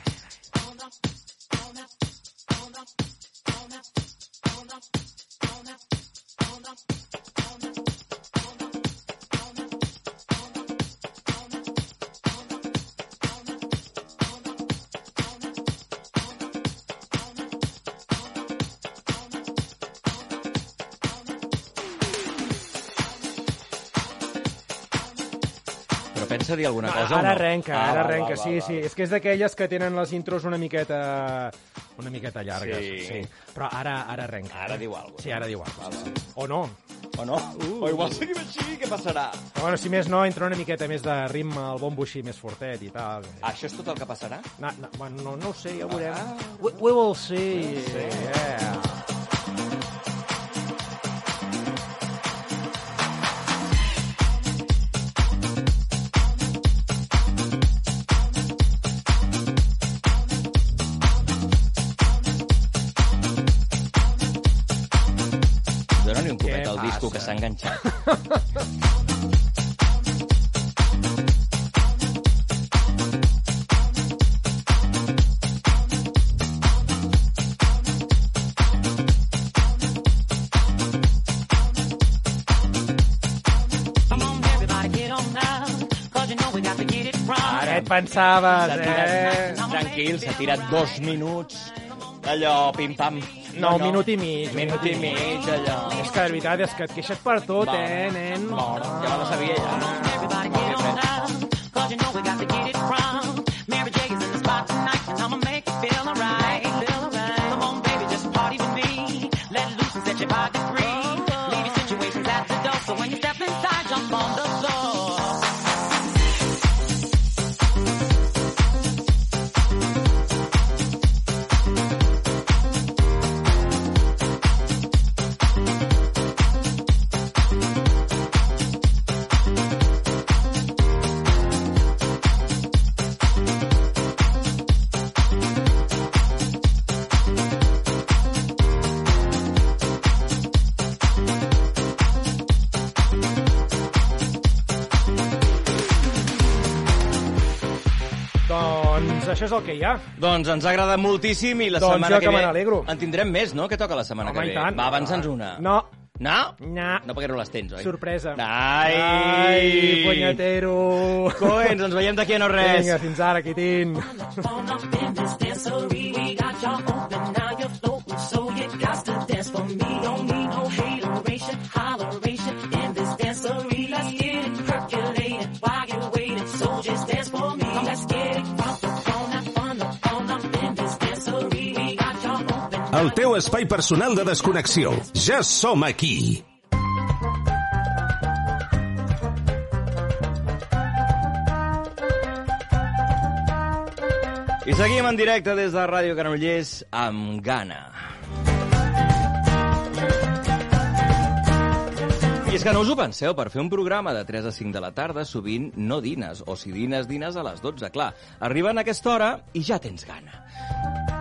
[SPEAKER 4] pensa dir alguna cosa
[SPEAKER 17] ara
[SPEAKER 4] no?
[SPEAKER 17] arrenca,
[SPEAKER 4] Ah,
[SPEAKER 17] ara
[SPEAKER 4] va,
[SPEAKER 17] arrenca,
[SPEAKER 4] va,
[SPEAKER 17] sí,
[SPEAKER 4] va,
[SPEAKER 17] sí. És que és d'aquelles que tenen les intros una miqueta una miqueta llargues,
[SPEAKER 4] Sí.
[SPEAKER 17] sí. Però ara ara arrenca.
[SPEAKER 4] Ara diu alguna cosa.
[SPEAKER 17] Sí, ara diu alguna cosa. O no.
[SPEAKER 4] O no? Uh. O igual seguim així, què passarà?
[SPEAKER 17] Però bueno, si més no, entra una miqueta més de ritme, el bombo així més fortet i tal.
[SPEAKER 4] Ah, això és tot el que passarà?
[SPEAKER 17] No, no, no, no ho sé, ja ho veurem. We, we will see. Yeah.
[SPEAKER 4] Enganxat.
[SPEAKER 17] Et pensaves, eh?
[SPEAKER 4] tranquil, s'ha tirat dos minuts, allò, pim-pam.
[SPEAKER 17] No, un minut i mig. un
[SPEAKER 4] Minut i mig, allò.
[SPEAKER 17] És que la veritat és que et queixes per tot,
[SPEAKER 4] Va.
[SPEAKER 17] eh, nen?
[SPEAKER 4] No, ja me la sabia, ja.
[SPEAKER 17] És el que hi ha.
[SPEAKER 4] Doncs ens ha agradat moltíssim i la
[SPEAKER 17] Doncs
[SPEAKER 4] setmana que
[SPEAKER 17] que
[SPEAKER 4] ve... En tindrem més, no? Què toca la setmana
[SPEAKER 17] Home,
[SPEAKER 4] que ve?
[SPEAKER 17] tant.
[SPEAKER 4] Va, avança'ns una.
[SPEAKER 17] No.
[SPEAKER 4] No?
[SPEAKER 17] No.
[SPEAKER 4] No, perquè no les tens, oi?
[SPEAKER 17] Sorpresa.
[SPEAKER 4] Ai!
[SPEAKER 17] Ai, punyetero.
[SPEAKER 4] Coens, ens veiem d'aquí a no res.
[SPEAKER 17] Vinga, fins ara, Quitín.
[SPEAKER 9] El teu espai personal de desconnexió. Ja som aquí.
[SPEAKER 4] I seguim en directe des de Ràdio Granollers amb Gana. I és que no us ho penseu, per fer un programa de 3 a 5 de la tarda sovint no dines, o si dines, dines a les 12, clar. Arriben a aquesta hora i ja tens gana.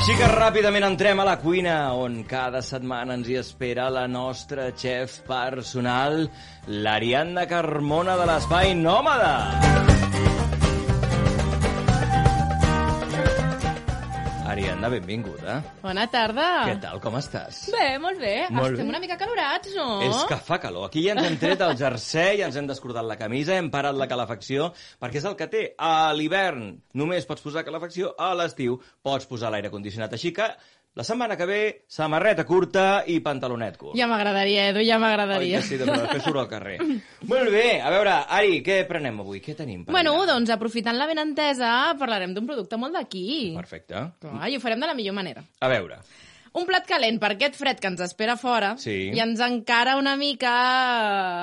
[SPEAKER 4] Així que ràpidament entrem a la cuina, on cada setmana ens hi espera la nostra xef personal, l'Ariadna Carmona de l'Espai Nòmada. Ariadna, benvinguda.
[SPEAKER 19] Bona tarda.
[SPEAKER 4] Què tal, com estàs?
[SPEAKER 19] Bé, molt bé.
[SPEAKER 4] Molt
[SPEAKER 19] Estem
[SPEAKER 4] bé.
[SPEAKER 19] una mica calorats, no?
[SPEAKER 4] És que fa calor. Aquí ja ens hem tret el jersei, ens hem descordat la camisa, hem parat la calefacció, perquè és el que té. A l'hivern només pots posar calefacció, a l'estiu pots posar l'aire condicionat. Així que la setmana que ve, samarreta curta i pantalonet curt.
[SPEAKER 19] Ja m'agradaria, Edu, ja
[SPEAKER 4] Oi
[SPEAKER 19] m'agradaria.
[SPEAKER 4] que sí, doncs després surt al carrer. [laughs] Molt bé, a veure, Ari, què prenem avui? Què tenim? Per
[SPEAKER 19] Bueno, doncs aprofitant la benentesa, parlarem d'un producte molt d'aquí.
[SPEAKER 4] Perfecte.
[SPEAKER 19] Clar, I ho farem de la millor manera.
[SPEAKER 4] A veure,
[SPEAKER 19] Un plat calent per aquest fred que ens espera fora
[SPEAKER 4] Sí.
[SPEAKER 19] i ens encara una mica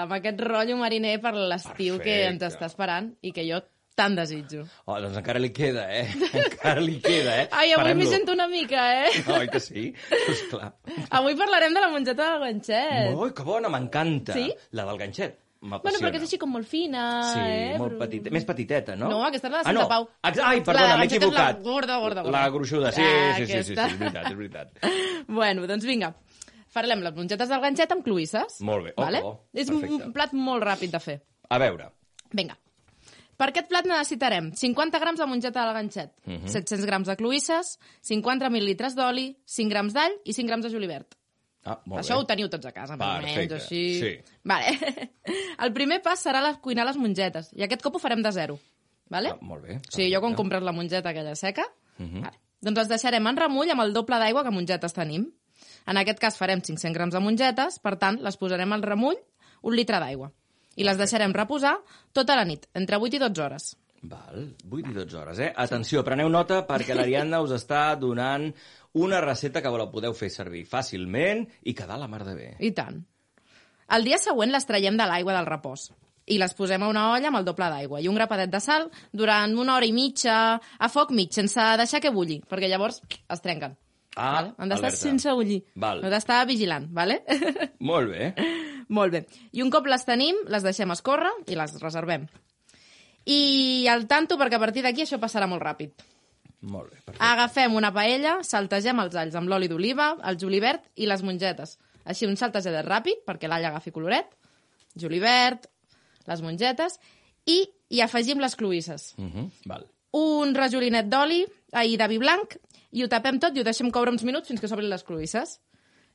[SPEAKER 19] amb aquest rotllo mariner per l'estiu que ens està esperant i que jo tant desitjo.
[SPEAKER 4] oh, doncs encara li queda, eh? [laughs] Encara li queda, eh?
[SPEAKER 19] Ai, avui m'hi sento una mica, eh? [laughs]
[SPEAKER 4] Oi que sí? Pues clar.
[SPEAKER 19] Avui parlarem de la mongeta del ganxet.
[SPEAKER 4] Ui, que bona, m'encanta.
[SPEAKER 19] Sí?
[SPEAKER 4] La del ganxet.
[SPEAKER 19] Bueno, perquè és així com molt fina,
[SPEAKER 4] Sí,
[SPEAKER 19] eh?
[SPEAKER 4] molt
[SPEAKER 19] però-
[SPEAKER 4] petita. Més petiteta, no?
[SPEAKER 19] No, aquesta és la de
[SPEAKER 4] ah,
[SPEAKER 19] Santa
[SPEAKER 4] no.
[SPEAKER 19] Pau.
[SPEAKER 4] Ex- Ai, perdona, m'he
[SPEAKER 19] és
[SPEAKER 4] equivocat.
[SPEAKER 19] la gorda, gorda, gorda.
[SPEAKER 4] La gruixuda, sí,
[SPEAKER 19] Ah,
[SPEAKER 4] sí, sí, sí, sí,
[SPEAKER 19] aquesta.
[SPEAKER 4] és veritat, és veritat. [laughs]
[SPEAKER 19] Bueno, doncs vinga. Farem les mongetes del ganxet amb cloïsses.
[SPEAKER 4] Molt bé, oh,
[SPEAKER 19] vale?
[SPEAKER 4] oh,
[SPEAKER 19] és
[SPEAKER 4] perfecte.
[SPEAKER 19] un plat molt ràpid de fer.
[SPEAKER 4] A veure.
[SPEAKER 19] Vinga. Per aquest plat necessitarem 50 grams de mongeta del ganxet,
[SPEAKER 4] Mhm.
[SPEAKER 19] 700 grams de cloïsses, 50 mil·litres d'oli, 5 grams d'all i 5 grams de julivert.
[SPEAKER 4] Ah, molt
[SPEAKER 19] Això
[SPEAKER 4] bé.
[SPEAKER 19] ho teniu tots a casa, o menys,
[SPEAKER 4] Perfecte,
[SPEAKER 19] així...
[SPEAKER 4] sí.
[SPEAKER 19] Vale. [laughs] El primer pas serà la, cuinar les mongetes, i aquest cop ho farem de zero. Vale?
[SPEAKER 4] Ah, molt bé.
[SPEAKER 19] Sigui, jo quan compres la mongeta aquella seca,
[SPEAKER 4] Mhm.
[SPEAKER 19] vale. doncs les deixarem en remull amb el doble d'aigua que mongetes tenim. En aquest cas farem 500 grams de mongetes, per tant, les posarem al remull un litre d'aigua. I les deixarem reposar tota la nit, entre 8 i 12 hores.
[SPEAKER 4] Val, 8 i 12 hores, eh? Atenció, preneu nota perquè l'Ariadna us està donant una receta que la podeu fer servir fàcilment i quedar la mar de bé.
[SPEAKER 19] I tant. El dia següent les traiem de l'aigua del repòs i les posem a una olla amb el doble d'aigua i un grapadet de sal durant una hora i mitja a foc mig, sense deixar que bulli, perquè llavors es trenquen.
[SPEAKER 4] Ah,
[SPEAKER 19] vale? Han d'estar sense bullir.
[SPEAKER 4] Val.
[SPEAKER 19] No d'estar vigilant, vale?
[SPEAKER 4] Molt bé. [laughs]
[SPEAKER 19] Molt bé. I un cop les tenim, les deixem escórrer i les reservem. I al tanto, perquè a partir d'aquí això passarà molt ràpid.
[SPEAKER 4] Molt bé.
[SPEAKER 19] Agafem una paella, saltegem els alls amb l'oli d'oliva, el julivert i les mongetes. Així un saltejadet ràpid, perquè l'all agafi coloret, julivert, les mongetes, i hi afegim les cloïsses.
[SPEAKER 4] Uh -huh. Val.
[SPEAKER 19] Un rajolinet d'oli, ai, de vi blanc, i ho tapem tot i ho deixem coure uns minuts fins que s'obrin les cloïsses.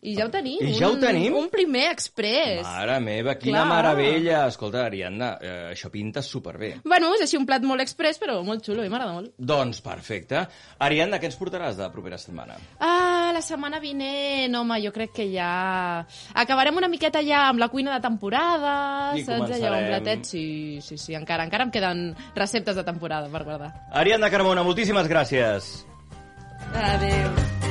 [SPEAKER 19] I ja ho tenim.
[SPEAKER 4] I ja ho
[SPEAKER 19] un,
[SPEAKER 4] tenim?
[SPEAKER 19] Un primer express.
[SPEAKER 4] Mare meva, quina
[SPEAKER 19] Clar.
[SPEAKER 4] meravella! Escolta, Ariadna, eh, això pinta superbé.
[SPEAKER 19] Bueno, és així un plat molt express, però molt xulo, i m'agrada molt.
[SPEAKER 4] Doncs perfecte. Ariadna, què ens portaràs de propera setmana?
[SPEAKER 19] Ah, la setmana vinent, home, jo crec que ja... Acabarem una miqueta ja amb la cuina de temporada,
[SPEAKER 4] I
[SPEAKER 19] saps? Allò, un
[SPEAKER 4] començarem.
[SPEAKER 19] platet, sí, sí, sí, encara, encara em queden receptes de temporada per guardar.
[SPEAKER 4] Ariadna Carmona, moltíssimes gràcies.
[SPEAKER 19] Adéu.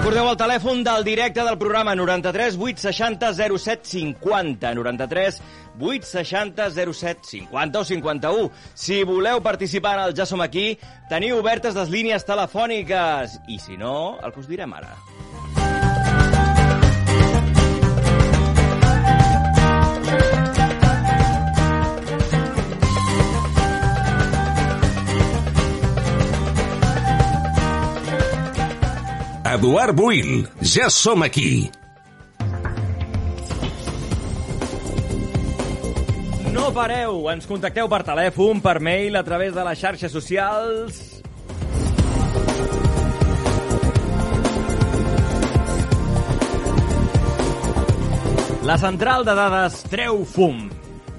[SPEAKER 4] Recordeu el telèfon del directe del programa 93 860 07 50 93 860 07 50 o 51. Si voleu participar en el Ja som aquí, teniu obertes les línies telefòniques. I si no, el que us direm ara.
[SPEAKER 9] Eduard Buil, ja som aquí.
[SPEAKER 4] No pareu, ens contacteu per telèfon, per mail, a través de les xarxes socials... La central de dades treu fum.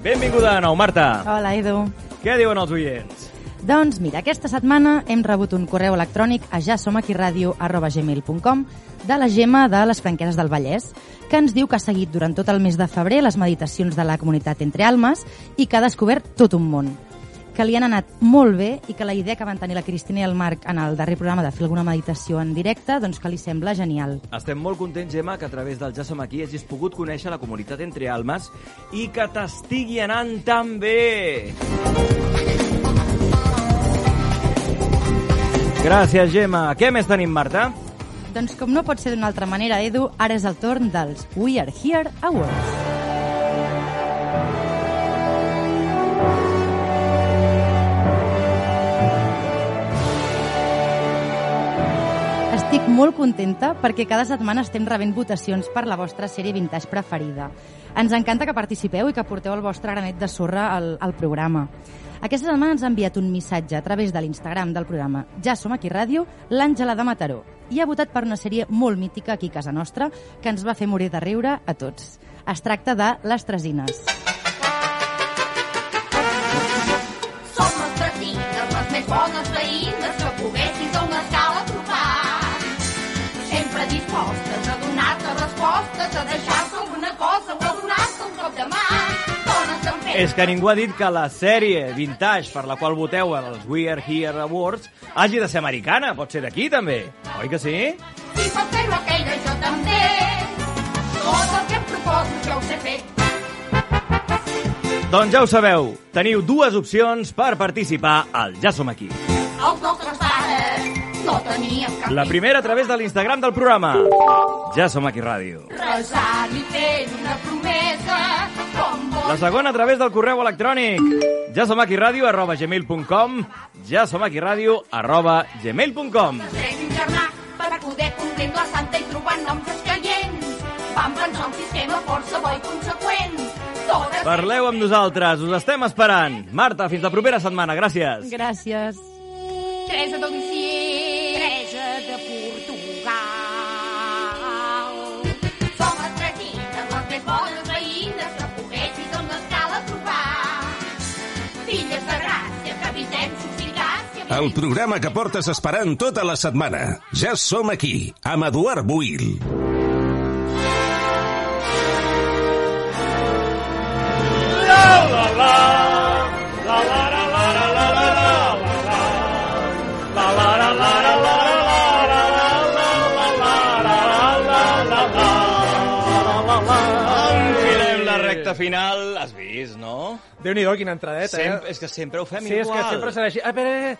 [SPEAKER 4] Benvinguda de nou, Marta.
[SPEAKER 12] Hola, Edu.
[SPEAKER 4] Què diuen els oients?
[SPEAKER 12] Doncs mira, aquesta setmana hem rebut un correu electrònic a jasomaquiradio.gmail.com de la Gemma de les Franqueses del Vallès, que ens diu que ha seguit durant tot el mes de febrer les meditacions de la comunitat Entre Almes i que ha descobert tot un món que li han anat molt bé i que la idea que van tenir la Cristina i el Marc en el darrer programa de fer alguna meditació en directe, doncs que li sembla genial.
[SPEAKER 4] Estem molt contents, Gemma, que a través del Ja som aquí hagis pogut conèixer la comunitat Entre Almes i que t'estigui anant tan bé. Gràcies, Gemma. Què més tenim, Marta?
[SPEAKER 12] Doncs com no pot ser d'una altra manera, Edu, ara és el torn dels We Are Here Awards. Estic molt contenta perquè cada setmana estem rebent votacions per la vostra sèrie vintage preferida. Ens encanta que participeu i que porteu el vostre granet de sorra al, al programa. Aquesta setmana ens ha enviat un missatge a través de l'Instagram del programa Ja som aquí ràdio, l'Àngela de Mataró, i ha votat per una sèrie molt mítica aquí a casa nostra que ens va fer morir de riure a tots. Es tracta de Les Tresines.
[SPEAKER 20] Som les tresines, les més bones
[SPEAKER 4] És que ningú ha dit que la sèrie vintage per la qual voteu als We Are Here Awards hagi de ser americana. Pot ser d'aquí, també. Oi que sí?
[SPEAKER 20] Si pot fer-ho aquella, jo també. Tot el que em proposo jo ho sé fer.
[SPEAKER 4] Doncs ja ho sabeu, teniu dues opcions per participar al Ja som aquí.
[SPEAKER 20] Els nostres pares no tenien cap
[SPEAKER 4] La primera a través de l'Instagram del programa. Ja som aquí ràdio.
[SPEAKER 20] resant i fent una promesa
[SPEAKER 4] La segona a través del correu electrònic. Ja som aquí ràdio arroba gmail.com ja som aquí ràdio arroba gmail.com
[SPEAKER 20] ser un germà per poder complir la santa i trobant noms escaients. Vam pensar un sistema força bo i conseqüent. Totes
[SPEAKER 4] Parleu amb nosaltres, us estem esperant. Marta, fins la propera setmana, gràcies.
[SPEAKER 12] Gràcies.
[SPEAKER 20] Teresa del
[SPEAKER 9] El programa que portes esperant tota la setmana. Ja som aquí, amb Eduard Buil.
[SPEAKER 4] Enfilem la recta final, has vist, no?
[SPEAKER 17] Déu-n'hi-do, quina entradeta,
[SPEAKER 4] Sempre,
[SPEAKER 17] eh?
[SPEAKER 4] és que sempre ho fem
[SPEAKER 17] Sí, és
[SPEAKER 4] igual.
[SPEAKER 17] que sempre serà així. A veure...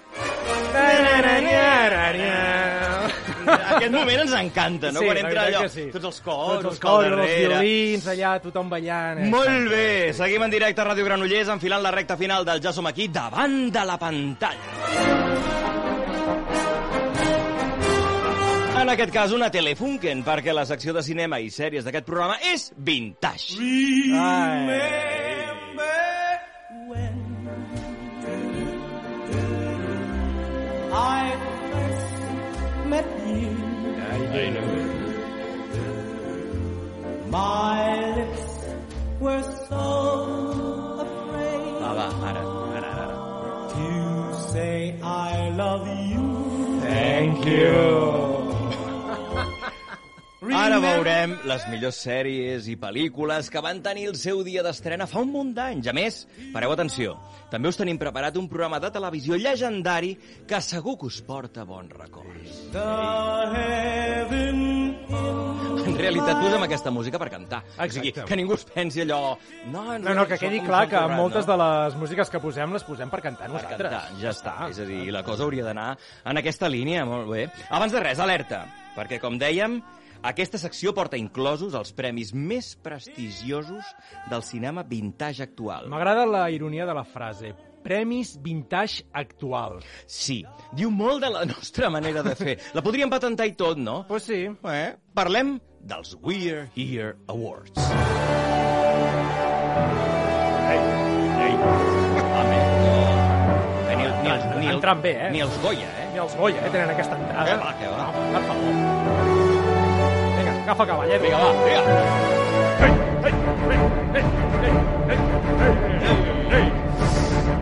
[SPEAKER 4] Aquest moment ens encanta, no?
[SPEAKER 17] Sí,
[SPEAKER 4] Quan entra allò,
[SPEAKER 17] sí.
[SPEAKER 4] tots els coros,
[SPEAKER 17] Tots els
[SPEAKER 4] pel
[SPEAKER 17] coros, els violins, allà, tothom ballant. Eh?
[SPEAKER 4] Molt bé, seguim en directe a Ràdio Granollers enfilant la recta final del Ja som aquí davant de la pantalla. En aquest cas, una Telefunken, perquè la secció de cinema i sèries d'aquest programa és vintage.
[SPEAKER 5] I first met you.
[SPEAKER 4] I know.
[SPEAKER 5] My lips were so afraid
[SPEAKER 4] Va, va, ara, ara, ara.
[SPEAKER 5] to say I love you.
[SPEAKER 17] Thank you.
[SPEAKER 4] Ara veurem les millors sèries i pel·lícules que van tenir el seu dia d'estrena fa un munt d'anys. A més, pareu atenció, també us tenim preparat un programa de televisió llegendari que segur que us porta bons records. En realitat posem aquesta música per cantar. O sigui,
[SPEAKER 17] Exacte.
[SPEAKER 4] que ningú es pensi allò... No,
[SPEAKER 17] No, no, que quedi clar que moltes de les músiques que posem les posem per cantar
[SPEAKER 4] per
[SPEAKER 17] nosaltres.
[SPEAKER 4] cantar, ja està. És a dir, la cosa hauria d'anar en aquesta línia, molt bé. Abans de res, alerta, perquè com dèiem, aquesta secció porta inclosos els premis més prestigiosos del cinema vintage actual.
[SPEAKER 17] M'agrada la ironia de la frase. Premis vintage actual.
[SPEAKER 4] Sí, diu molt de la nostra manera de fer. La podríem patentar i tot, no?
[SPEAKER 17] Pues sí.
[SPEAKER 4] Eh? Parlem dels We're Here Awards. Ei, ei. Home, no. Eh, Ni, el, ni, els, ni, el,
[SPEAKER 17] Entran bé, eh?
[SPEAKER 4] ni els Goya, eh?
[SPEAKER 17] Ni els Goya, eh, tenen aquesta entrada.
[SPEAKER 4] Que va, que va.
[SPEAKER 17] No, per favor. Vinga, agafa cavall, eh?
[SPEAKER 4] Vinga, va, vinga.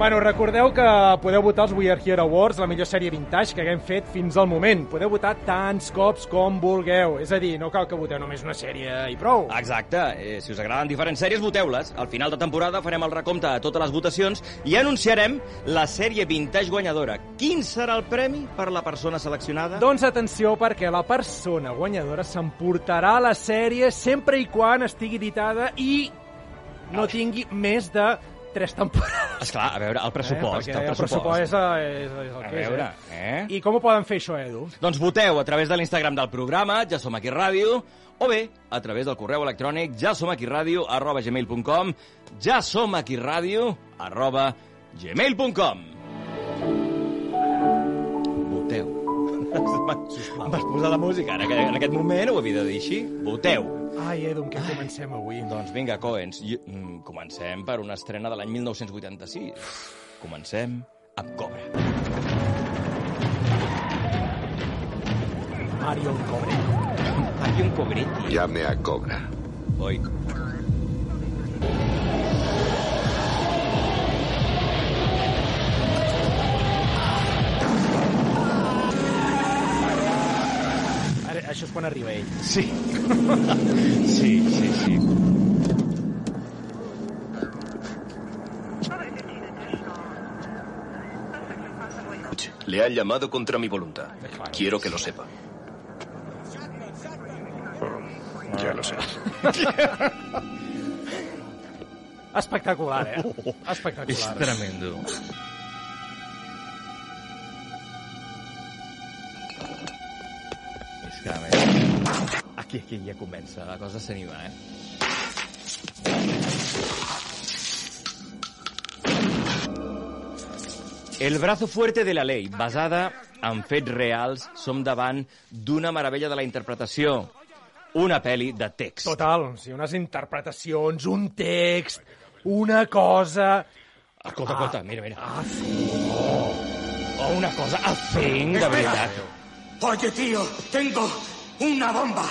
[SPEAKER 17] Bueno, recordeu que podeu votar els We Are Here Awards, la millor sèrie vintage que haguem fet fins al moment. Podeu votar tants cops com vulgueu. És a dir, no cal que voteu només una sèrie i prou.
[SPEAKER 4] Exacte. Eh, si us agraden diferents sèries, voteu-les. Al final de temporada farem el recompte de totes les votacions i anunciarem la sèrie vintage guanyadora. Quin serà el premi per la persona seleccionada?
[SPEAKER 17] Doncs atenció, perquè la persona guanyadora s'emportarà la sèrie sempre i quan estigui editada i no tingui més de tres temporades.
[SPEAKER 4] Esclar, a veure, el pressupost.
[SPEAKER 17] Eh?
[SPEAKER 4] el
[SPEAKER 17] Perquè el
[SPEAKER 4] pressupost.
[SPEAKER 17] pressupost és, eh, és, és el
[SPEAKER 4] A
[SPEAKER 17] que
[SPEAKER 4] veure,
[SPEAKER 17] és.
[SPEAKER 4] eh?
[SPEAKER 17] I com ho poden fer això, Edu?
[SPEAKER 4] Doncs voteu a través de l'Instagram del programa, ja som aquí ràdio, o bé a través del correu electrònic ja som aquí ràdio arroba gmail.com ja som aquí ràdio arroba gmail.com Em vas posar la música, en aquest, en aquest moment ho havia de dir així. Voteu.
[SPEAKER 17] Ai, Edu, amb què comencem avui?
[SPEAKER 4] Doncs vinga, Coens, jo- mm, comencem per una estrena de l'any 1986. Comencem amb Cobra.
[SPEAKER 17] Mario Cobretti.
[SPEAKER 4] Mario Cobretti.
[SPEAKER 21] Llame a Cobra.
[SPEAKER 4] Oi.
[SPEAKER 17] Això és quan arriba ell.
[SPEAKER 4] Sí. [laughs] sí, sí, sí.
[SPEAKER 22] Le han llamado contra mi voluntad. Quiero que lo sepa.
[SPEAKER 21] Ya lo sé. [laughs]
[SPEAKER 17] Espectacular, eh? [laughs] Espectacular.
[SPEAKER 4] És tremendo. Més, aquí, aquí ja comença, la cosa s'anima, eh? El brazo fuerte de la ley, basada en fets reals, som davant d'una meravella de la interpretació. Una pel·li de text.
[SPEAKER 17] Total, sigui, unes interpretacions, un text, una cosa...
[SPEAKER 4] Escolta, escolta, mira, mira.
[SPEAKER 17] Ah, sí.
[SPEAKER 4] Oh, una cosa, a thing, de veritat.
[SPEAKER 23] Oye, tío, tengo una bomba.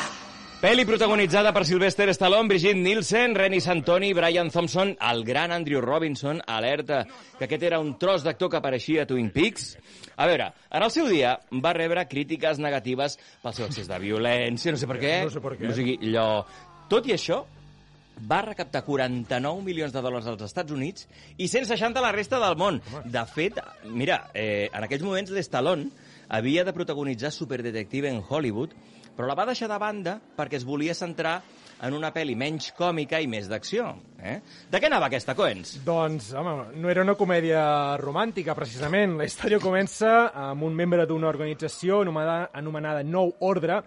[SPEAKER 4] Pel·li protagonitzada per Sylvester Stallone, Brigitte Nielsen, Renny Santoni, Brian Thompson, el gran Andrew Robinson, alerta que aquest era un tros d'actor que apareixia a Twin Peaks. A veure, en el seu dia va rebre crítiques negatives pel seu excés de violència, no sé per què.
[SPEAKER 17] No sé per què.
[SPEAKER 4] O sigui, allò... Tot i això, va recaptar 49 milions de dòlars als Estats Units i 160 a la resta del món. De fet, mira, eh, en aquells moments l'Stallone havia de protagonitzar Superdetective en Hollywood, però la va deixar de banda perquè es volia centrar en una pel·li menys còmica i més d'acció. Eh? De què anava aquesta, Coens?
[SPEAKER 17] Doncs, home, no era una comèdia romàntica, precisament. La història comença amb un membre d'una organització anomenada, anomenada Nou Ordre,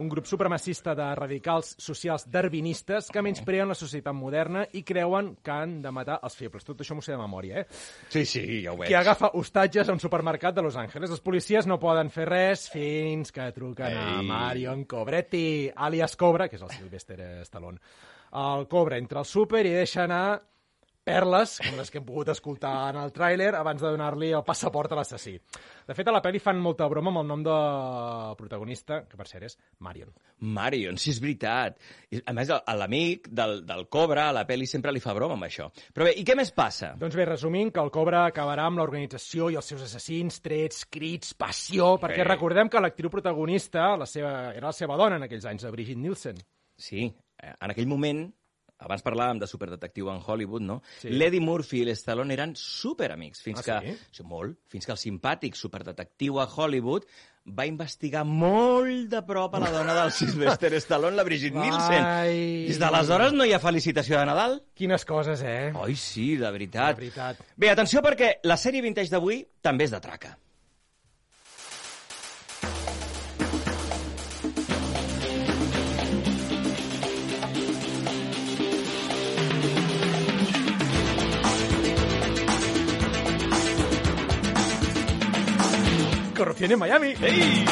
[SPEAKER 17] un grup supremacista de radicals socials darwinistes que menyspreen la societat moderna i creuen que han de matar els febles. Tot això m'ho sé de memòria, eh?
[SPEAKER 4] Sí, sí, ja ho veig.
[SPEAKER 17] que agafa hostatges a un supermercat de Los Angeles. Els policies no poden fer res fins que truquen a
[SPEAKER 4] Ei.
[SPEAKER 17] Marion Cobretti, alias Cobra, que és el Sylvester Stallone. El Cobra entra al súper i deixa anar perles, com les que hem pogut escoltar en el tràiler, abans de donar-li el passaport a l'assassí. De fet, a la pel·li fan molta broma amb el nom de protagonista, que per cert és Marion.
[SPEAKER 4] Marion, sí, és veritat. A més, el- l'amic del, del Cobra a la pel·li sempre li fa broma amb això. Però bé, i què més passa?
[SPEAKER 17] Doncs bé, resumint, que el Cobra acabarà amb l'organització i els seus assassins, trets, crits, passió, perquè
[SPEAKER 4] Bé.
[SPEAKER 17] recordem que l'actriu protagonista la seva, era la seva dona en aquells anys, la Brigitte Nielsen.
[SPEAKER 4] Sí, en aquell moment, abans parlàvem de superdetectiu en Hollywood, no?
[SPEAKER 17] Sí.
[SPEAKER 4] L'Eddie Murphy i l'Stallone eren superamics, fins
[SPEAKER 17] Ah,
[SPEAKER 4] que...
[SPEAKER 17] sí?
[SPEAKER 4] sí? Molt, fins que el simpàtic superdetectiu a Hollywood va investigar molt de prop a la dona del Sylvester [laughs] Stallone, la Brigitte Nielsen.
[SPEAKER 17] Ai.
[SPEAKER 4] Des d'aleshores no hi ha felicitació de Nadal?
[SPEAKER 17] Quines coses, eh?
[SPEAKER 4] Oi, sí, de veritat.
[SPEAKER 17] De veritat.
[SPEAKER 4] Bé, atenció perquè la sèrie vintage d'avui també és de traca.
[SPEAKER 17] En Miami.
[SPEAKER 4] Ei!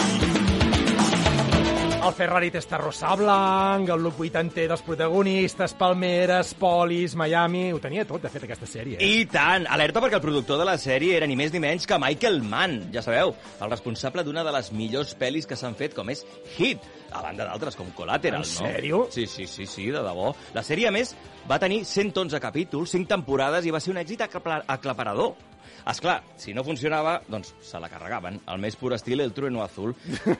[SPEAKER 17] El Ferrari Testarossa blanc, el look 80 dels protagonistes, Palmeres, Polis, Miami... Ho tenia tot, de fet, aquesta sèrie. Eh?
[SPEAKER 4] I tant! Alerta perquè el productor de la sèrie era ni més ni menys que Michael Mann, ja sabeu, el responsable d'una de les millors pel·lis que s'han fet, com és Hit, a banda d'altres, com Collateral,
[SPEAKER 17] En
[SPEAKER 4] no?
[SPEAKER 17] sèrio?
[SPEAKER 4] Sí, sí, sí, sí, de debò. La sèrie, a més, va tenir 111 capítols, 5 temporades i va ser un èxit acla- aclaparador. És clar, si no funcionava, doncs se la carregaven. Al més pur estil El Trueno Azul.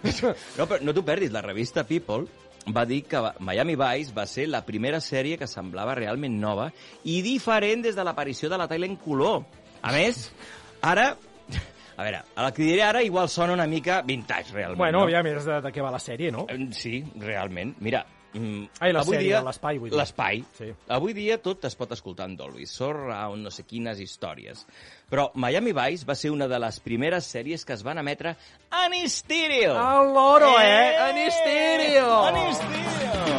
[SPEAKER 4] [laughs] no, però no t'ho perdis, la revista People va dir que Miami Vice va ser la primera sèrie que semblava realment nova i diferent des de l'aparició de la tele en color. A més, ara... A veure, el que diré ara igual sona una mica vintage, realment.
[SPEAKER 17] Bueno,
[SPEAKER 4] no?
[SPEAKER 17] aviam, és de, de què va la sèrie, no?
[SPEAKER 4] Eh, Sí, realment. Mira, mm,
[SPEAKER 17] Ai, la
[SPEAKER 4] avui
[SPEAKER 17] sèrie,
[SPEAKER 4] dia,
[SPEAKER 17] l'espai, vull dir.
[SPEAKER 4] L'espai.
[SPEAKER 17] Sí.
[SPEAKER 4] Avui dia tot es pot escoltar en Dolby Surround, no sé quines històries. Però Miami Vice va ser una de les primeres sèries que es van emetre en estèreo.
[SPEAKER 17] El loro, eh? En estèreo!
[SPEAKER 4] En estèreo!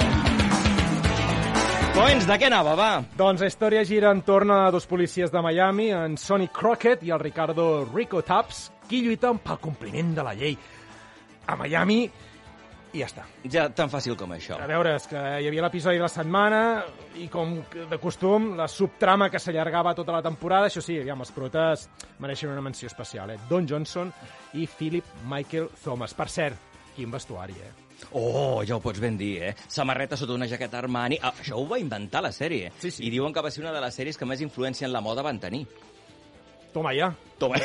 [SPEAKER 4] Coens, de què anava, va?
[SPEAKER 17] Doncs la història gira entorn a dos policies de Miami, en Sonny Crockett i el Ricardo Rico Taps, qui lluiten pel compliment de la llei. a Miami i ja està.
[SPEAKER 4] Ja tan fàcil com això.
[SPEAKER 17] A veure, és que hi havia l'episodi de la setmana i com de costum, la subtrama que s'allargava tota la temporada, això sí, aviam, els protes mereixen una menció especial, eh? Don Johnson i Philip Michael Thomas. Per cert, quin vestuari, eh?
[SPEAKER 4] Oh, ja ho pots ben dir, eh? Samarreta sota una jaqueta Armani. Ah, això ho va inventar la sèrie. Sí, sí. I diuen que va ser una de les sèries que més influència en la moda van tenir.
[SPEAKER 17] Toma ja.
[SPEAKER 4] Toma,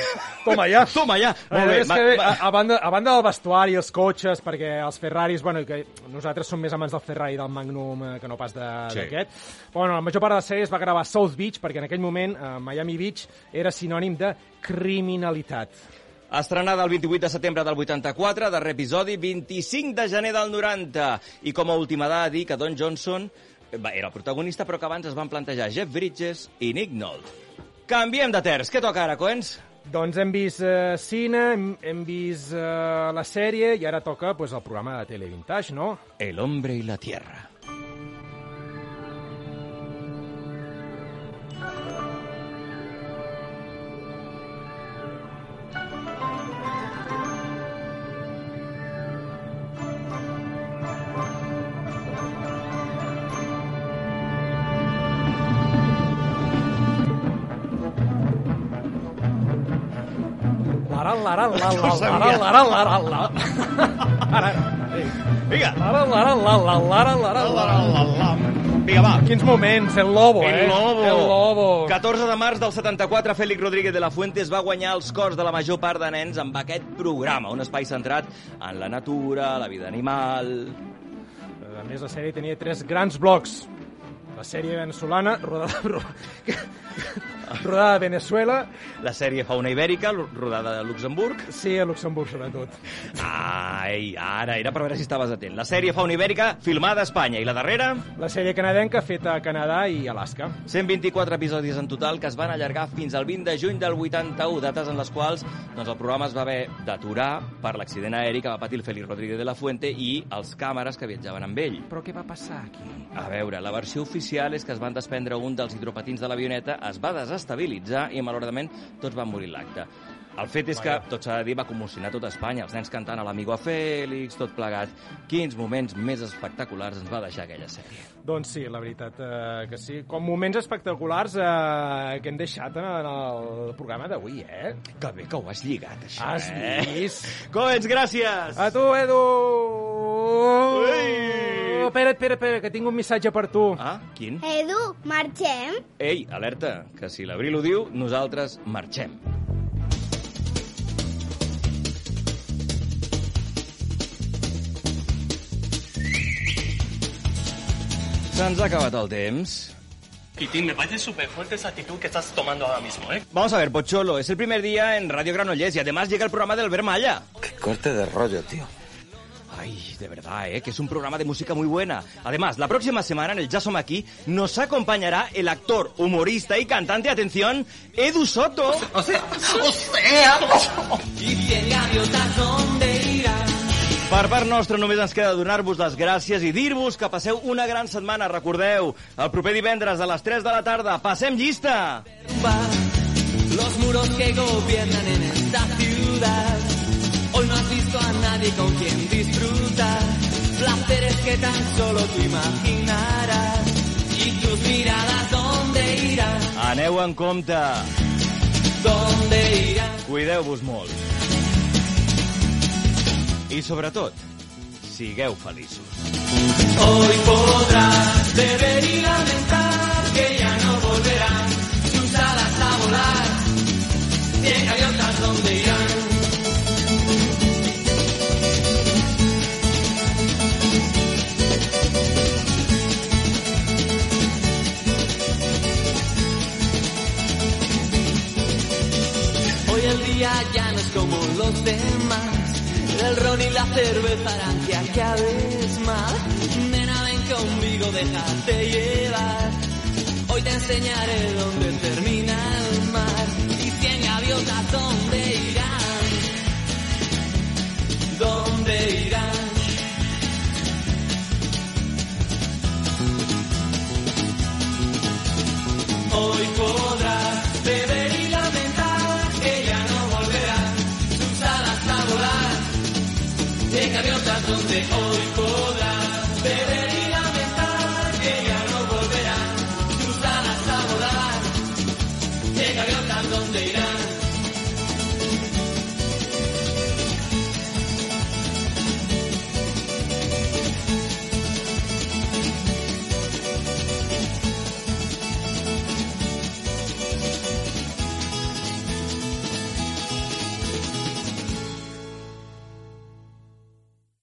[SPEAKER 17] Toma ja. [laughs]
[SPEAKER 4] Toma ja.
[SPEAKER 17] Molt bé, és
[SPEAKER 4] va-
[SPEAKER 17] que,
[SPEAKER 4] va-
[SPEAKER 17] a, a, banda, a banda del vestuari, els cotxes, perquè els Ferraris, bueno, que nosaltres som més amants del Ferrari del Magnum eh, que no pas de-
[SPEAKER 4] Sí.
[SPEAKER 17] d'aquest. Bueno, la major part de la sèrie es va gravar a South Beach, perquè en aquell moment eh, Miami Beach era sinònim de criminalitat.
[SPEAKER 4] Estrenada el 28 de setembre del 84, darrer episodi, 25 de gener del 90. I com a última dada, dir que Don Johnson eh, era el protagonista, però que abans es van plantejar Jeff Bridges i Nick Nolte. Canviem de terç. Què toca ara, Coens?
[SPEAKER 17] Doncs hem vist eh, cine, hem, hem vist eh, la sèrie i ara toca pues, el programa de tele vintage, no?
[SPEAKER 4] El hombre y la tierra. Vinga, va.
[SPEAKER 17] Quins moments, el lobo, eh?
[SPEAKER 4] El Lobo.
[SPEAKER 17] El lobo.
[SPEAKER 4] 14 de març del 74, Félix Rodríguez de la Fuente es va guanyar els cors de la major part de nens amb aquest programa, un espai centrat en la natura, la vida animal...
[SPEAKER 17] A més, la sèrie tenia tres grans blocs. La sèrie venezolana, rodada, [laughs] rodada a Venezuela.
[SPEAKER 4] La sèrie Fauna Ibèrica, rodada a Luxemburg.
[SPEAKER 17] Sí, a Luxemburg, sobretot.
[SPEAKER 4] Ai, ara, era per veure si estaves atent. La sèrie Fauna Ibèrica, filmada a Espanya. I la darrera?
[SPEAKER 17] La sèrie canadenca feta a Canadà i Alaska.
[SPEAKER 4] 124 episodis en total que es van allargar fins al 20 de juny del 81, dates en les quals doncs, el programa es va haver d'aturar per l'accident aeri que va patir el Félix Rodríguez de la Fuente i els càmeres que viatjaven amb ell.
[SPEAKER 17] Però què va passar aquí?
[SPEAKER 4] A veure, la versió oficial és que es van desprendre un dels hidropatins de l'avioneta, es va desestabilitzar i, malauradament, tots van morir l'acte. El fet és que, tot s'ha de dir, va commocionar tota Espanya, els nens cantant a l'Amigo a Fèlix, tot plegat. Quins moments més espectaculars ens va deixar aquella sèrie.
[SPEAKER 17] Doncs sí, la veritat eh, que sí. Com moments espectaculars eh, que hem deixat en el programa d'avui, eh?
[SPEAKER 4] Que bé que ho has lligat, això,
[SPEAKER 17] Has
[SPEAKER 4] eh?
[SPEAKER 17] vist? [laughs]
[SPEAKER 4] Coens, gràcies!
[SPEAKER 17] A tu, Edu! Espera, espera, espera, que tinc un missatge per tu.
[SPEAKER 4] Ah, quin?
[SPEAKER 16] Edu, marxem?
[SPEAKER 4] Ei, alerta, que si l'Abril ho diu, nosaltres marxem. Se'ns ha acabat el temps.
[SPEAKER 24] Pitín, me parece súper fuerte esa actitud que estás tomando ahora mismo, ¿eh?
[SPEAKER 4] Vamos a ver, Pocholo, es el primer día en Radio Granollers y además llega el programa de Albert Malla.
[SPEAKER 21] Corte de rollo, tío.
[SPEAKER 4] Ay, de verdad, ¿eh? que es un programa de música muy buena. Además, la próxima semana en el Ya Som Aquí nos acompañará el actor, humorista y cantante, atención, Edu Soto.
[SPEAKER 24] O sea, o sea...
[SPEAKER 5] Donde irán.
[SPEAKER 4] Per part nostra només ens queda donar-vos les gràcies i dir-vos que passeu una gran setmana. Recordeu, el proper divendres a les 3 de la tarda, passem llista!
[SPEAKER 5] Los muros que gobiernan en esta ciudad. Hoy no has visto a nadie con quien disfrutar. Placeres que tan solo tú imaginarás. Y tus miradas, ¿dónde irán?
[SPEAKER 4] Aneu en compte.
[SPEAKER 5] ¿Dónde irán?
[SPEAKER 4] Cuideu-vos molt. I sobretot, sigueu feliços.
[SPEAKER 5] Hoy podrás beber y lamentar que ya no volverán tus alas a volar. Cien gaviotas donde irán. Hoy el día ya no es como los demás. El ron y la cerveza harán que acabes mal. Nena, ven conmigo, déjate llevar. Hoy te enseñaré dónde termina el mar. Y cien gaviotas, ¿dónde irán? ¿Dónde irán? Hoy podrás donde hoy podrás.